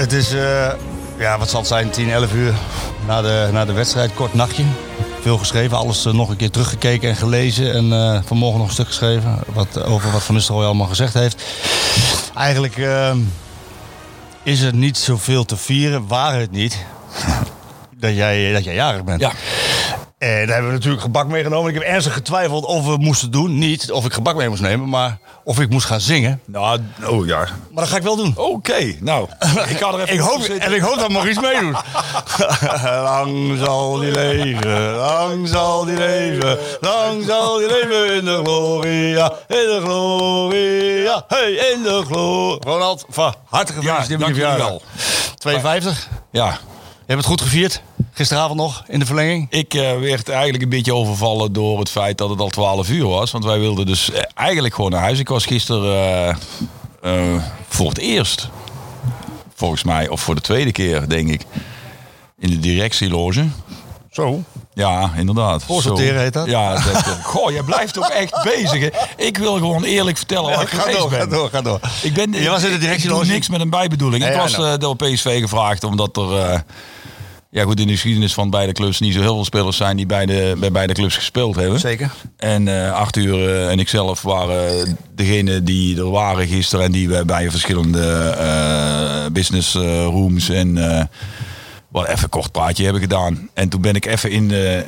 Het is, eh, ja, wat zal het zijn, 10, 11 uur na de, na de wedstrijd. Kort nachtje. Veel geschreven, alles eh, nog een keer teruggekeken en gelezen. En eh, vanmorgen nog een stuk geschreven wat, over wat Van Nistelrooy allemaal gezegd heeft. Eigenlijk is er niet zoveel te vieren, waar het niet, dat jij, dat jij jarig bent. Ja. En daar hebben we natuurlijk gebak meegenomen. Ik heb ernstig getwijfeld of we moesten doen. Niet of ik gebak mee moest nemen, maar of ik moest gaan zingen. Nou, oh ja. Maar dat ga ik wel doen. Oké, nou. Ik ga er even Ik hoop, en ik hoop dat Maurice meedoet. lang zal die leven, lang zal die leven, lang zal die leven in de gloria, in de gloria, hey, in de gloria. Ronald, van harte gefeliciteerd met je verjaardag. 52. Ja. Je hebt het goed gevierd. Gisteravond nog in de verlenging. Ik eh, werd eigenlijk een beetje overvallen door het feit dat het al 12 uur was. Want wij wilden dus eh, eigenlijk gewoon naar huis. Ik was gisteren eh, voor het eerst, volgens mij, of voor de tweede keer, denk ik, in de directieloge. Zo. Ja, inderdaad. Voorsorteren heet dat? Ja, dat, goh, je blijft ook echt bezig. Hè. Ik wil gewoon eerlijk vertellen waar ik ga door, ben. ga door, ga door. Ik ben, Je was in de directieloge? Niks met een bijbedoeling. Nee, ik was nou. door PSV gevraagd omdat er... ja, goed, in de geschiedenis van beide clubs niet zo heel veel spelers zijn die bij, de, bij beide clubs gespeeld hebben. Zeker. En eh Arthur eh, en ikzelf waren degene die er waren gisteren en die we bij verschillende eh, business rooms en wat even een kort praatje hebben gedaan. En toen ben ik even in de.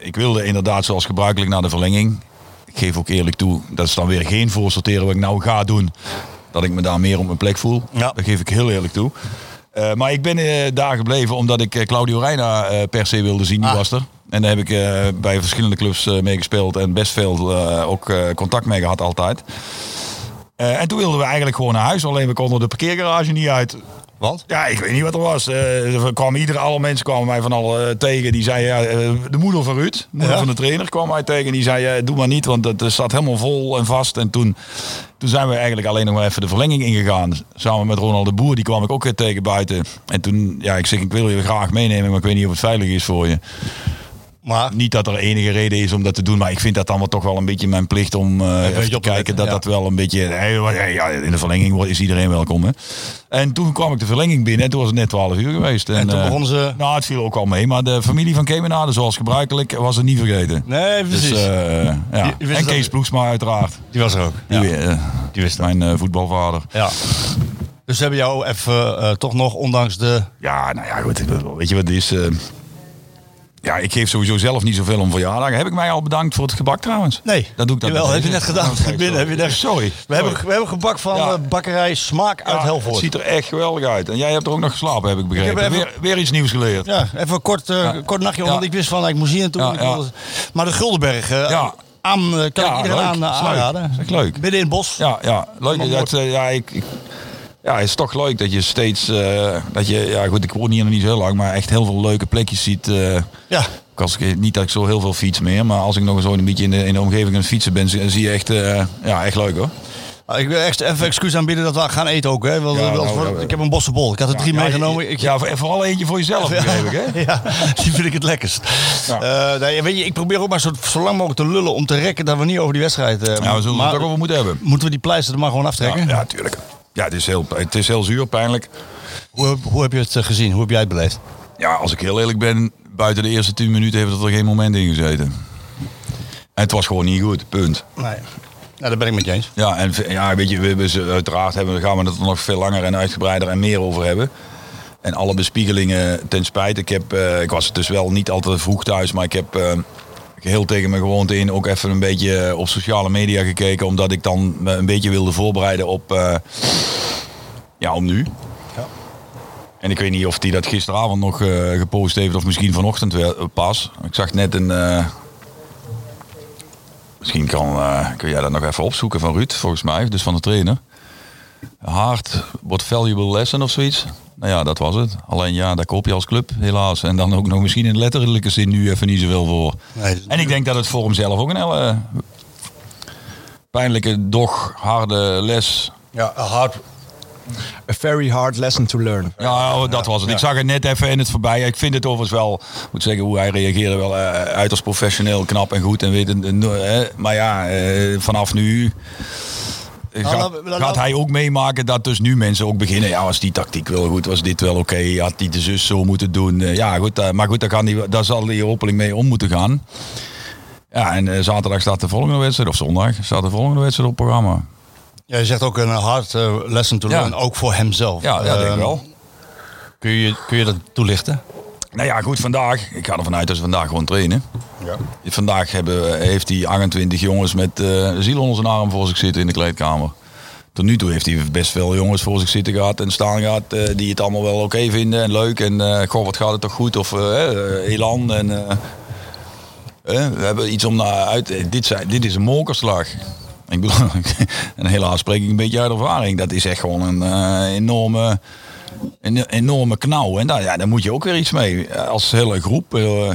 Ik wilde inderdaad zoals gebruikelijk naar de verlenging. Ik geef ook eerlijk toe, dat is dan weer geen voorsorteren wat ik nou ga doen. Dat ik me daar meer op mijn plek voel. Ja. Dat geef ik heel eerlijk toe. Eh, maar ik ben eh, daar gebleven omdat ik eh, Claudio Reina per se wilde zien. Die Ah. was er. En daar heb ik bij verschillende clubs mee gespeeld. En best veel ook contact mee gehad altijd. En toen wilden we eigenlijk gewoon naar huis. Alleen we konden de parkeergarage niet uit. Want? Ja, ik weet niet wat er was. Eh, er kwamen iedere, alle mensen kwamen mij van al eh, tegen. Die zeiden, ja, eh, de moeder van Ruud, de moeder Ja. van de trainer, kwam mij tegen. Die zei, doe maar niet, want het staat helemaal vol en vast. En toen, toen zijn we eigenlijk alleen nog maar even de verlenging ingegaan. Samen met Ronald de Boer, die kwam ik ook weer tegen buiten. En toen, ja, ik zeg, ik wil je graag meenemen, maar ik weet niet of het veilig is voor je. Maar Niet dat er enige reden is om dat te doen, maar ik vind dat dan wel toch wel een beetje mijn plicht om eh, even te kijken letten, dat ja. dat wel een beetje. hey, ja, in de verlenging is iedereen welkom. Hè? En toen kwam ik de verlenging binnen en toen was het net 12 uur geweest. En, toen eh, begonnen ze- Nou, het viel ook al mee, maar de familie van Kemenade, zoals gebruikelijk, was het niet vergeten. Nee, precies. Dus, eh, ja. En Kees Ploegsma uiteraard. die was er ook. Die, Ja. Die wist mijn voetbalvader. Ja. Dus ze hebben jou even toch nog, ondanks de... Ja, nou ja, goed. Weet je wat het is? Ja, ik geef sowieso zelf niet zoveel om verjaardagen. Heb ik mij al bedankt voor het gebak trouwens? Nee, dat doe ik dan Jawel, heb je net gedaan. Oh, Binnen, heb je net... Sorry. We hebben, we hebben gebak van Ja. eh, bakkerij Smaak uit Ja, Helvoort. Het ziet er echt geweldig uit. En jij hebt er ook nog geslapen, heb ik begrepen. heb even- weer, weer iets nieuws geleerd. Ja, even een kort, eh, kort nachtje, want ik wist van, ik moest hier naartoe. Ik wilde- Maar de Guldenberg, eh, Ja. aan, kan Ja, ik iedereen leuk. aan, leuk. aanraden. Echt leuk. Midden in het bos. Ja, ja. leuk. Dat, ja, ik, ik- ja, het is toch leuk dat je steeds, eh, dat je, ja goed, ik woon hier nog niet zo heel lang, maar echt heel veel leuke plekjes ziet. eh, Ja. als ik, niet dat ik zo heel veel fiets meer, maar als ik nog zo een beetje in de, in de omgeving aan het fietsen ben, zie, zie je echt, eh, ja, echt leuk hoor. Ah, Ik wil echt even excuus aanbieden dat we gaan eten ook. Hè? Want, Ja, want nou, voor- ja, ik heb een bossenbol. Ik had er drie Ja, meegenomen. Ja, Ik, ja, voor- vooral eentje voor jezelf, begreep ik hè? ja, die vind ik het lekkerst. Nee, weet je, ik probeer ook maar zo, zo lang mogelijk te lullen om te rekken dat we niet over die wedstrijd... Ja, we zullen maar het ook over moeten hebben. Moeten we die pleister er maar gewoon aftrekken? Ja, ja, tuurlijk. Ja, het is heel, het is heel zuur, pijnlijk. Hoe, hoe heb je het eh, gezien? Hoe heb jij het beleefd? Ja, als ik heel eerlijk ben, buiten de eerste 10 minuten heeft het er geen moment in gezeten. En het was gewoon niet goed, punt. Nee. Nou, daar ben ik met je eens. Ja, en ja, weet je, we, we, ze- uiteraard hebben, we- gaan we het er nog veel langer en uitgebreider en meer over hebben. En alle bespiegelingen ten spijt. Ik, heb, eh, ik was dus wel niet altijd vroeg thuis, maar ik heb eh, geheel tegen mijn gewoonte in ook even een beetje op sociale media gekeken. Omdat ik dan me een beetje wilde voorbereiden op, eh, ja, om nu. En ik weet niet of hij dat gisteravond nog eh, gepost heeft of misschien vanochtend wel, eh, pas. Ik zag net een... eh, misschien kan, eh, kun jij dat nog even opzoeken van Ruud, volgens mij. Dus van de trainer. Hard, what valuable lesson of zoiets. Nou ja, dat was het. Alleen ja, daar koop je als club helaas. En dan ook nog misschien in letterlijke zin nu even niet zoveel voor. Nee, En ik denk dat het voor hemzelf ook een hele pijnlijke, doch harde les. Ja, a hard, a very hard lesson to learn. Ja, oh, dat was het. Ik zag het net even in het voorbij. Ik vind het overigens wel, moet zeggen, hoe hij reageerde wel uh, uiterst professioneel, knap en goed. En weet, uh, maar ja, uh, vanaf nu gaat, gaat, hij ook meemaken dat dus nu mensen ook beginnen. Ja, was die tactiek wel goed? Was dit wel oké? Okay? Had hij de zus zo moeten doen? Uh, ja, goed. Uh, maar goed, daar, kan die, daar zal hij hopelijk mee om moeten gaan. Ja, en uh, zaterdag staat de volgende wedstrijd, of zondag staat de volgende wedstrijd op programma. Ja, je zegt ook een hard lesson to learn, ja. ook voor hemzelf. Ja, ja denk ik wel. Kun je, kun je dat toelichten? Nou ja, goed, vandaag. Ik ga ervan uit dat ze vandaag gewoon trainen. Ja. Vandaag hebben, heeft hij 28 jongens met uh, ziel onder zijn arm voor zich zitten in de kleedkamer. Tot nu toe heeft hij best veel jongens voor zich zitten gehad en staan gehad uh, die het allemaal wel oké okay vinden en leuk. En uh, goh, wat gaat het toch goed? Of elan. En, we hebben iets om naar uit. Dit, zijn, dit is een molkerslag. Ik bedoel, en helaas spreek ik een beetje uit ervaring. Dat is echt gewoon een enorme een enorme knauw. En daar, ja, daar moet je ook weer iets mee. Als hele groep. Uh,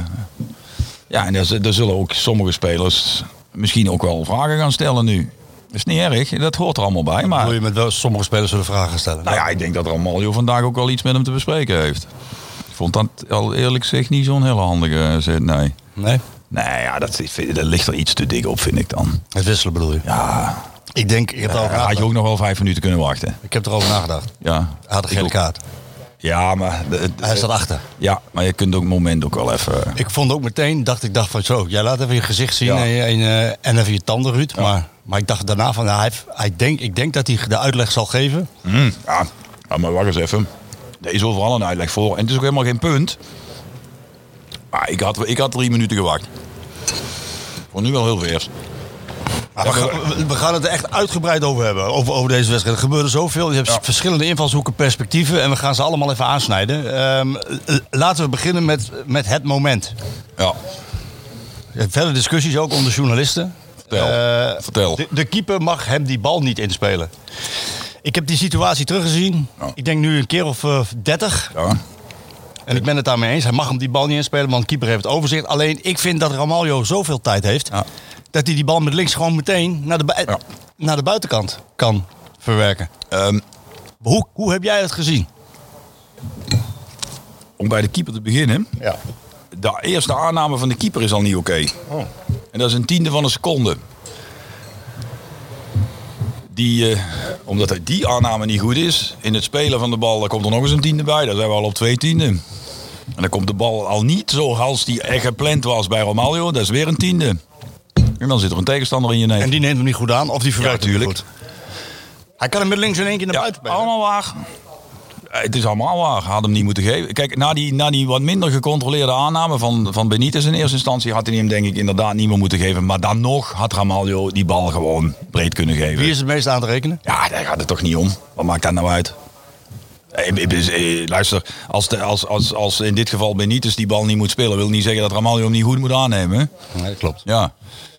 ja, en daar, daar, zullen ook sommige spelers misschien ook wel vragen gaan stellen nu. Dat is niet erg, dat hoort er allemaal bij. Maar Wil je met wel, sommige spelers zullen vragen stellen? Nou ja, ik denk dat Ramaljo vandaag ook wel iets met hem te bespreken heeft. Ik vond dat al eerlijk gezegd niet zo'n hele handige zet, nee. Nee? Nee, ja, dat, dat ligt er iets te dik op, vind ik dan. Het wisselen bedoel je? Ja. Ik denk, ik heb uh, erover had je ook nog wel vijf minuten kunnen wachten. Ik heb erover nagedacht. Ja. Hij had een gele kaart. Ja, maar... De, de, hij staat achter. Ja, maar je kunt ook het moment ook wel even... Ik vond ook meteen, dacht ik dacht van zo, jij laat even je gezicht zien ja. en, en, en, even je tanden, Ruud. Maar, maar ik dacht daarna van, nou, hij, hij denk, ik denk dat hij de uitleg zal geven. Mm, ja. ja, maar wacht eens even. Er is overal een uitleg voor. En het is ook helemaal geen punt. Maar ik had, ik had drie minuten gewacht. Voor nu wel heel vers. Maar we, gaan, we, gaan, het er echt uitgebreid over hebben, over, over deze wedstrijd. Er gebeurde zoveel. Je hebt ja. verschillende invalshoeken, perspectieven. En we gaan ze allemaal even aansnijden. Um, laten we beginnen met, met het moment. Ja. Verder discussies ook onder journalisten. Vertel. Uh, Vertel. De, de, keeper mag hem die bal niet inspelen. Ik heb die situatie teruggezien. Ja. Ik denk nu een keer of uh, 30. Ja. En ik ben het daarmee eens. Hij mag hem die bal niet inspelen, want de keeper heeft het overzicht. Alleen ik vind dat Ramaljo zoveel tijd heeft. Ja dat hij die bal met links gewoon meteen naar de, ja. naar de buitenkant kan verwerken. Um, hoe, hoe heb jij het gezien? Om bij de keeper te beginnen. Ja. De eerste aanname van de keeper is al niet oké. Okay. Oh. En dat is een tiende van een seconde. Die, uh, omdat hij die aanname niet goed is, in het spelen van de bal, daar komt er nog eens een tiende bij. Daar zijn we al op twee tienden. En dan komt de bal al niet zoals die echt gepland was bij Romaglio. Dat is weer een tiende. En dan zit er een tegenstander in je neus. En die neemt hem niet goed aan of die verwerkt ja, goed. Hij kan hem met links in één keer naar buiten brengen. allemaal waar. Het is allemaal waar. Had hem niet moeten geven. Kijk, na die, na die wat minder gecontroleerde aanname van, van Benitez in eerste instantie... had hij hem denk ik inderdaad niet meer moeten geven. Maar dan nog had Ramaljo die bal gewoon breed kunnen geven. Wie is het meest aan te rekenen? Ja, daar gaat het toch niet om. Wat maakt dat nou uit? Luister, als, de, als, als, als in dit geval Benitez die bal niet moet spelen... wil niet zeggen dat Ramaljo hem niet goed moet aannemen. Nee, dat klopt. Ja.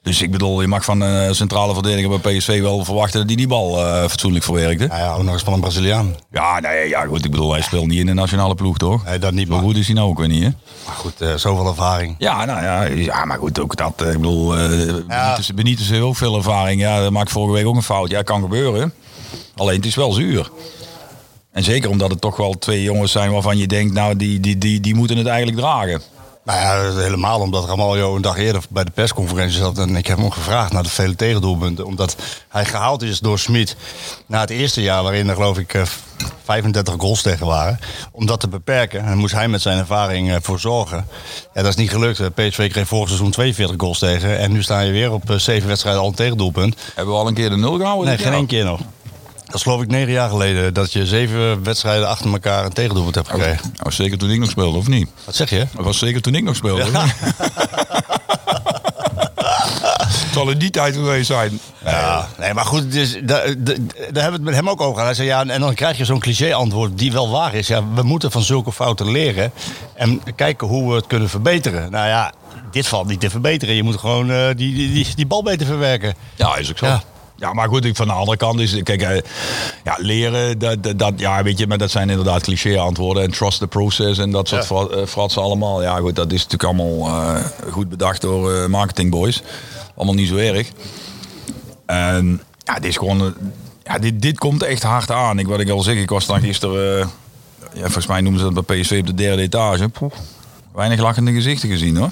Dus ik bedoel, je mag van een centrale verdediger bij PSV wel verwachten dat hij die bal uh, fatsoenlijk verwerkte. Ja, ja, ook nog eens van een Braziliaan. Ja, nee, ja, goed. Ik bedoel, hij speelt niet in de nationale ploeg, toch? Nee, dat niet. Maar goed is hij nou ook weer niet, hè? Maar goed, uh, zoveel ervaring. Ja, nou ja, ja, maar goed, ook dat. Ik bedoel, uh, ja. Benitez, Benitez heeft ook veel ervaring. Ja, dat maakt vorige week ook een fout. Ja, kan gebeuren. Alleen het is wel zuur. En zeker omdat het toch wel twee jongens zijn waarvan je denkt, nou, die, die, die, die moeten het eigenlijk dragen. Nou ja, helemaal omdat Ramaljo een dag eerder bij de persconferentie zat. En ik heb hem gevraagd naar de vele tegendoelpunten. Omdat hij gehaald is door Smit na het eerste jaar waarin er geloof ik 35 goals tegen waren. Om dat te beperken. En moest hij met zijn ervaring voor zorgen. Ja, dat is niet gelukt. PSV kreeg vorig seizoen 42 goals tegen. En nu sta je weer op zeven wedstrijden al een tegendoelpunt. Hebben we al een keer de nul gehouden? Nee, geen één keer nog. Dat is geloof ik negen jaar geleden dat je zeven wedstrijden achter elkaar een tegendoelpunt hebt gekregen. Dat was zeker toen ik nog speelde, of niet? Wat zeg je? Dat was zeker toen ik nog speelde. Ja. Het zal in die tijd geweest zijn. Ja, nee, maar goed, dus, daar, daar, daar hebben we het met hem ook over gehad. Hij zei ja, en dan krijg je zo'n cliché-antwoord die wel waar is. Ja, we moeten van zulke fouten leren en kijken hoe we het kunnen verbeteren. Nou ja, dit valt niet te verbeteren. Je moet gewoon uh, die, die, die, die, bal beter verwerken. Ja, is ook zo. Ja. Ja, maar goed, ik, van de andere kant is, kijk, eh, ja, leren, dat, dat, ja, weet je, maar dat zijn inderdaad cliché antwoorden. En trust the process en dat soort Ja. eh, fratsen allemaal. Ja, goed, dat is natuurlijk allemaal eh, goed bedacht door marketingboys. Allemaal niet zo erg. En ja, dit is gewoon, ja, dit, dit komt echt hard aan. Ik, wat ik al zeg, ik was dan gisteren, ja, volgens mij noemen ze dat bij PSV op de derde etage. Poeh, weinig lachende gezichten gezien hoor.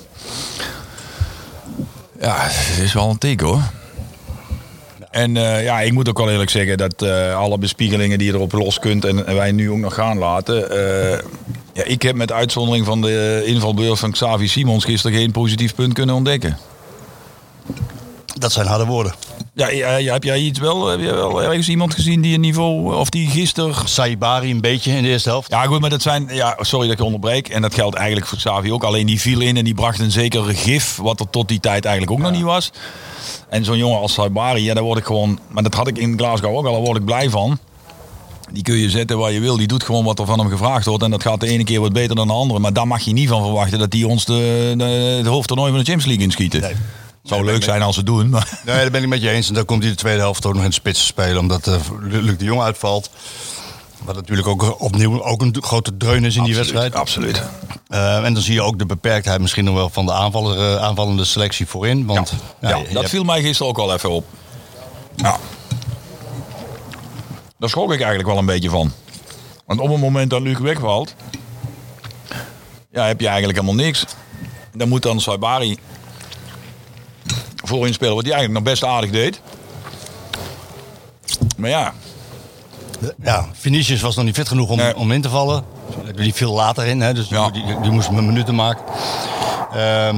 Ja, het is wel een teken hoor. En eh, ja, ik moet ook wel eerlijk zeggen dat eh, alle bespiegelingen die je erop los kunt en, wij nu ook nog gaan laten. eh, ja, ik heb met uitzondering van de invalbeurt van Xavi Simons gisteren geen positief punt kunnen ontdekken. Dat zijn harde woorden. Ja, ja, ja, heb jij iets wel, heb je wel ergens iemand gezien die een niveau, of die gisteren... Saibari een beetje in de eerste helft. Ja goed, maar dat zijn, ja, sorry dat ik je onderbreek. En dat geldt eigenlijk voor Xavi ook. Alleen die viel in en die bracht een zekere gif, wat er tot die tijd eigenlijk ook nog niet was. En zo'n jongen als Saibari, ja, daar word ik gewoon, maar dat had ik in Glasgow ook al, daar word ik blij van. Die kun je zetten waar je wil. Die doet gewoon wat er van hem gevraagd wordt. En dat gaat de ene keer wat beter dan de andere. Maar daar mag je niet van verwachten dat die ons de, de, het hoofdtoernooi van de Champions League inschieten. Nee. Het zou leuk zijn als ze het doen. Maar Nee, daar ben ik met je eens. En dan komt hij de tweede helft ook nog in de spits te spelen. Omdat eh Luc de Jong uitvalt. Wat natuurlijk ook opnieuw ook een grote dreun is in die wedstrijd. Absoluut. Eh, en dan zie je ook de beperktheid misschien nog wel van de aanvaller, eh, aanvallende selectie voorin. Want Ja, dat hebt- viel mij gisteren ook al even op. Ja. Daar schrok ik eigenlijk wel een beetje van. Want op het moment dat Luc wegvalt, ja, heb je eigenlijk helemaal niks. Dan moet dan Saibari voorin spelen, wat hij eigenlijk nog best aardig deed. Maar ja, ja, Vinicius was nog niet fit genoeg om, Nee. om in te vallen. Die viel later in, hè, dus die, Ja. die, die moest mijn minuten maken. Ehm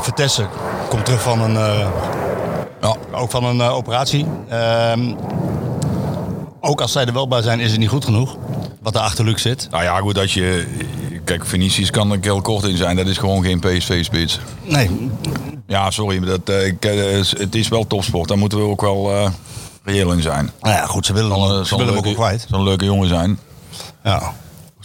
Vertessen komt terug van een, eh, ja, ook van een eh, operatie. Ehm, ook als zij er wel bij zijn, is het niet goed genoeg. Wat er achter Luc zit. nou ja, goed, als je... Kijk, Vinicius kan er heel kort in zijn. Dat is gewoon geen PSV-spits. Nee, Ja, sorry, maar dat, eh, ik, eh, het is wel topsport. Daar moeten we ook wel eh reëel in zijn. nou ja, goed, ze willen, Zal, ze willen hem ook kwijt. Een leuke jongen zijn. Ja.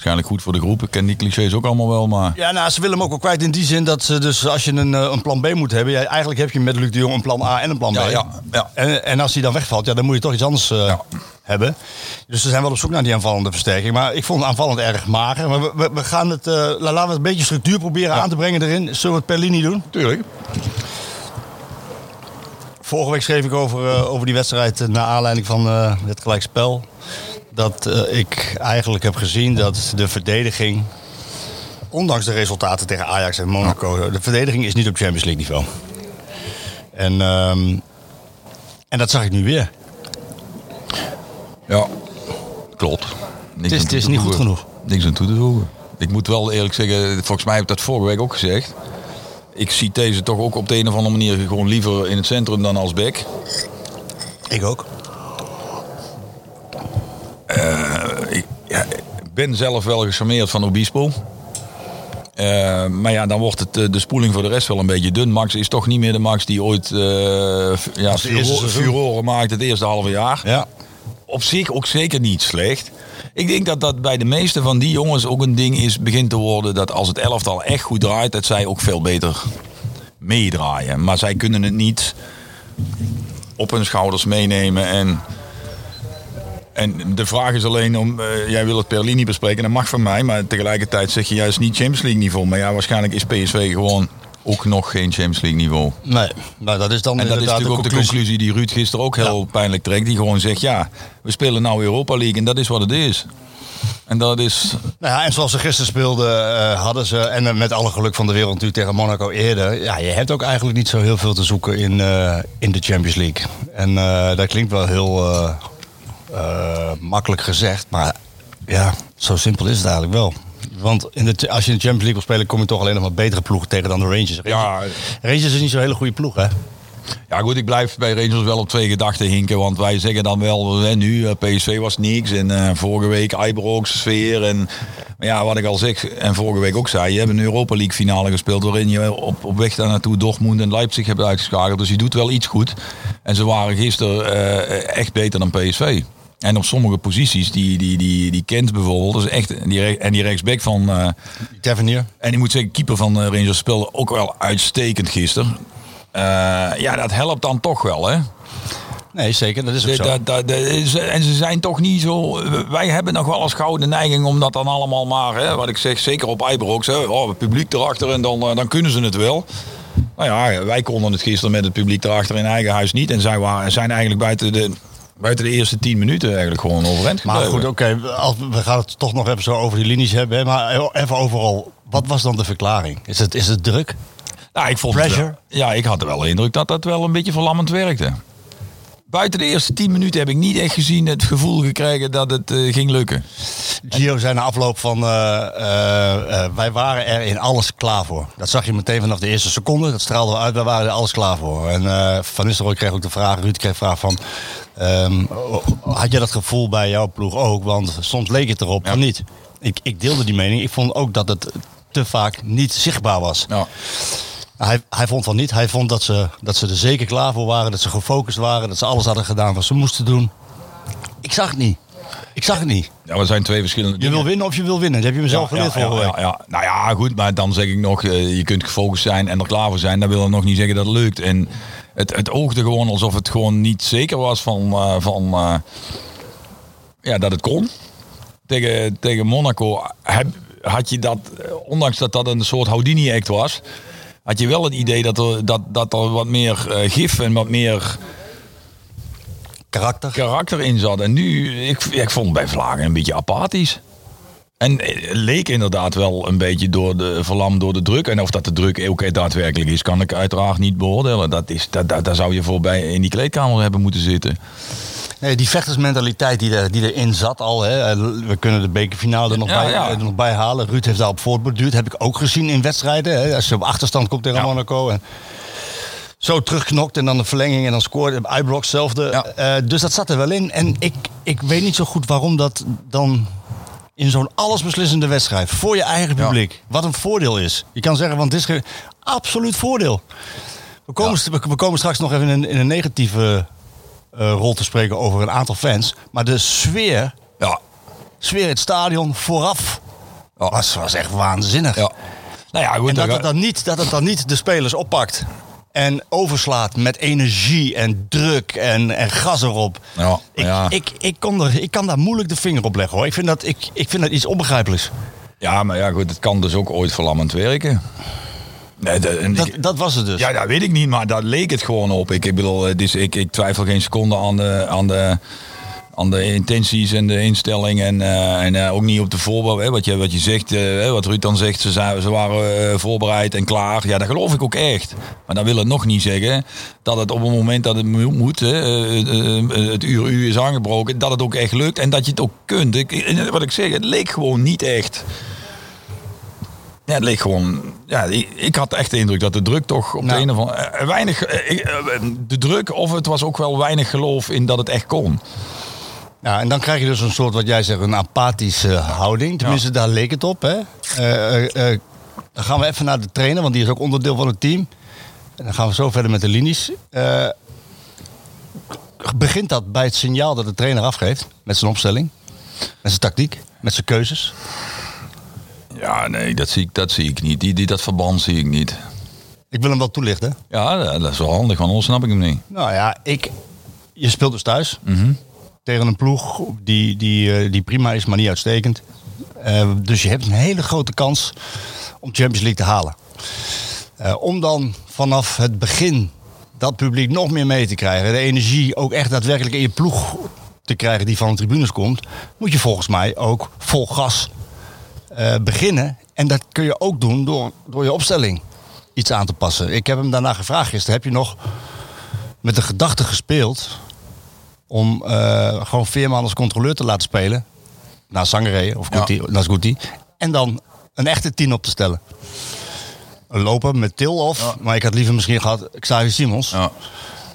Waarschijnlijk goed voor de groep. Ik ken die clichés ook allemaal wel, maar... Ja, nou, ze willen hem ook wel kwijt in die zin dat ze dus als je een, eh, een plan B moet hebben, ja, eigenlijk heb je met Luc de Jong een plan A en een plan B. Ja, ja, ja. En, en als die dan wegvalt, ja, dan moet je toch iets anders eh, hebben. Dus ze zijn wel op zoek naar die aanvallende versterking. Maar ik vond het aanvallend erg mager. Maar we, we, we gaan het, la- laten we een beetje structuur proberen aan te brengen erin. Zullen we het per linie doen? Tuurlijk. Vorige week schreef ik over, over die wedstrijd naar aanleiding van het gelijkspel. Dat eh, ik eigenlijk heb gezien dat de verdediging, ondanks de resultaten tegen Ajax en Monaco, de verdediging is niet op Champions League niveau. En, ehm, en dat zag ik nu weer. Ja, klopt. Niks Het is- het niet goed genoeg. Niks aan toe te voegen. Ik moet wel eerlijk zeggen, volgens mij heb ik dat vorige week ook gezegd. Ik zie deze toch ook op de een of andere manier gewoon liever in het centrum dan als back. Ik ook. Ik, ja, ik ben zelf wel gecharmeerd van Obispo. Eh, maar ja, dan wordt het, eh, de spoeling voor de rest wel een beetje dun. Max is toch niet meer de Max die ooit eh f- ja, furoren maakte het eerste halve jaar. Ja. Op zich ook zeker niet slecht. Ik denk dat dat bij de meeste van die jongens ook een ding is, begint te worden dat als het elftal echt goed draait, dat zij ook veel beter meedraaien. Maar zij kunnen het niet op hun schouders meenemen en en de vraag is alleen om, eh, jij wil het per linie bespreken, dat mag van mij, maar tegelijkertijd zeg je juist niet Champions League niveau. Maar ja, waarschijnlijk is PSV gewoon ook nog geen Champions League niveau. Nee, nou, dat is dan En dat is natuurlijk ook de conclusie die Ruud gisteren ook heel pijnlijk trekt. Die gewoon zegt, ja, we spelen nou Europa League en dat is wat het is. En dat is, Nou ja, en zoals ze gisteren speelden, eh, hadden ze, en eh, met alle geluk van de wereld natuurlijk tegen Monaco eerder. Ja, je hebt ook eigenlijk niet zo heel veel te zoeken in, in de Champions League. En dat klinkt wel heel eh, makkelijk gezegd, maar ja, zo simpel is het eigenlijk wel. Want in de, als je in de Champions League wil spelen, kom je toch alleen nog maar betere ploegen tegen dan de Rangers. ja, Rangers is niet zo'n hele goede ploeg, hè? ja goed, ik blijf bij Rangers wel op twee gedachten hinken. Want wij zeggen dan wel, hè, nu eh, PSV was niks. En eh, vorige week Ibrox sfeer. En ja, wat ik al zeg, en vorige week ook zei, je hebt een Europa League finale gespeeld. Waarin je op, op weg daar naartoe Dortmund en Leipzig hebt uitgeschakeld. Dus je doet wel iets goed. En ze waren gisteren echt beter dan PSV. En op sommige posities, die, die, die, die Kent bijvoorbeeld, is echt, die, en die rechtsback van, eh, Tavernier. en ik moet zeggen, keeper van eh, Rangers speelde ook wel uitstekend gisteren. Eh, ja, dat helpt dan toch wel, hè? Nee, zeker. Dat is ook zo. dat- dat- de- ze- en ze zijn toch niet zo. Wij hebben nog wel eens gauw de neiging om dat dan allemaal maar, hè, wat ik zeg, zeker op Ibrox, hè, oh, het publiek erachter en dan, dan kunnen ze het wel. Nou ja, wij konden het gisteren met het publiek erachter in eigen huis niet. En zij waren, zijn eigenlijk buiten de, buiten de eerste tien minuten eigenlijk gewoon overeind Maar goed, oké, we gaan het toch nog even zo over die linies hebben. hè, Maar even overal, wat was dan de verklaring? Is het, is het druk? Nou, ik vond het Pressure? wel- ja, ik had er wel de indruk dat dat wel een beetje verlammend werkte. Buiten de eerste tien minuten heb ik niet echt gezien het gevoel gekregen dat het eh, ging lukken. Gio zei na afloop van, eh, eh, wij waren er in alles klaar voor. Dat zag je meteen vanaf de eerste seconde. Dat straalde uit, wij waren er alles klaar voor. En Van Nistelrooy kreeg ook de vraag, Ruud kreeg de vraag van... ehm, had je dat gevoel bij jouw ploeg ook? Want soms leek het erop van niet. Ik, ik deelde die mening. Ik vond ook dat het te vaak niet zichtbaar was. Ja. Hij, hij vond van niet. Hij vond dat ze, dat ze er zeker klaar voor waren. Dat ze gefocust waren. Dat ze alles hadden gedaan wat ze moesten doen. Ik zag het niet. Ik zag het niet. Ja, maar zijn twee verschillende Je dingen. wil winnen of je wil winnen. Dat heb je mezelf geleerd ja, vorige ja, ja, ja. Nou ja, goed, maar dan zeg ik nog, eh, je kunt gefocust zijn en er klaar voor zijn. Dat wil nog niet zeggen dat het lukt. En het, het oogde gewoon alsof het gewoon niet zeker was van, eh, van eh, ja, dat het kon. Tegen, tegen Monaco heb, had je dat, ondanks dat dat een soort Houdini-act was, had je wel het idee dat er, dat, dat er wat meer eh, gif en wat meer Karakter. karakter in zat. En nu, ik, ik vond het bij Vlagen een beetje apathisch. En het leek inderdaad wel een beetje door de, verlamd door de druk. En of dat de druk ook daadwerkelijk is, kan ik uiteraard niet beoordelen. Dat is, dat, dat, daar zou je voorbij in die kleedkamer hebben moeten zitten. Nee, die vechtersmentaliteit die, er, die erin zat al. Hè. We kunnen de bekerfinale er nog, Ja, bij, ja. er nog bij halen. Ruud heeft daarop voortborduurd. Heb ik ook gezien in wedstrijden. Hè. Als je op achterstand komt tegen Ja. Monaco. En zo terugknokt en dan de verlenging en dan scoort. Ibrox hetzelfde. Ja. Eh, dus dat zat er wel in. En ik, ik weet niet zo goed waarom dat dan in zo'n allesbeslissende wedstrijd voor je eigen publiek. Wat een voordeel is. Je kan zeggen, want het is absoluut voordeel. We komen, we, komen straks nog even in een, in een negatieve eh, rol te spreken over een aantal fans. Maar de sfeer, Ja, sfeer in het stadion vooraf was, was echt waanzinnig. ja. Nou ja, goed. En dat het, dan niet, dat het dan niet de spelers oppakt. En overslaat met energie en druk en, en gas erop. Ja, ik, ja. Ik, ik, kon er, ik kan daar moeilijk de vinger op leggen hoor. Ik vind dat, ik, ik vind dat iets onbegrijpelijks. ja, maar ja, goed, het kan dus ook ooit verlammend werken. Nee, de- en Dat, ik- dat was het dus. Ja, dat weet ik niet, maar daar leek het gewoon op. Ik, ik bedoel, het is, ik, ik twijfel geen seconde aan de, aan de, aan de intenties en de instelling. En, eh, en eh, ook niet op de voorbereiding. Wat je, wat je zegt, eh, wat Ruud dan zegt, ze, zijn, ze waren eh, voorbereid en klaar. Ja, dat geloof ik ook echt. Maar dat wil het nog niet zeggen dat het op het moment dat het mo- moet, eh, eh, eh, het uur u is aangebroken, dat het ook echt lukt en dat je het ook kunt. Ik- wat ik zeg, het leek gewoon niet echt. Ja, het leek gewoon. Ja, ik, ik had echt de indruk dat de druk toch op Nou. de een of andere. eh, weinig. eh, ik, eh, de druk, of het was ook wel weinig geloof in dat het echt kon. Ja, en dan krijg je dus een soort, wat jij zegt, een apathische houding. Tenminste, daar leek het op. Hè? Dan gaan we even naar de trainer, want die is ook onderdeel van het team. En dan gaan we zo verder met de linies. Begint dat bij het signaal dat de trainer afgeeft? Met zijn opstelling? Met zijn tactiek? Met zijn keuzes? Ja, nee, dat zie ik, dat zie ik niet. Die, die, dat verband zie ik niet. Ik wil hem wel toelichten. Ja, dat is wel handig, want anders snap ik hem niet. Nou ja, ik, je speelt dus thuis. Tegen een ploeg die, die, eh, die prima is, maar niet uitstekend. Eh, dus je hebt een hele grote kans om Champions League te halen. Eh, om dan vanaf het begin dat publiek nog meer mee te krijgen. De energie ook echt daadwerkelijk in je ploeg te krijgen die van de tribunes komt. Moet je volgens mij ook vol gas eh, beginnen. En dat kun je ook doen door, door je opstelling iets aan te passen. Ik heb hem daarna gevraagd gisteren. Heb je nog met de gedachte gespeeld om eh, gewoon Veerman als controleur te laten spelen. Naar Sangaré of Ja. Guti, Guti. En dan een echte tien op te stellen. Een loper met Til of, maar ik had liever misschien gehad Xavier Simons. Ja.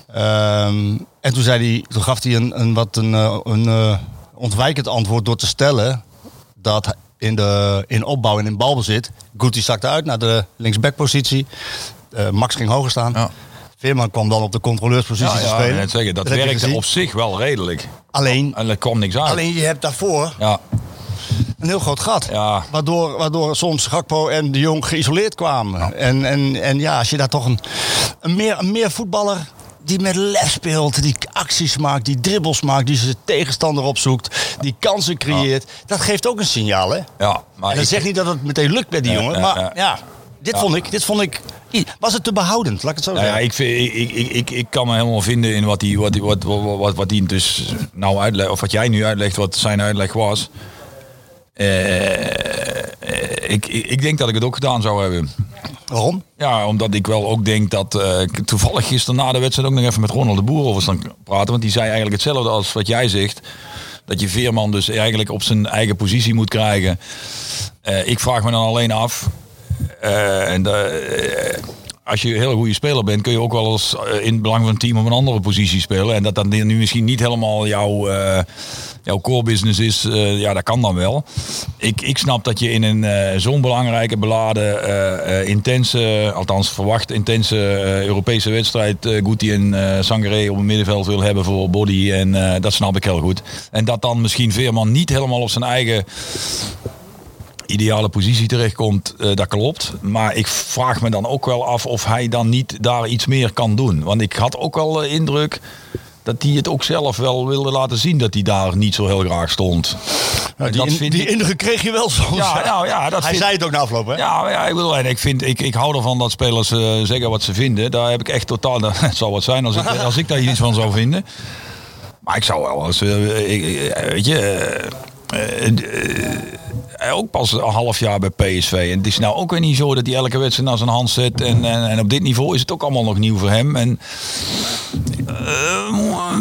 Ehm, en toen, zei hij, toen gaf hij een, een, wat een, eh, een ontwijkend antwoord door te stellen dat in, de, in opbouw en in balbezit. Guti zakte uit naar de linksbackpositie. Eh, Max ging hoger staan. Ja. Veerman kwam dan op de controleurspositie Ja, te ja, spelen. net zeggen, dat, werkte op zich wel redelijk. Alleen, En er kwam niks uit. alleen je hebt daarvoor Ja, een heel groot gat. Ja. Waardoor, waardoor soms Gakpo en de Jong geïsoleerd kwamen. En, en, en ja, als je daar toch een, een, meer, een meer voetballer die met lef speelt, die acties maakt, die dribbels maakt, die zijn tegenstander opzoekt, die kansen creëert. Dat geeft ook een signaal, hè? Ja, maar En dat zegt niet dat het meteen lukt bij die Ja, jongen, ja, maar ja. ja, dit vond ik, dit vond ik, was het te behoudend, laat ik het zo Nou ja, zeggen. ik, vind, ik, ik, ik, ik, kan me helemaal vinden in wat hij wat, die- wat, wat, wat, wat die dus nou uitlegt, of wat jij nu uitlegt, wat zijn uitleg was. Eh, eh, ik, ik, denk dat ik het ook gedaan zou hebben. Waarom? Ja, omdat ik wel ook denk dat... ik toevallig gisteren na de wedstrijd ook nog even met Ronald de Boer over staan praten. Want die zei eigenlijk hetzelfde als wat jij zegt. Dat je Veerman dus eigenlijk op zijn eigen positie moet krijgen. Eh, ik vraag me dan alleen af... eh, en de, als je een hele goede speler bent, kun je ook wel eens eh, in het belang van het team op een andere positie spelen. En dat dat nu misschien niet helemaal jouw, eh, jouw core business is, eh, ja, dat kan dan wel. Ik, ik snap dat je in een zo'n belangrijke, beladen, intense, althans verwacht intense Europese wedstrijd, Guti en Sangaré op het middenveld wil hebben voor body. En dat snap ik heel goed. En dat dan misschien Veerman niet helemaal op zijn eigen ideale positie terechtkomt, eh, dat klopt. Maar ik vraag me dan ook wel af of hij dan niet daar iets meer kan doen. Want ik had ook wel de indruk dat hij het ook zelf wel wilde laten zien dat hij daar niet zo heel graag stond. Die, dat in- vind die ik- indruk kreeg je wel soms. Ja, nou ja, dat Hij vind- zei het ook na afloop, hè? Ja, ja, ik bedoel, en ik, vind, ik, ik hou ervan dat spelers eh, zeggen wat ze vinden. Daar heb ik echt totaal. Het zal wat zijn als ik, als ik daar iets van zou vinden. Maar ik zou wel als. eh, ik- weet je. eh, eh, eh, ook pas een half jaar bij PSV. En het is nou ook weer niet zo dat hij elke wedstrijd naar zijn hand zet. En, en, en op dit niveau is het ook allemaal nog nieuw voor hem. En. eh,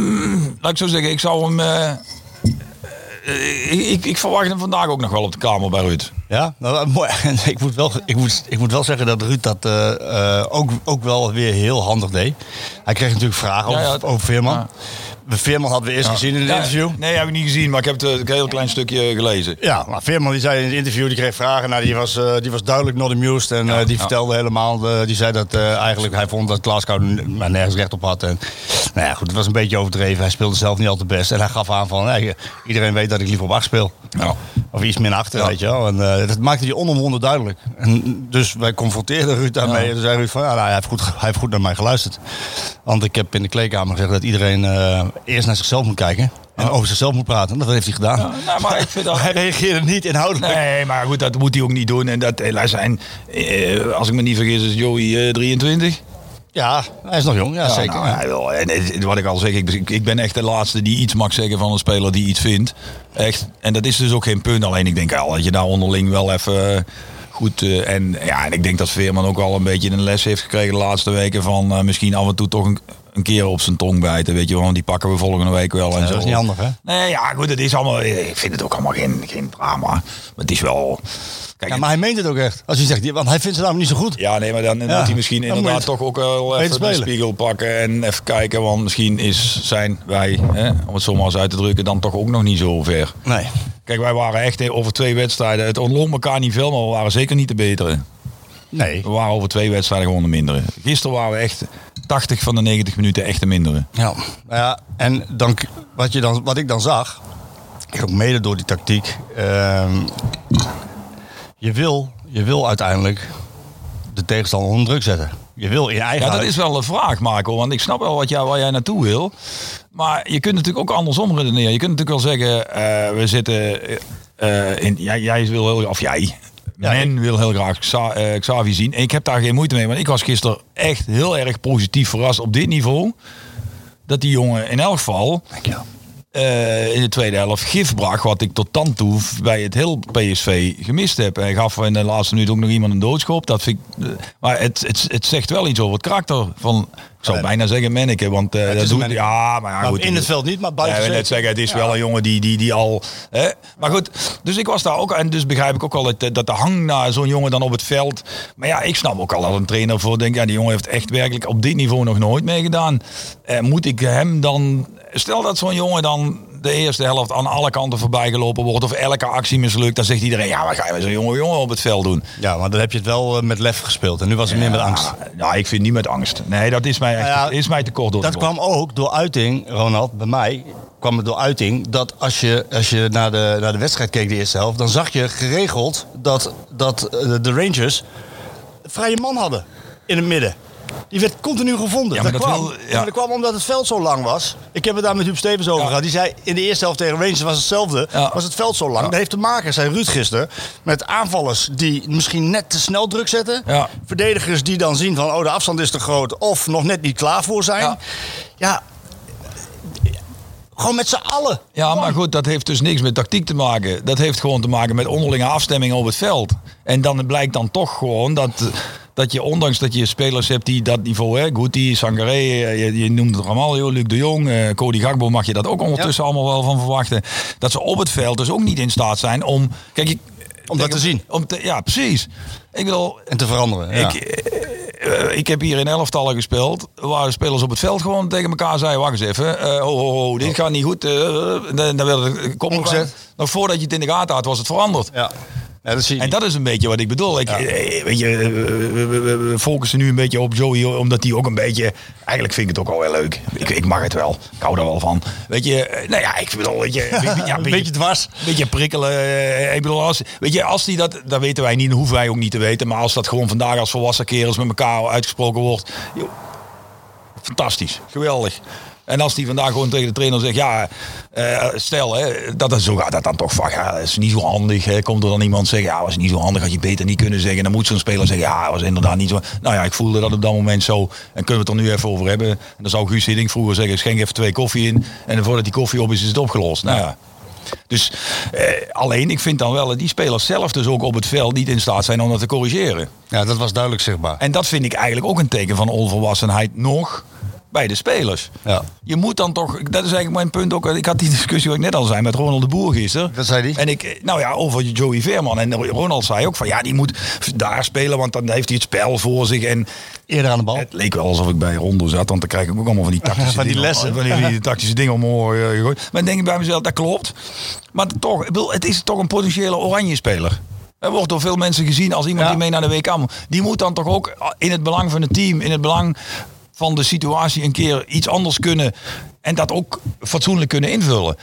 laat ik zo zeggen, ik zou hem. eh, eh, ik, ik, ik verwacht hem vandaag ook nog wel op de kamer bij Ruud. Ja, nou, mooi. Ik, moet wel, ik, moet, ik moet wel zeggen dat Ruud dat eh, eh, ook, ook wel weer heel handig deed. Hij kreeg natuurlijk vragen Ja, over, ja. over Veerman. Ja. Veerman hadden we eerst gezien in het interview. Nee, heb ik niet gezien, maar ik heb het, eh, een heel klein stukje gelezen. Ja, maar Veerman die zei in het interview, die kreeg vragen. Nou, die was, eh, die was duidelijk not amused. En eh, die vertelde helemaal, die zei dat eigenlijk hij vond dat Glasgow maar nergens recht op had. En, nou ja, goed, het was een beetje overdreven. Hij speelde zelf niet altijd best. En hij gaf aan van, iedereen weet dat ik liever op 8 speel. Ja. Of iets min achter, Ja. weet je wel. En eh, dat maakte hij onomwonden duidelijk. En dus wij confronteerden Ruud daarmee. En toen zei Ruud van, ja, nou, hij, heeft goed, hij heeft goed naar mij geluisterd. Want ik heb in de kleedkamer gezegd dat iedereen eh, eerst naar zichzelf moet kijken. En over zichzelf moet praten. En dat heeft hij gedaan. nou, maar ik vind dat- hij reageerde niet inhoudelijk. Nee, maar goed, dat moet hij ook niet doen. En dat, eh, zijn, eh, als ik me niet vergis, is Joey eh, 23. Ja, hij is nog jong, ja, zeker. nou, en wat ik al zeg, ik, ik ben echt de laatste die iets mag zeggen van een speler die iets vindt. Echt. En dat is dus ook geen punt. Alleen ik denk al dat je daar onderling wel even eh, goed... eh, en, ja, en ik denk dat Veerman ook wel een beetje een les heeft gekregen de laatste weken. Van eh, misschien af en toe toch een, een keer op zijn tong bijten. Weet je, wel, die pakken we volgende week wel. En zo. dat is niet handig, hè? Nee, ja, goed, het is allemaal... Ik vind het ook allemaal geen, geen drama. Maar het is wel... Kijk, Ja, maar hij meent het ook echt. Als hij zegt, want hij vindt ze namelijk niet zo goed. ja, nee, maar dan Ja, moet hij misschien dan inderdaad toch ook wel even de spiegel pakken en even kijken. Want misschien is zijn wij, hè, om het zo maar eens uit te drukken, dan toch ook nog niet zo ver. Nee. Kijk, wij waren echt over twee wedstrijden. Het ontloopt elkaar niet veel, maar we waren zeker niet de betere. Nee. We waren over twee wedstrijden gewoon de mindere. Gisteren waren we echt 80 van de 90 minuten echt de mindere. Ja. Nou ja, en dan, wat, je dan, wat ik dan zag, ook mede door die tactiek. ehm, je, wil, je wil uiteindelijk de tegenstander onder druk zetten. Je wil in je eigen Ja, dat is wel een vraag, Marco. Want ik snap wel wat jij, waar jij naartoe wil. Maar je kunt natuurlijk ook andersom redeneren. Je kunt natuurlijk wel zeggen, eh, we zitten eh, in... Jij, jij wil heel... Of jij... Ja, Men wil heel graag Xa, eh, Xavi zien. En ik heb daar geen moeite mee. Want ik was gisteren echt heel erg positief verrast op dit niveau. Dat die jongen in elk geval eh, in de tweede helft gif bracht. Wat ik tot dan toe bij het heel PSV gemist heb. Hij gaf in de laatste minuut ook nog iemand een doodschop. Dat vind ik, eh, maar het, het, het zegt wel iets over het karakter van... Ik zou bijna zeggen Menneke. Want eh, is dat een doet, Menneke. ja, maar ja, Maar goed. in het veld niet, maar buiten Ja, net zeggen, het is wel een jongen die, die, die al... Hè? Maar goed, dus ik was daar ook... En dus begrijp ik ook al dat, dat de hang naar zo'n jongen dan op het veld... Maar ja, ik snap ook al dat een trainer voor denkt... Ja, die jongen heeft echt werkelijk op dit niveau nog nooit meegedaan. Eh, moet ik hem dan... Stel dat zo'n jongen dan de eerste helft aan alle kanten voorbij gelopen wordt... of elke actie mislukt, dan zegt iedereen... Ja, wat ga je met zo'n jonge jongen op het veld doen? Ja, maar dan heb je het wel eh, met lef gespeeld. En nu was het meer met angst. Ja, nou, ik vind niet met angst. Nee, dat is mij, echt, Nou ja, is mij te kort door Dat kwam ook door uiting, Ronald, bij mij kwam het door uiting dat als je, als je naar, de, naar de wedstrijd keek de eerste helft, dan zag je geregeld dat, dat eh, de Rangers vrije man hadden in het midden. Die werd continu gevonden. Ja, maar dat, dat kwam. wil- ja. dat kwam omdat het veld zo lang was. Ik heb het daar met Huub Stevens over Ja. gehad. Die zei in de eerste helft tegen Rangers was hetzelfde. Was het veld zo lang. Dat heeft te maken, zei Ruud gisteren, met aanvallers die misschien net te snel druk zetten. Verdedigers die dan zien van oh de afstand is te groot of nog net niet klaar voor zijn. Ja. Gewoon met z'n allen. Ja, maar goed, dat heeft dus niks met tactiek te maken. Dat heeft gewoon te maken met onderlinge afstemmingen op het veld. En dan blijkt dan toch gewoon dat, dat je, ondanks dat je spelers hebt die dat niveau, hè, Guti, Sangaré, eh, je, je noemt het Ramaljo, Luc de Jong, eh, Cody Gakbo, mag je dat ook ondertussen allemaal wel van verwachten. Dat ze op het veld dus ook niet in staat zijn om... Kijk, ik, Om dat te zien. Om te, ja, precies. Ik bedoel, En te veranderen. Ja. ik, eh, ik heb hier in elftallen gespeeld. Waar spelers op het veld gewoon tegen elkaar zeiden: Wacht eens even. ho, ho, dit gaat niet goed. eh, dan, dan werd het kom. Nog voordat je het in de gaten had, was het veranderd. ja. Dat zie je En niet. dat is een beetje wat ik bedoel. Ik, eh, weet je, eh, we, focussen nu een beetje op Joey, omdat hij ook een beetje. Eigenlijk vind ik het ook al wel leuk. Ik, ik mag het wel. Ik hou er wel van. Weet je, eh, nou ja, ik bedoel, weet je, een beetje dwars. een beetje prikkelen. Ik bedoel, als, weet je, als die dat, dat weten wij niet, dat hoeven wij ook niet te weten. Maar als dat gewoon vandaag als volwassen kerels met elkaar uitgesproken wordt. joh, fantastisch, geweldig. En als die vandaag gewoon tegen de trainer zegt, ja, eh, stel, hè, dat, is zo gaat dat dan toch van, ja, dat is niet zo handig. Hè. Komt er dan iemand zeggen, ja, was niet zo handig, had je beter niet kunnen zeggen. Dan moet zo'n speler zeggen, ja, was inderdaad niet zo. Nou ja, ik voelde dat op dat moment zo. En kunnen we het er nu even over hebben. En dan zou Guus Hiddink vroeger zeggen, schenk even twee koffie in. En voordat die koffie op is, is het opgelost. Nou ja. Dus eh, alleen, ik vind dan wel dat die spelers zelf dus ook op het veld niet in staat zijn om dat te corrigeren. Ja, dat was duidelijk zichtbaar. En dat vind ik eigenlijk ook een teken van onvolwassenheid nog bij de spelers. Ja. Je moet dan toch, dat is eigenlijk mijn punt ook. Ik had die discussie wat ik net al zei met Ronald de Boer gisteren. Wat zei die? En ik, nou ja, over Joey Veerman. En Ronald zei ook van ja, die moet daar spelen, want dan heeft hij het spel voor zich. En Eerder aan de bal. het leek wel alsof ik bij Rondo zat, want dan krijg ik ook allemaal van die tactische Van die dingen, lessen. Van die, die tactische dingen om mijn oren eh, gegooid. Maar dan denk ik bij mezelf, dat klopt. Maar toch, het is toch een potentiële oranje speler. Er wordt door veel mensen gezien als iemand Ja. die mee naar de WK moet. Die moet dan toch ook in het belang van het team, in het belang van de situatie een keer iets anders kunnen. En dat ook fatsoenlijk kunnen invullen.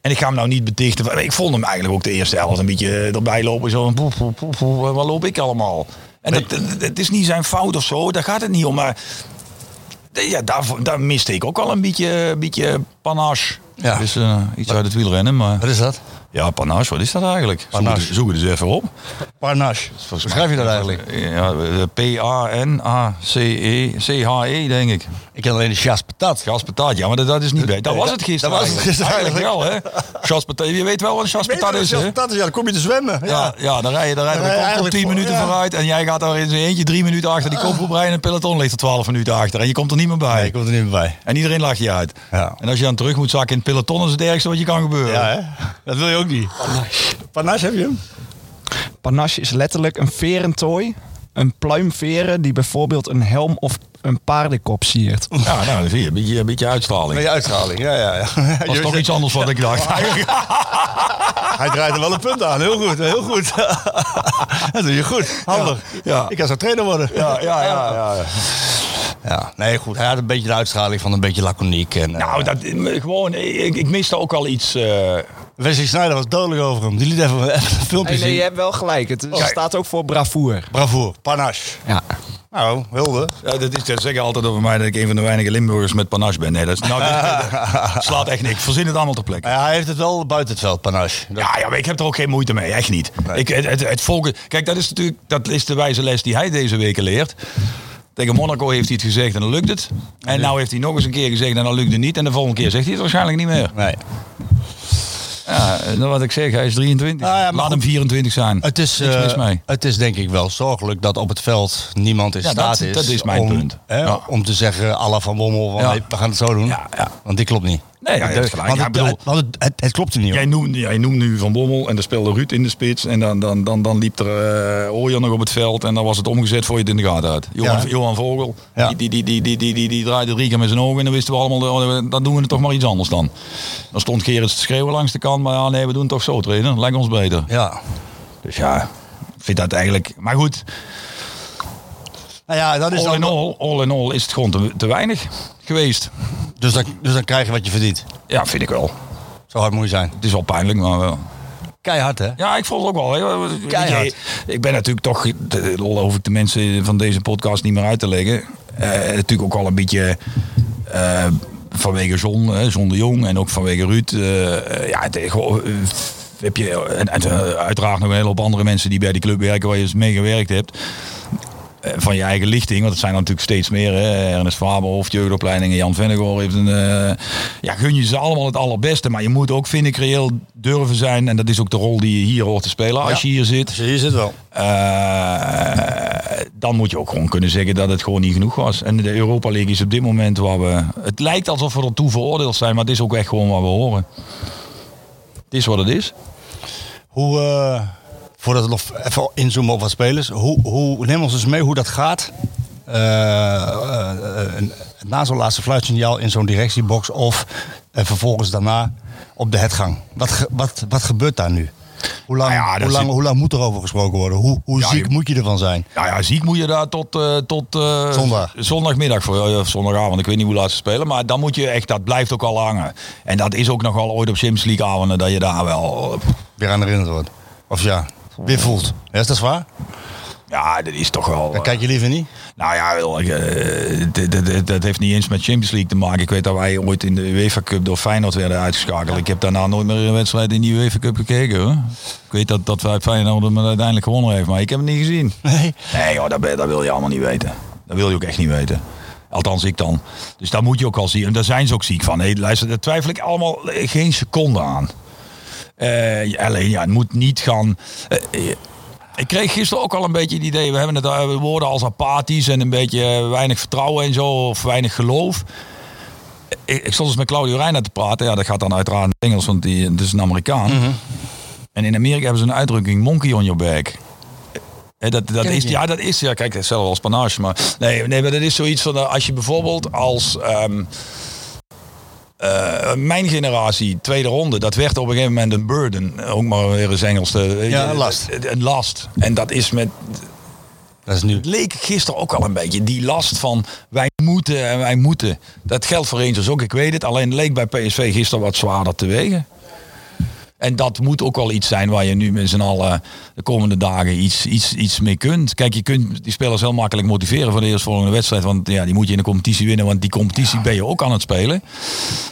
En ik ga hem nou niet betichten. Ik vond hem eigenlijk ook de eerste helft een beetje eh, erbij lopen. Zo van, poef, poef, poef, poef, wat loop ik allemaal? En dat, dat- het is niet zijn fout of zo, daar gaat het niet om. Maar eh, ja, daar, daar miste ik ook al een beetje, een beetje panache. Ja. Dus eh, iets uit het wielrennen. Maar Wat is dat? Ja, panache, wat is dat eigenlijk? Zoek Panache. het, zoek het eens even op. Parnache. Hoe schrijf je dat eigenlijk? Ja, eh, P-A-N-A-C-E, C-H-E, denk ik. Ik ken alleen de chasse patat. Gaspataat, ja, maar dat, dat is niet bij. Dat was het gisteren. dat was het eigenlijk. gisteren Eigenlijk wel, hè? Gaspataat, je weet wel wat een is, hè? is, ja, dan kom je te zwemmen. Ja, ja, dan rij je, dan rij je Dan rij je op eigenlijk 10 voor- minuten ja. vooruit. En jij gaat daar in zijn eentje drie minuten achter die kop op rijden. En het peloton ligt er 12 minuten achter. En je komt er niet meer bij. Nee, ik kom er niet meer bij. En iedereen lacht je uit. Ja. En als je dan terug moet zakken in het peloton, is het ergste wat je kan gebeuren. Ja, hè? Dat wil je ook niet. Panache heb je hem? Panache is letterlijk een verentooi. Een pluim veren die bijvoorbeeld een helm of een paardenkop siert. Ja, nou, dan zie je. Een beetje, een beetje uitstraling. Nee, uitstraling. Ja, ja, ja. Dat was toch iets anders wat ik dacht. Hij draait er wel een punt aan. Heel goed, heel goed. dat doe je goed. Handig. Ja. Ik kan zo trainer worden. Ja, ja, ja. ja. Ja, nee, goed. Hij had een beetje de uitstraling van een beetje laconiek. En, Nou, eh, dat, gewoon, ik, ik miste ook al iets. eh, Wesley Sneijder was dodelijk over hem. Die liet even, even een filmpje Nee, nee, je zien. hebt wel gelijk. Het staat ook voor bravoure. Bravo, panache. Ja. Nou, wilde. Ja, dat, is, dat zeggen altijd over mij dat ik een van de weinige Limburgers met panache ben. Nee, dat, is, nou, dat- dat slaat echt niks. Verzin het allemaal ter plekke. Ja, hij heeft het wel buiten het veld, panache. Dat- Ja, ja, maar ik heb er ook geen moeite mee. Echt niet. Ik, het, het, het volgen, kijk, dat is natuurlijk dat is de wijze les die hij deze weken leert. Tegen Monaco heeft hij het gezegd en dan lukt het. En nou heeft hij nog eens een keer gezegd en dan lukt het niet. En de volgende keer zegt hij het waarschijnlijk niet meer. Nee. Ja, en wat ik zeg, hij is 23. Ah, ja, maar Laat hem 24 zijn. Het is, eh, het is denk ik wel zorgelijk dat op het veld niemand in Ja, staat dat- is, dat is mijn om, punt. Hè, om te zeggen, alla van Bommel, van, Ja. hey, we gaan het zo doen. Want die klopt niet. Nee, ja, gelijk. Want, het, bedoel- het- het, het, het klopt er niet. hoor. Jij noemt, jij nu Van Bommel en er speelde Ruud in de spits. En dan, dan, dan, dan liep er uh, nog op het veld. En dan was het omgezet voor je het in de gaten uit. Johan, Ja. Johan Vogel, die, die, die, die, die, die, die, die draaide drie keer met zijn ogen. En dan wisten we allemaal, dan doen we het toch maar iets anders dan. Dan stond Gerrits te schreeuwen langs de kant. Maar ja, nee, we doen het toch zo trainen. Lijkt ons beter. Ja. Dus ja, ik vind dat eigenlijk... Maar goed, Nou ja, dat is all in dan, all, all in all is het gewoon te, te weinig geweest. dus, dan, dus dan krijg je wat je verdient. Ja, vind ik wel. Zo hard moet je zijn. Het is wel pijnlijk, maar wel. Keihard, hè? Ja, ik vond het ook wel. Keihard. Ik ben natuurlijk toch, dat hoef ik de mensen van deze podcast niet meer uit te leggen. Eh, natuurlijk ook wel een beetje eh, vanwege John, hè, de Jong en ook vanwege Ruud. eh, ja, eh, heb je en, uiteraard nog een hele hoop andere mensen die bij die club werken waar je eens mee gewerkt hebt. Eh, Van je eigen lichting, want het zijn er natuurlijk steeds meer. Hè. Ernest Faber, hoofdjeugdopleidingen, Jan Vennegoor heeft een... eh, ja, gun je ze allemaal het allerbeste. Maar je moet ook, vind ik, reëel durven zijn. En dat is ook de rol die je hier hoort te spelen als je hier zit. Hier zit wel. Eh, dan moet je ook gewoon kunnen zeggen dat het gewoon niet genoeg was. En de Europa League is op dit moment waar we... Het lijkt alsof we ertoe veroordeeld zijn, maar het is ook echt gewoon wat we horen. Het is wat het is. Hoe, eh, voordat we nog even inzoomen op wat spelers. Hoe, hoe, neem ons eens mee hoe dat gaat. Eh, eh, eh, na zo'n laatste fluitsignaal in zo'n directiebox. Of vervolgens daarna op de hetgang. Wat, ge- wat, wat gebeurt daar nu? Hoe lang, Nou ja, hoe lang, zit- hoe lang moet er over gesproken worden? Hoe, hoe Ja, ziek je- moet je ervan zijn? Nou ja, ziek moet je daar tot, tot Zondag. zondagmiddag voor, zondagavond. Ik weet niet hoe laat ze spelen, maar dan moet je echt, dat blijft ook al hangen. En dat is ook nog wel ooit op Champions League avonden dat je daar wel, Weer aan herinnerd wordt. Of ja, weer voelt. Ja, is dat zwaar? ja, dat is toch wel. Dan kijk je liever niet? Nou ja, eh, dat- heeft niet eens met Champions League te maken. Ik weet dat wij ooit in de UEFA Cup door Feyenoord werden uitgeschakeld. Ik heb daarna nooit meer een wedstrijd in die UEFA Cup gekeken. Hoor. Ik weet dat, dat wij Feyenoord hem uiteindelijk gewonnen heeft, maar ik heb het niet gezien. Nee. Nee hoor, dat, wil je allemaal niet weten. Dat wil je ook echt niet weten. Althans, ik dan. Dus daar moet je ook al zien. En daar zijn ze ook ziek van. Nee, luister, daar twijfel ik allemaal geen seconde aan. Eh, alleen, ja, het moet niet gaan... eh, eh, ik kreeg gisteren ook al een beetje het idee... We hebben het uh, woorden als apathisch en een beetje eh, weinig vertrouwen en zo. Of weinig geloof. Ik, ik stond eens met Claudio Reiner te praten. Ja, dat gaat dan uiteraard in het Engels, want die, dat is een Amerikaan. En in Amerika hebben ze een uitdrukking, monkey on your back. Dat, dat is, ja, dat is, ja, kijk, hetzelfde als panage, maar nee, nee, maar dat is zoiets van, eh, als je bijvoorbeeld als ehm, eh, mijn generatie, tweede ronde, dat werd op een gegeven moment een burden, ook maar weer eens Engels. te- weet Ja, een last. Een last. En dat is met, Dat is nu. het leek gisteren ook al een beetje, die last van wij moeten en wij moeten. Dat geldt voor Rangers ook, ik weet het, alleen leek bij PSV gisteren wat zwaarder te wegen. En dat moet ook wel iets zijn waar je nu met z'n allen de komende dagen iets, iets, iets mee kunt. Kijk, je kunt die spelers heel makkelijk motiveren voor de eerstvolgende wedstrijd. Want ja, die moet je in de competitie winnen. Want die competitie ben je ook aan het spelen.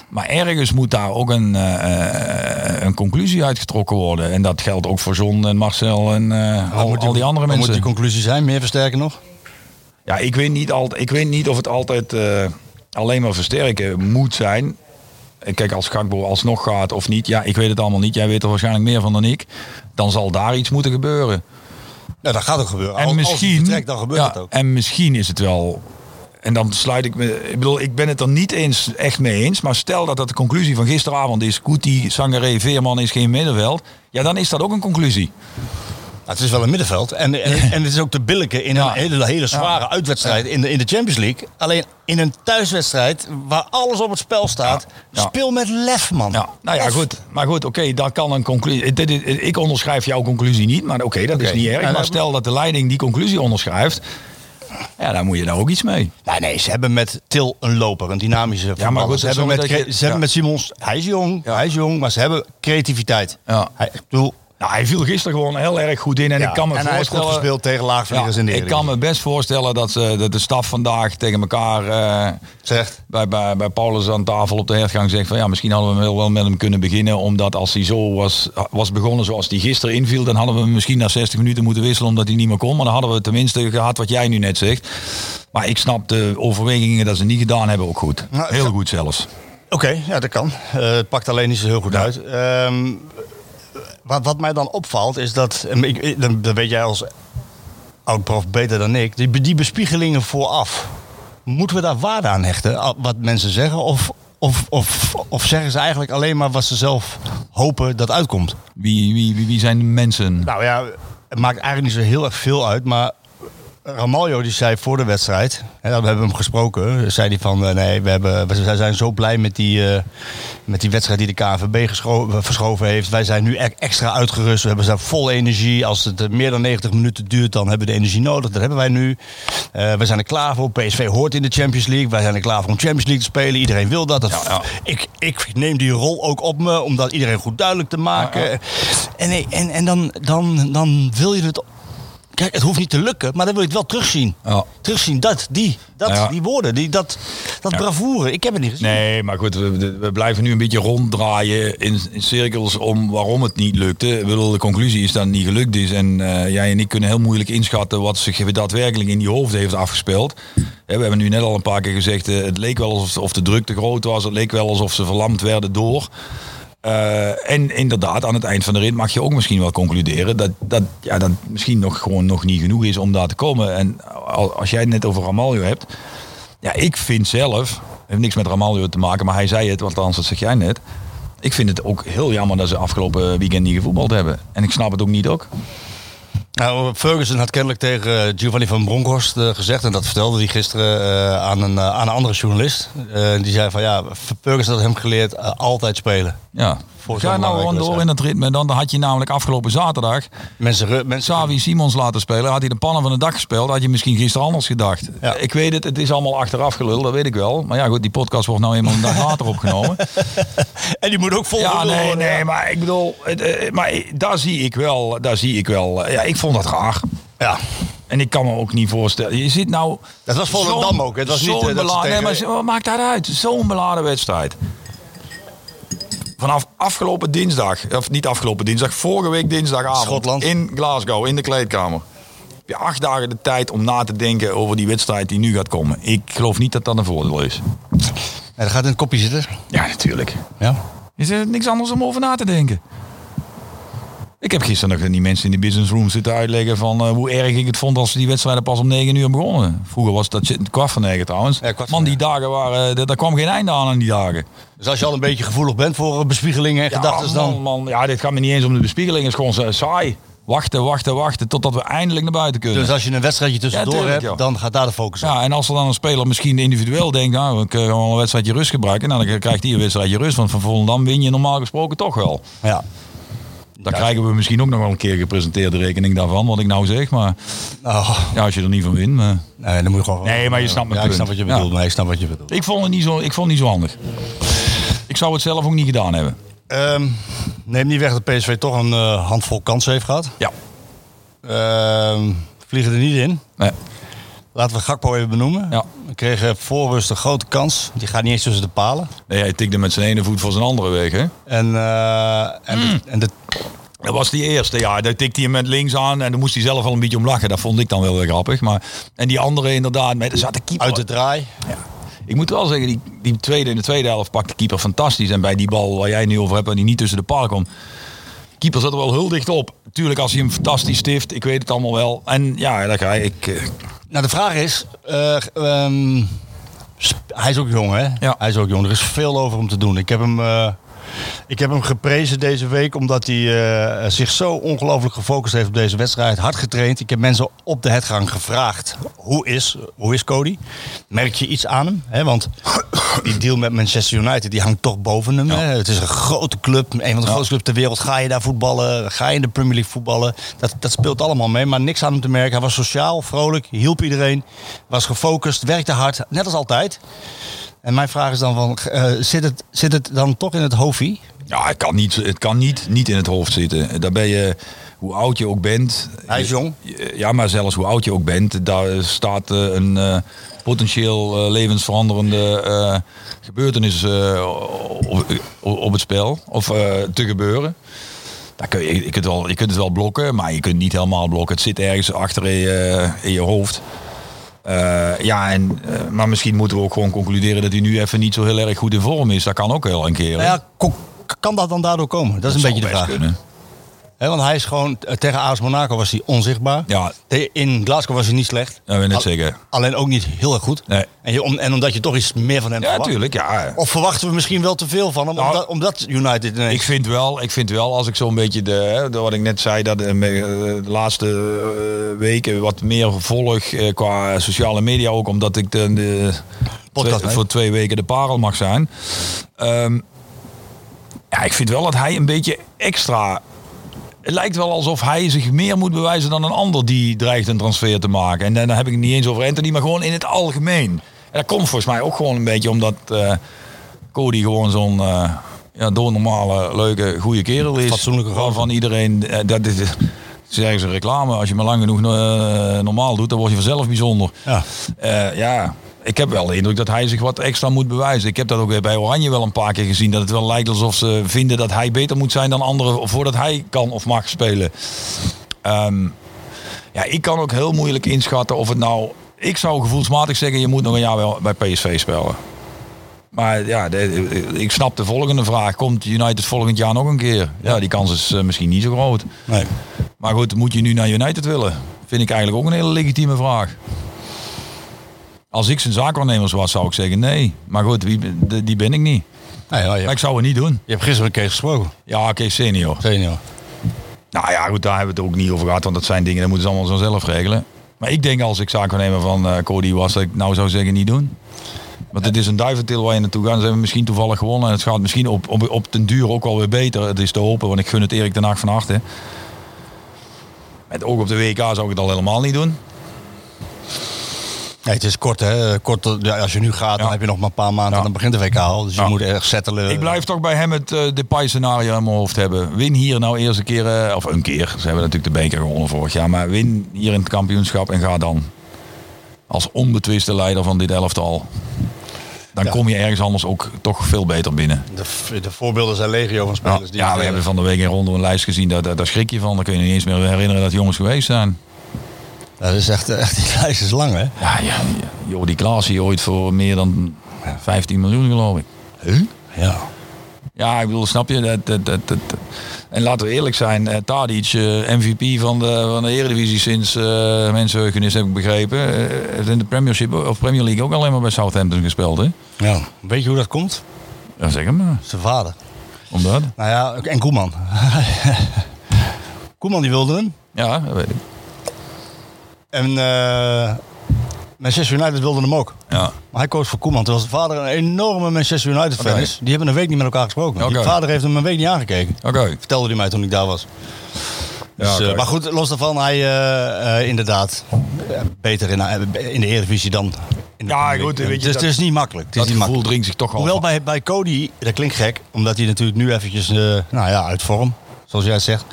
Maar ergens moet daar ook een, eh, een conclusie uitgetrokken worden. En dat geldt ook voor John en Marcel en eh, al, al die andere Wat mensen. moet die conclusie zijn? Meer versterken nog? Ja, ik weet niet, altijd, ik weet niet of het altijd alleen maar versterken moet zijn. Eh, Kijk, als Gakbo alsnog gaat of niet, ja, ik weet het allemaal niet. Jij weet er waarschijnlijk meer van dan ik. Dan zal daar iets moeten gebeuren. Ja, dat gaat ook gebeuren. En als, als misschien, vertrekt, dan gebeurt ja, het ook. En misschien is het wel. En dan sluit ik me. Ik bedoel, ik ben het er niet eens echt mee eens. Maar stel dat dat de conclusie van gisteravond is: Kuti, Sangaré, Veerman is geen middenveld. Ja, dan is dat ook een conclusie. Nou, het is wel een middenveld. En, en, en het is ook te billijken in een Ja. hele, hele zware uitwedstrijd in, de, in de Champions League. Alleen in een thuiswedstrijd waar alles op het spel staat. Ja. Ja. Speel met lef, man. Ja, nou ja, Lef. goed. Maar goed, oké, daar kan een conclusie. dit is- Ik onderschrijf jouw conclusie niet, maar oké, dat is niet erg. Ja, maar stel dat de leiding die conclusie onderschrijft, ja, dan moet je daar ook iets mee. Nee, nee, ze hebben met Til een loper, een dynamische voetballer. maar goed, ze hebben, met, je- ze hebben ja. met Simons, hij is jong, hij is jong, maar ze hebben creativiteit. Ja. Hij, ik bedoel, Nou, hij viel gisteren gewoon heel erg goed in en ja, ik kan me en hij voorstellen. gespeeld tegen laagvliegers Ja, in de ik kan me best voorstellen dat, ze, dat de staf vandaag tegen elkaar eh, Zegt. bij, bij, bij Paulus aan tafel op de hertgang zegt van ja, misschien hadden we wel, wel met hem kunnen beginnen. Omdat als hij zo was, was begonnen zoals hij gisteren inviel, dan hadden we hem misschien na 60 minuten moeten wisselen omdat hij niet meer kon. Maar dan hadden we tenminste gehad wat jij nu net zegt. Maar ik snap de overwegingen dat ze niet gedaan hebben ook goed. Nou, Heel goed zelfs. Oké, ja, dat kan. Eh, het pakt alleen niet zo heel goed uit. Ehm, wat, wat mij dan opvalt is dat, en ik, dan weet jij als oud-prof beter dan ik, die, die bespiegelingen vooraf. Moeten we daar waarde aan hechten, wat mensen zeggen? Of, of, of, of zeggen ze eigenlijk alleen maar wat ze zelf hopen dat uitkomt? Wie, wie, wie, wie zijn de mensen? Nou ja, het maakt eigenlijk niet zo heel erg veel uit, maar Ramaljo die zei voor de wedstrijd, hè, we hebben hem gesproken, zei hij van eh, nee, we, hebben, we zijn zo blij met die, eh, met die wedstrijd die de KNVB verschoven heeft. Wij zijn nu e- extra uitgerust, we hebben zijn vol energie. Als het eh, meer dan 90 minuten duurt, dan hebben we de energie nodig. Dat hebben wij nu. Eh, we zijn er klaar voor. PSV hoort in de Champions League. Wij zijn er klaar voor om Champions League te spelen. Iedereen wil dat. dat Ik, ik neem die rol ook op me om dat iedereen goed duidelijk te maken. En, nee, en, en dan, dan, dan wil je het Kijk, het hoeft niet te lukken, maar dan wil je het wel terugzien. Ja. Terugzien, dat, die, dat, Ja. die woorden, die, dat, dat bravoure. Ik heb het niet gezien. Nee, maar goed, we, we blijven nu een beetje ronddraaien in, in cirkels om waarom het niet lukte. Ik bedoel, de conclusie is dat het niet gelukt is. En eh, jij en ik kunnen heel moeilijk inschatten wat zich daadwerkelijk in die hoofd heeft afgespeeld. We hebben nu net al een paar keer gezegd, eh, het leek wel alsof of de druk te groot was. Het leek wel alsof ze verlamd werden door. Eh, en inderdaad, aan het eind van de rit mag je ook misschien wel concluderen dat dat, ja, dat misschien nog gewoon nog niet genoeg is om daar te komen. En al- als jij het net over Ramaljo hebt, ja, ik vind zelf, heeft niks met Ramaljo te maken, maar hij zei het, want anders dat zeg jij net. Ik vind het ook heel jammer dat ze afgelopen weekend niet gevoetbald hebben. En ik snap het ook niet ook. Nou, Ferguson had kennelijk tegen eh, Giovanni van Bronckhorst eh, gezegd, en dat vertelde hij gisteren eh, aan, een, aan een andere journalist. Die zei van ja, Ferguson had hem geleerd altijd spelen. Ja. Voor Ga nou gewoon door in het ritme. Dan had je namelijk afgelopen zaterdag Mensen, mensen Savi Simons laten spelen. Had hij de pannen van de dak gespeeld, had je misschien gisteren anders gedacht. Ja. Ik weet het, het is allemaal achteraf gelul, dat weet ik wel. Maar ja, goed, die podcast wordt nou eenmaal een dag later opgenomen. En die moet ook vol Ja, nee, nee, maar ik bedoel, het, maar daar zie ik wel, daar zie ik wel. Ja, ik vond dat raar. Ja. En ik kan me ook niet voorstellen. Je zit nou. Dat was Volendam ook? Het was niet, beladen- tegen- Nee, maar wat maakt dat uit? Zo'n beladen wedstrijd. Vanaf afgelopen dinsdag, of niet afgelopen dinsdag, vorige week dinsdagavond. Schotland. In Glasgow, in de kleedkamer. Heb je acht dagen de tijd om na te denken over die wedstrijd die nu gaat komen. Ik geloof niet dat dat een voordeel is. Dat gaat in het kopje zitten. Ja, natuurlijk. Ja. Is er niks anders om over na te denken? Ik heb gisteren nog die mensen in de business room zitten uitleggen van eh, hoe erg ik het vond als die wedstrijden pas om 9 uur begonnen. Vroeger was dat shit- kwart van 9 trouwens. Ja, van Man, die dagen waren, eh, daar kwam geen einde aan aan die dagen. Dus als je al een beetje gevoelig bent voor eh, bespiegelingen en gedachten, dan... man, man, ja, dit gaat me niet eens om de bespiegeling. Het is gewoon saai. Wachten, wachten, wachten totdat we eindelijk naar buiten kunnen. Dus als je een wedstrijdje tussendoor Ja, tuurlijk, hebt, dan gaat daar de focus op. Ja, en als er dan een speler misschien individueel denkt, nou, ik kan wel een wedstrijdje rust gebruiken. Nou, dan krijgt hij een wedstrijdje rust. Want van Volendam win je normaal gesproken toch wel. Ja. Dan krijgen we misschien ook nog wel een keer gepresenteerd de rekening daarvan, wat ik nou zeg. Maar Nou, ja, als je er niet van wint. Maar... nee, dan moet je gewoon... Nee, maar je snapt mijn Ja, ik snap wat je Ja. bedoelt. Nee, ik snap wat je bedoelt. Ik vond het niet zo, ik vond het niet zo handig. Ik zou het zelf ook niet gedaan hebben. Ehm, neem niet weg dat PSV toch een eh, handvol kansen heeft gehad. Ja. Ehm, vliegen er niet in. Nee. Laten we Gakpo even benoemen. Ja. We kregen voor rust een grote kans. Die gaat niet eens tussen de palen. Nee, hij tikte met zijn ene voet voor zijn andere weg. Hè? En, eh, en, de, en de, Dat was die eerste. Ja, daar tikte hij hem met links aan. En dan moest hij zelf wel een beetje om lachen. Dat vond ik dan wel weer grappig. Maar, en die andere inderdaad. Met, er zat de keeper. uit de draai. Ik moet wel zeggen, die, die tweede in de tweede helft pakt de keeper fantastisch. En bij die bal waar jij nu over hebt, en die niet tussen de paal komt. Keeper zat er wel heel dicht op. Tuurlijk, als hij hem fantastisch stift, ik weet het allemaal wel. En ja, daar ga ik. eh, Nou, de vraag is... eh, ehm, hij is ook jong, hè? Ja. Hij is ook jong. Er is veel over hem te doen. Ik heb hem, eh, ik heb hem geprezen deze week omdat hij eh, zich zo ongelooflijk gefocust heeft op deze wedstrijd. Hard getraind. Ik heb mensen op de headgang gevraagd. Hoe is, hoe is Cody? Merk je iets aan hem? Want die deal met Manchester United die hangt toch boven hem. Het is een grote club. Een van de grootste clubs ter wereld. Ga je daar voetballen? Ga je in de Premier League voetballen? Dat, dat speelt allemaal mee. Maar niks aan hem te merken. Hij was sociaal, vrolijk, hielp iedereen. Was gefocust, werkte hard. Net als altijd. En mijn vraag is dan van, eh, zit, het, zit het dan toch in het hoofdie? ja, het kan, niet, het kan niet, niet in het hoofd zitten. Daar ben je, hoe oud je ook bent. Hij is jong. Ja, maar zelfs hoe oud je ook bent, daar staat eh, een eh, potentieel levensveranderende gebeurtenis op, op het spel. Of te gebeuren. Daar kun je, je, kunt wel, je kunt het wel blokken, maar je kunt het niet helemaal blokken. Het zit ergens achter in je, in je hoofd. Eh, ja, en, eh, maar misschien moeten we ook gewoon concluderen dat hij nu even niet zo heel erg goed in vorm is. Dat kan ook wel een keer. Nou ja, kan dat dan daardoor komen? Dat is een beetje de vraag. kunnen. Want hij is gewoon, eh, tegen AS Monaco was hij onzichtbaar. Ja. In Glasgow was hij niet slecht. Wil ik net zeggen. Alleen ook niet heel erg goed. Nee. En, je, om, en omdat je toch iets meer van hem Ja, verwacht. natuurlijk. Ja. Of verwachten we misschien wel te veel van hem, Nou, omdat, omdat United ineens... Ik vind wel, ik vind wel als ik zo'n beetje de, hè, de- wat ik net zei, dat eh, eh, de laatste weken wat meer volg eh, qua sociale media ook, omdat ik de, de Podcast, twee- voor twee weken de parel mag zijn. Ehm, ja, ik vind wel dat hij een beetje extra. Het lijkt wel alsof hij zich meer moet bewijzen dan een ander die dreigt een transfer te maken. En dan heb ik het niet eens over Anthony, maar gewoon in het algemeen. En dat komt volgens mij ook gewoon een beetje omdat eh, Cody gewoon zo'n eh ja, doornormale, leuke, goede kerel is. Fatsoenlijke gozer. Waarvan iedereen, eh, dat is, zeggen ze reclame, als je maar lang genoeg normaal doet, dan word je vanzelf bijzonder. Ja. Ja, ik heb wel de indruk dat hij zich wat extra moet bewijzen. Ik heb dat ook weer bij Oranje wel een paar keer gezien. Dat het wel lijkt alsof ze vinden dat hij beter moet zijn dan anderen voordat hij kan of mag spelen. Ehm, ja, ik kan ook heel moeilijk inschatten of het nou... Ik zou gevoelsmatig zeggen, je moet nog een jaar wel bij PSV spelen. Maar ja, de- ik snap de volgende vraag. Komt United volgend jaar nog een keer? Ja, die kans is eh, misschien niet zo groot. Nee. Maar goed, moet je nu naar United willen? Vind ik eigenlijk ook een hele legitieme vraag. Als ik zijn zaakwaarnemers was, zou ik zeggen nee. Maar goed, wie, de- die ben ik niet. Nee, ja, Maar ik zou het niet doen. je hebt gisteren met Kees gesproken. Ja, oké, senior. Senior. Nou ja, goed, daar hebben we het ook niet over gehad. Want dat zijn dingen, dat moeten ze allemaal zo zelf regelen. Maar ik denk als ik zaakwaarnemer van eh, Cody was, dat ik nou zou zeggen niet doen. Want het is een duiventil waar je naartoe gaat. Ze hebben misschien toevallig gewonnen. En het gaat misschien op, op, op den duur ook wel weer beter. Het is te hopen, want ik gun het Erik ten Hag van harte. Met oog op de WK zou ik het al helemaal niet doen. Nee, het is kort hè. Kort, ja, als je nu gaat, dan Ja. heb je nog maar een paar maanden Ja. en dan begint de WK al. Dus je Ja. moet erg settelen. Ik blijf toch bij hem het uh, Depay-scenario in mijn hoofd hebben. Win hier nou eerst een keer, eh, of een keer. Ze hebben natuurlijk de beker gewonnen vorig jaar. Maar win hier in het kampioenschap en ga dan als onbetwiste leider van dit elftal. Dan Ja. kom je ergens anders ook toch veel beter binnen. De, de voorbeelden zijn legio van Ja, spelers. die ja, we hebben van de week in ronde een lijst gezien. Daar, daar, daar schrik je van. Dan kun je niet eens meer herinneren dat jongens geweest zijn. Dat is echt, echt die lijst is lang, hè? Ja, ja, joh, die Klaas hier ooit voor meer dan 15 miljoen geloof ik. Ja. Ja, ik bedoel, snap je? Dat, dat, dat, dat- En laten we eerlijk zijn, eh, Tadic, eh, MVP van de, van de Eredivisie sinds uh, mensenheugenis, heb ik begrepen. eh, heeft in de Premiership of Premier League ook alleen maar bij Southampton gespeeld, hè? ja. Weet je hoe dat komt? Ja, zeg het maar. Zijn vader. Omdat? Nou ja, en Koeman. Koeman die wilde hem. Ja, dat weet ik. En eh Manchester United wilde hem ook. Ja. Maar hij koos voor Koeman. Terwijl zijn vader een enorme Manchester United fan is. Die hebben een week niet met elkaar gesproken. Die vader heeft hem een week niet aangekeken. Oké. Vertelde hij mij toen ik daar was. Dus, Ja, eh, maar goed, los daarvan, hij eh, eh, inderdaad beter in, in de Eredivisie dan in de Ja, goed, weet je, dus dat- het is niet makkelijk. Het is Dat niet gevoel makkelijk. dringt zich toch al. Hoewel bij, bij Cody, dat klinkt gek, omdat hij natuurlijk nu eventjes eh, nou ja, uit vorm, zoals jij zegt.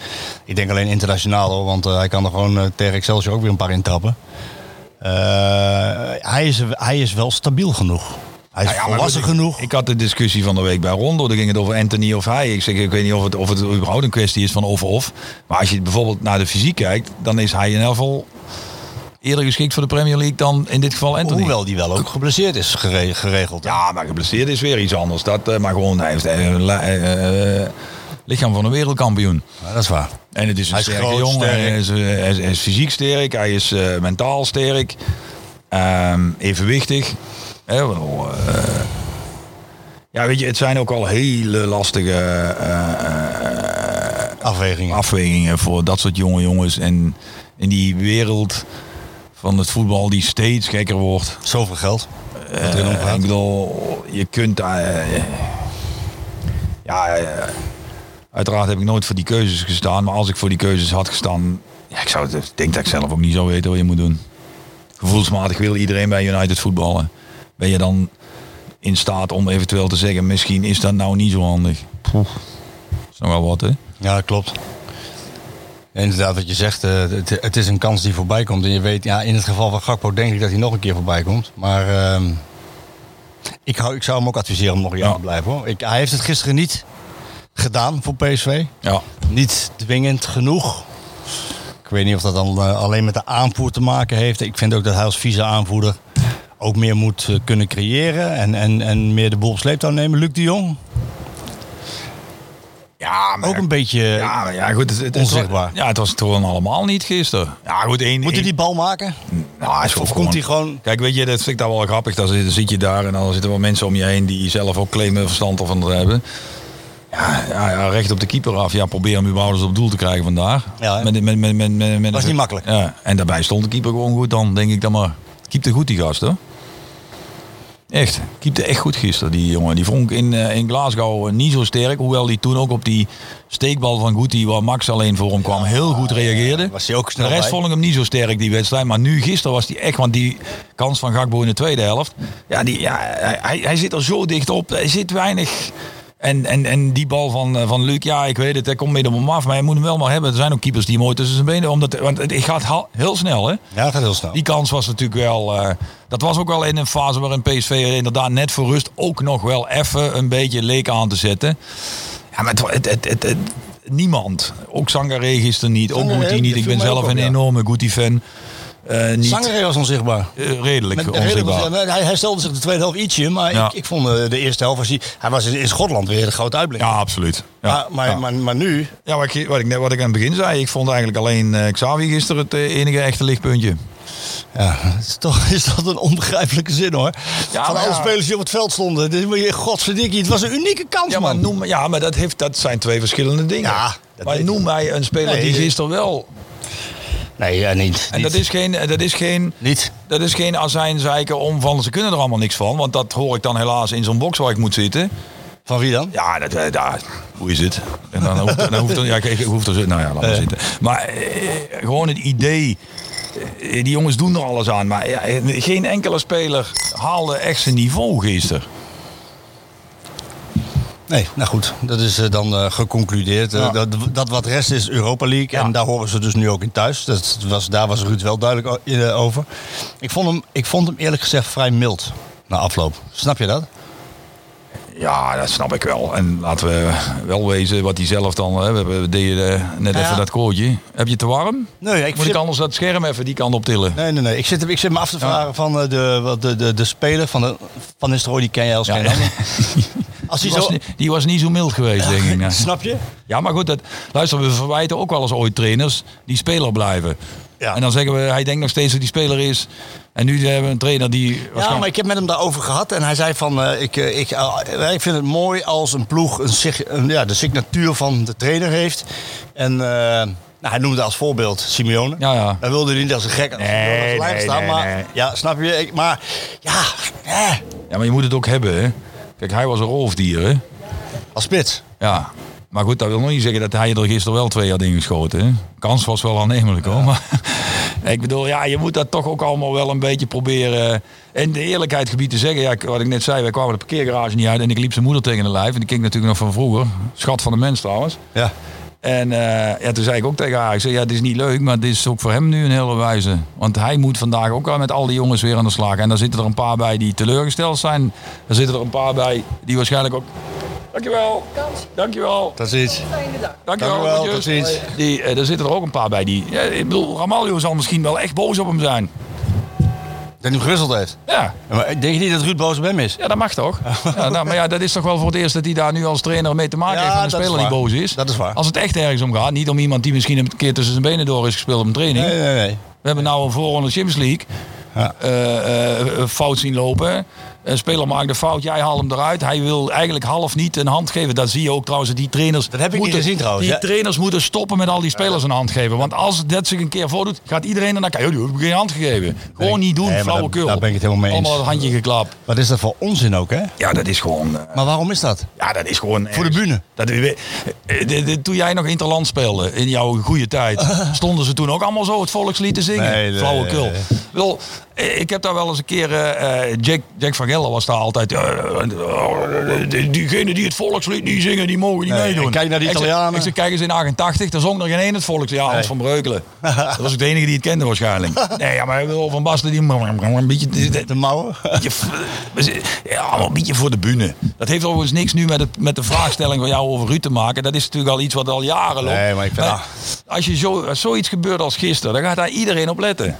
Ik denk alleen internationaal hoor, want eh, hij kan er gewoon eh, tegen Excelsior ook weer een paar intrappen. Eh, hij, is, hij is wel stabiel genoeg. Hij is Ja, ja, genoeg. Ik had de discussie van de week bij Rondo. Daar ging het over Anthony of hij. Ik zeg, ik weet niet of het, of het überhaupt een kwestie is van of of. Maar als je bijvoorbeeld naar de fysiek kijkt, dan is hij in elk geval eerder geschikt voor de Premier League dan in dit geval Anthony. Hoewel die wel ook geblesseerd is gere- geregeld. hè? Ja, maar geblesseerd is weer iets anders. Dat, maar gewoon, hij heeft eh, lichaam van een wereldkampioen. Ja, dat is waar. En het is een Hij is sterke groot, jongen. sterk. Hij is, eh, hij, is, hij is fysiek sterk. Hij is eh, mentaal sterk. Ehm, evenwichtig. Wel, eh, ja, weet je, het zijn ook al hele lastige Afwegingen. afwegingen voor dat soort jonge jongens. En in die wereld van het voetbal die steeds gekker wordt. Zoveel geld. Ik bedoel, je kunt daar. ja, uiteraard heb ik nooit voor die keuzes gestaan. Maar als ik voor die keuzes had gestaan. Ja, ik zou het, ik denk dat ik zelf ook niet zou weten wat je moet doen. Gevoelsmatig wil iedereen bij United voetballen. Ben je dan in staat om eventueel te zeggen: misschien is dat nou niet zo handig? Dat is nog wel wat, hè? Ja, dat klopt. Inderdaad, wat je zegt, eh, het, het is een kans die voorbij komt. En je weet, ja, in het geval van Gakpo denk ik dat hij nog een keer voorbij komt. Maar ehm, ik, hou, ik zou hem ook adviseren om nog een jaar Ja. te blijven. Hoor. Ik, hij heeft het gisteren niet gedaan voor PSV. Ja. Niet dwingend genoeg. Ik weet niet of dat dan eh, alleen met de aanvoer te maken heeft. Ik vind ook dat hij als vice-aanvoerder ook meer moet eh, kunnen creëren. En, en, en meer de boel op sleeptouw nemen. Luc de Jong. Ja, maar Ook een beetje Ja, ja, goed. Het, het, Onzichtbaar. ja, het was het gewoon allemaal niet gisteren. Ja, goed. Één, Moet hij die bal maken? Nou, Of komt hij gewoon... Kijk, weet je, dat vind ik daar wel grappig. Dan zit, dan zit je daar en dan zitten wel mensen om je heen die zelf ook claimen verstand van te hebben. Ja, ja, ja, recht op de keeper af. Ja, probeer hem überhaupt eens op doel te krijgen vandaag. Ja, met, met, met, met, met, met Was niet makkelijk. Ja, en daarbij stond de keeper gewoon goed. Dan denk ik dan maar, keepte goed die gast hoor. Echt, keepte echt goed gisteren die jongen. Die vond ik in, eh, in Glasgow eh, niet zo sterk. Hoewel die toen ook op die steekbal van Guti, waar Max alleen voor hem kwam, heel goed reageerde. Was hij ook De snel rest bij? vond ik hem niet zo sterk die wedstrijd. Maar nu, gisteren was hij echt, want die kans van Gakbo in de tweede helft. Ja, die, ja hij, hij zit er zo dicht op. Hij zit weinig. En, en, en die bal van, eh, van Luc, ja, ik weet het, hij komt midden op hem af. Maar hij moet hem wel maar hebben. Er zijn ook keepers die mooi tussen zijn benen. Omdat, want het gaat heel snel, hè? Ja, gaat heel snel. Die kans was natuurlijk wel. eh, dat was ook wel in een fase waarin PSV inderdaad net voor rust ook nog wel even een beetje leek aan te zetten. Ja, maar het, het, het, het- het- niemand. Ook Sangaré gisteren niet. Ook Guti niet. Ik ben zelf een enorme Guti-fan. Eh niet Zangeré was onzichtbaar. eh, redelijk Met- onzichtbaar. redelijk- hij herstelde zich de tweede helft ietsje, maar Ja. ik, ik vond eh, de eerste helft was hij, hij was in, Schotland weer een grote uitblinker. Ja, absoluut. Ja, maar, maar, ja. maar, maar nu, Ja, wat ik, wat, ik, net- wat ik aan het begin zei, ik vond eigenlijk alleen eh, Xavi gisteren het enige echte lichtpuntje. ja, het is, toch, is dat een onbegrijpelijke zin hoor. Ja, Van alle ja. spelers die op het veld stonden, dit moet je godsverdikkie, het was een unieke kans Ja, maar, man. noem, ja, maar dat, heeft, dat zijn twee verschillende dingen. Ja, dat maar noem mij een speler Nee, die gisteren wel... Nee, ja, niet. En niet. dat is geen... Dat is geen niet. Dat is geen azijnzeiken om van ze kunnen er allemaal niks van. Want dat hoor ik dan helaas in zo'n box waar ik moet zitten. Van wie dan? Ja, dat, eh, daar, hoe is het? En dan hoeft, dan hoeft er, ja, kijk, hoeft er zo, nou ja, laat maar zitten. Maar eh, gewoon het idee, eh, die jongens doen er alles aan. Maar ja, eh, geen enkele speler haalde echt zijn niveau gisteren. Nee, nou goed, dat is eh, dan eh, geconcludeerd. Eh, Ja. dat, dat wat rest is Europa League Ja. en daar horen ze dus nu ook in thuis. Dat was, daar was Ruud wel duidelijk over. Ik vond, hem, ik vond hem eerlijk gezegd vrij mild na afloop. Snap je dat? Ja, dat snap ik wel. En laten we wel wezen wat hij zelf dan... Hè, we deden net Ja. even dat koortje. Heb je te warm? Nee, ik Moet ik anders dat scherm even die kant op tillen? Nee, nee, nee. Ik zit, ik zit me af te vragen van de, wat de, de, de speler van, de, van Nistelrooy, die ken jij als Ja. geen ander. Als hij Die was, zo... niet- die was niet zo mild geweest, denk ik. nou. Snap je? Ja, maar goed, dat, luister, we verwijten ook wel eens ooit trainers die speler blijven. Ja. En dan zeggen we, hij denkt nog steeds dat die speler is. En nu hebben we een trainer die... Ja, maar ik heb met hem daarover gehad en hij zei van, eh, ik, eh, ik, eh, ik vind het mooi als een ploeg een, een, ja, de signatuur van de trainer heeft. En nou, hij noemde als voorbeeld Simeone. Ja, ja. Dan wilde hij niet als een gek als Nee, nee, staan, nee, maar nee. ja, snap je? Ik, maar ja, eh, Ja, maar je moet het ook hebben, hè. Kijk, hij was een roofdier, hè. als spits. Ja. Maar goed, dat wil nog niet zeggen dat hij er gisteren wel twee had ingeschoten. Hè? Kans was wel aannemelijk hoor. Maar ik bedoel, ja, je moet dat toch ook allemaal wel een beetje proberen. En de eerlijkheid gebied te zeggen. Ja, wat ik net zei, wij kwamen de parkeergarage niet uit. En ik liep zijn moeder tegen de lijf. En die keek natuurlijk nog van vroeger. Schat van de mens trouwens. Ja. En eh, ja, toen zei ik ook tegen haar, ik zei, ja, het is niet leuk, maar het is ook voor hem nu een hele wijze. Want hij moet vandaag ook al met al die jongens weer aan de slag. En daar zitten er een paar bij die teleurgesteld zijn. Er zitten er een paar bij die waarschijnlijk ook... Dankjewel. Dankjewel. Dat is iets. Dankjewel. Dankjewel, groetjes. tot ziens. Die, eh, er zitten er ook een paar bij die... Ja, ik bedoel, Ramaljo zal misschien wel echt boos op hem zijn. Dat hij hem gewisseld heeft. Ja, Maar denk je niet dat Ruud boos op hem is? ja dat mag toch? Ja, nou, maar ja, dat is toch wel voor het eerst dat hij daar nu als trainer mee te maken Ja, heeft met een speler die boos is. Dat is waar. Als het echt ergens om gaat, niet om iemand die misschien een keer tussen zijn benen door is gespeeld op een training. Nee, nee, nee. We hebben nou een voorronde Champions League Ja. eh, eh, fout zien lopen. Een speler maakt een fout, jij haalt hem eruit. Hij wil eigenlijk half niet een hand geven. Dat zie je ook trouwens. Die trainers Dat heb ik niet moeten, gezien trouwens, Die trainers moeten stoppen met al die spelers een hand geven. Want als dat zich een keer voordoet, gaat iedereen er kijken. "Oh, Die hebben geen hand gegeven. Gewoon niet doen, nee, flauwekul. daar- daar ben ik het helemaal mee eens. Allemaal het handje geklapt. Wat is dat voor onzin ook, hè? Ja, dat is gewoon... eh, Maar waarom is dat? ja, dat is gewoon... Voor de bühne. Dat, eh, de- de- de- toen jij nog Interland speelde, in jouw goede tijd, stonden ze toen ook allemaal zo het volkslied te zingen. Nee, nee, Flauwekul. Wel, ik heb daar wel eens een keer, eh, eh, Jack, Jack van Gelder was daar altijd, eh, eh, die- diegenen die het volkslied niet zingen, die mogen niet Nee, meedoen. en kijk naar zeg- Italianen. Ik zeg, kijk eens in 88, daar zong nog geen één het volkslied. Ja, Hans Nee. van Breukelen. Dat was ook de enige die het kende waarschijnlijk. Nee, ja, maar van Basten, die een beetje... De mouwen? ja, een beetje voor de bühne. Dat heeft overigens niks nu met, het, met de vraagstelling van jou over Ruud te maken. Dat is natuurlijk al iets wat al jaren loopt. Nee, maar ik vind- als je zo, als zoiets gebeurt als gisteren, dan gaat daar iedereen op letten.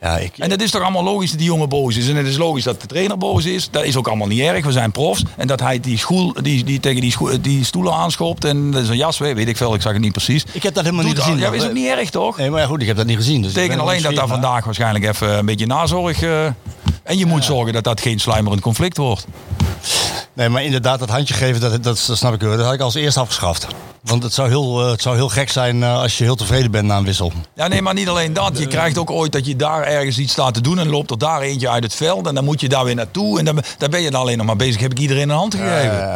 Ja, ik, En het is toch allemaal logisch dat die jongen boos is. En het is logisch dat de trainer boos is. Dat is ook allemaal niet erg. We zijn profs. En dat hij die, school, die, die tegen die, school, die stoelen aanschopt en zijn jas weet, weet ik veel. Ik zag het niet precies. ik heb dat helemaal Doet niet gezien. al- Ja, is ook niet erg toch? Nee, maar ja, goed, ik heb dat niet gezien. Dus Tegen alleen dat daar vandaag waarschijnlijk even een beetje nazorg. eh, en je moet zorgen dat dat geen sluimerend conflict wordt. Nee, maar inderdaad, dat handje geven, dat, dat, dat snap ik wel. Dat had ik als eerste afgeschaft. Want het zou heel, eh, het zou heel gek zijn eh, als je heel tevreden bent na een wissel. Ja, nee, maar niet alleen dat. Je krijgt ook ooit dat je daar ergens iets staat te doen. En loopt er daar eentje uit het veld. En dan moet je daar weer naartoe. En dan, dan ben je dan alleen nog maar bezig. Heb ik iedereen een hand gegeven.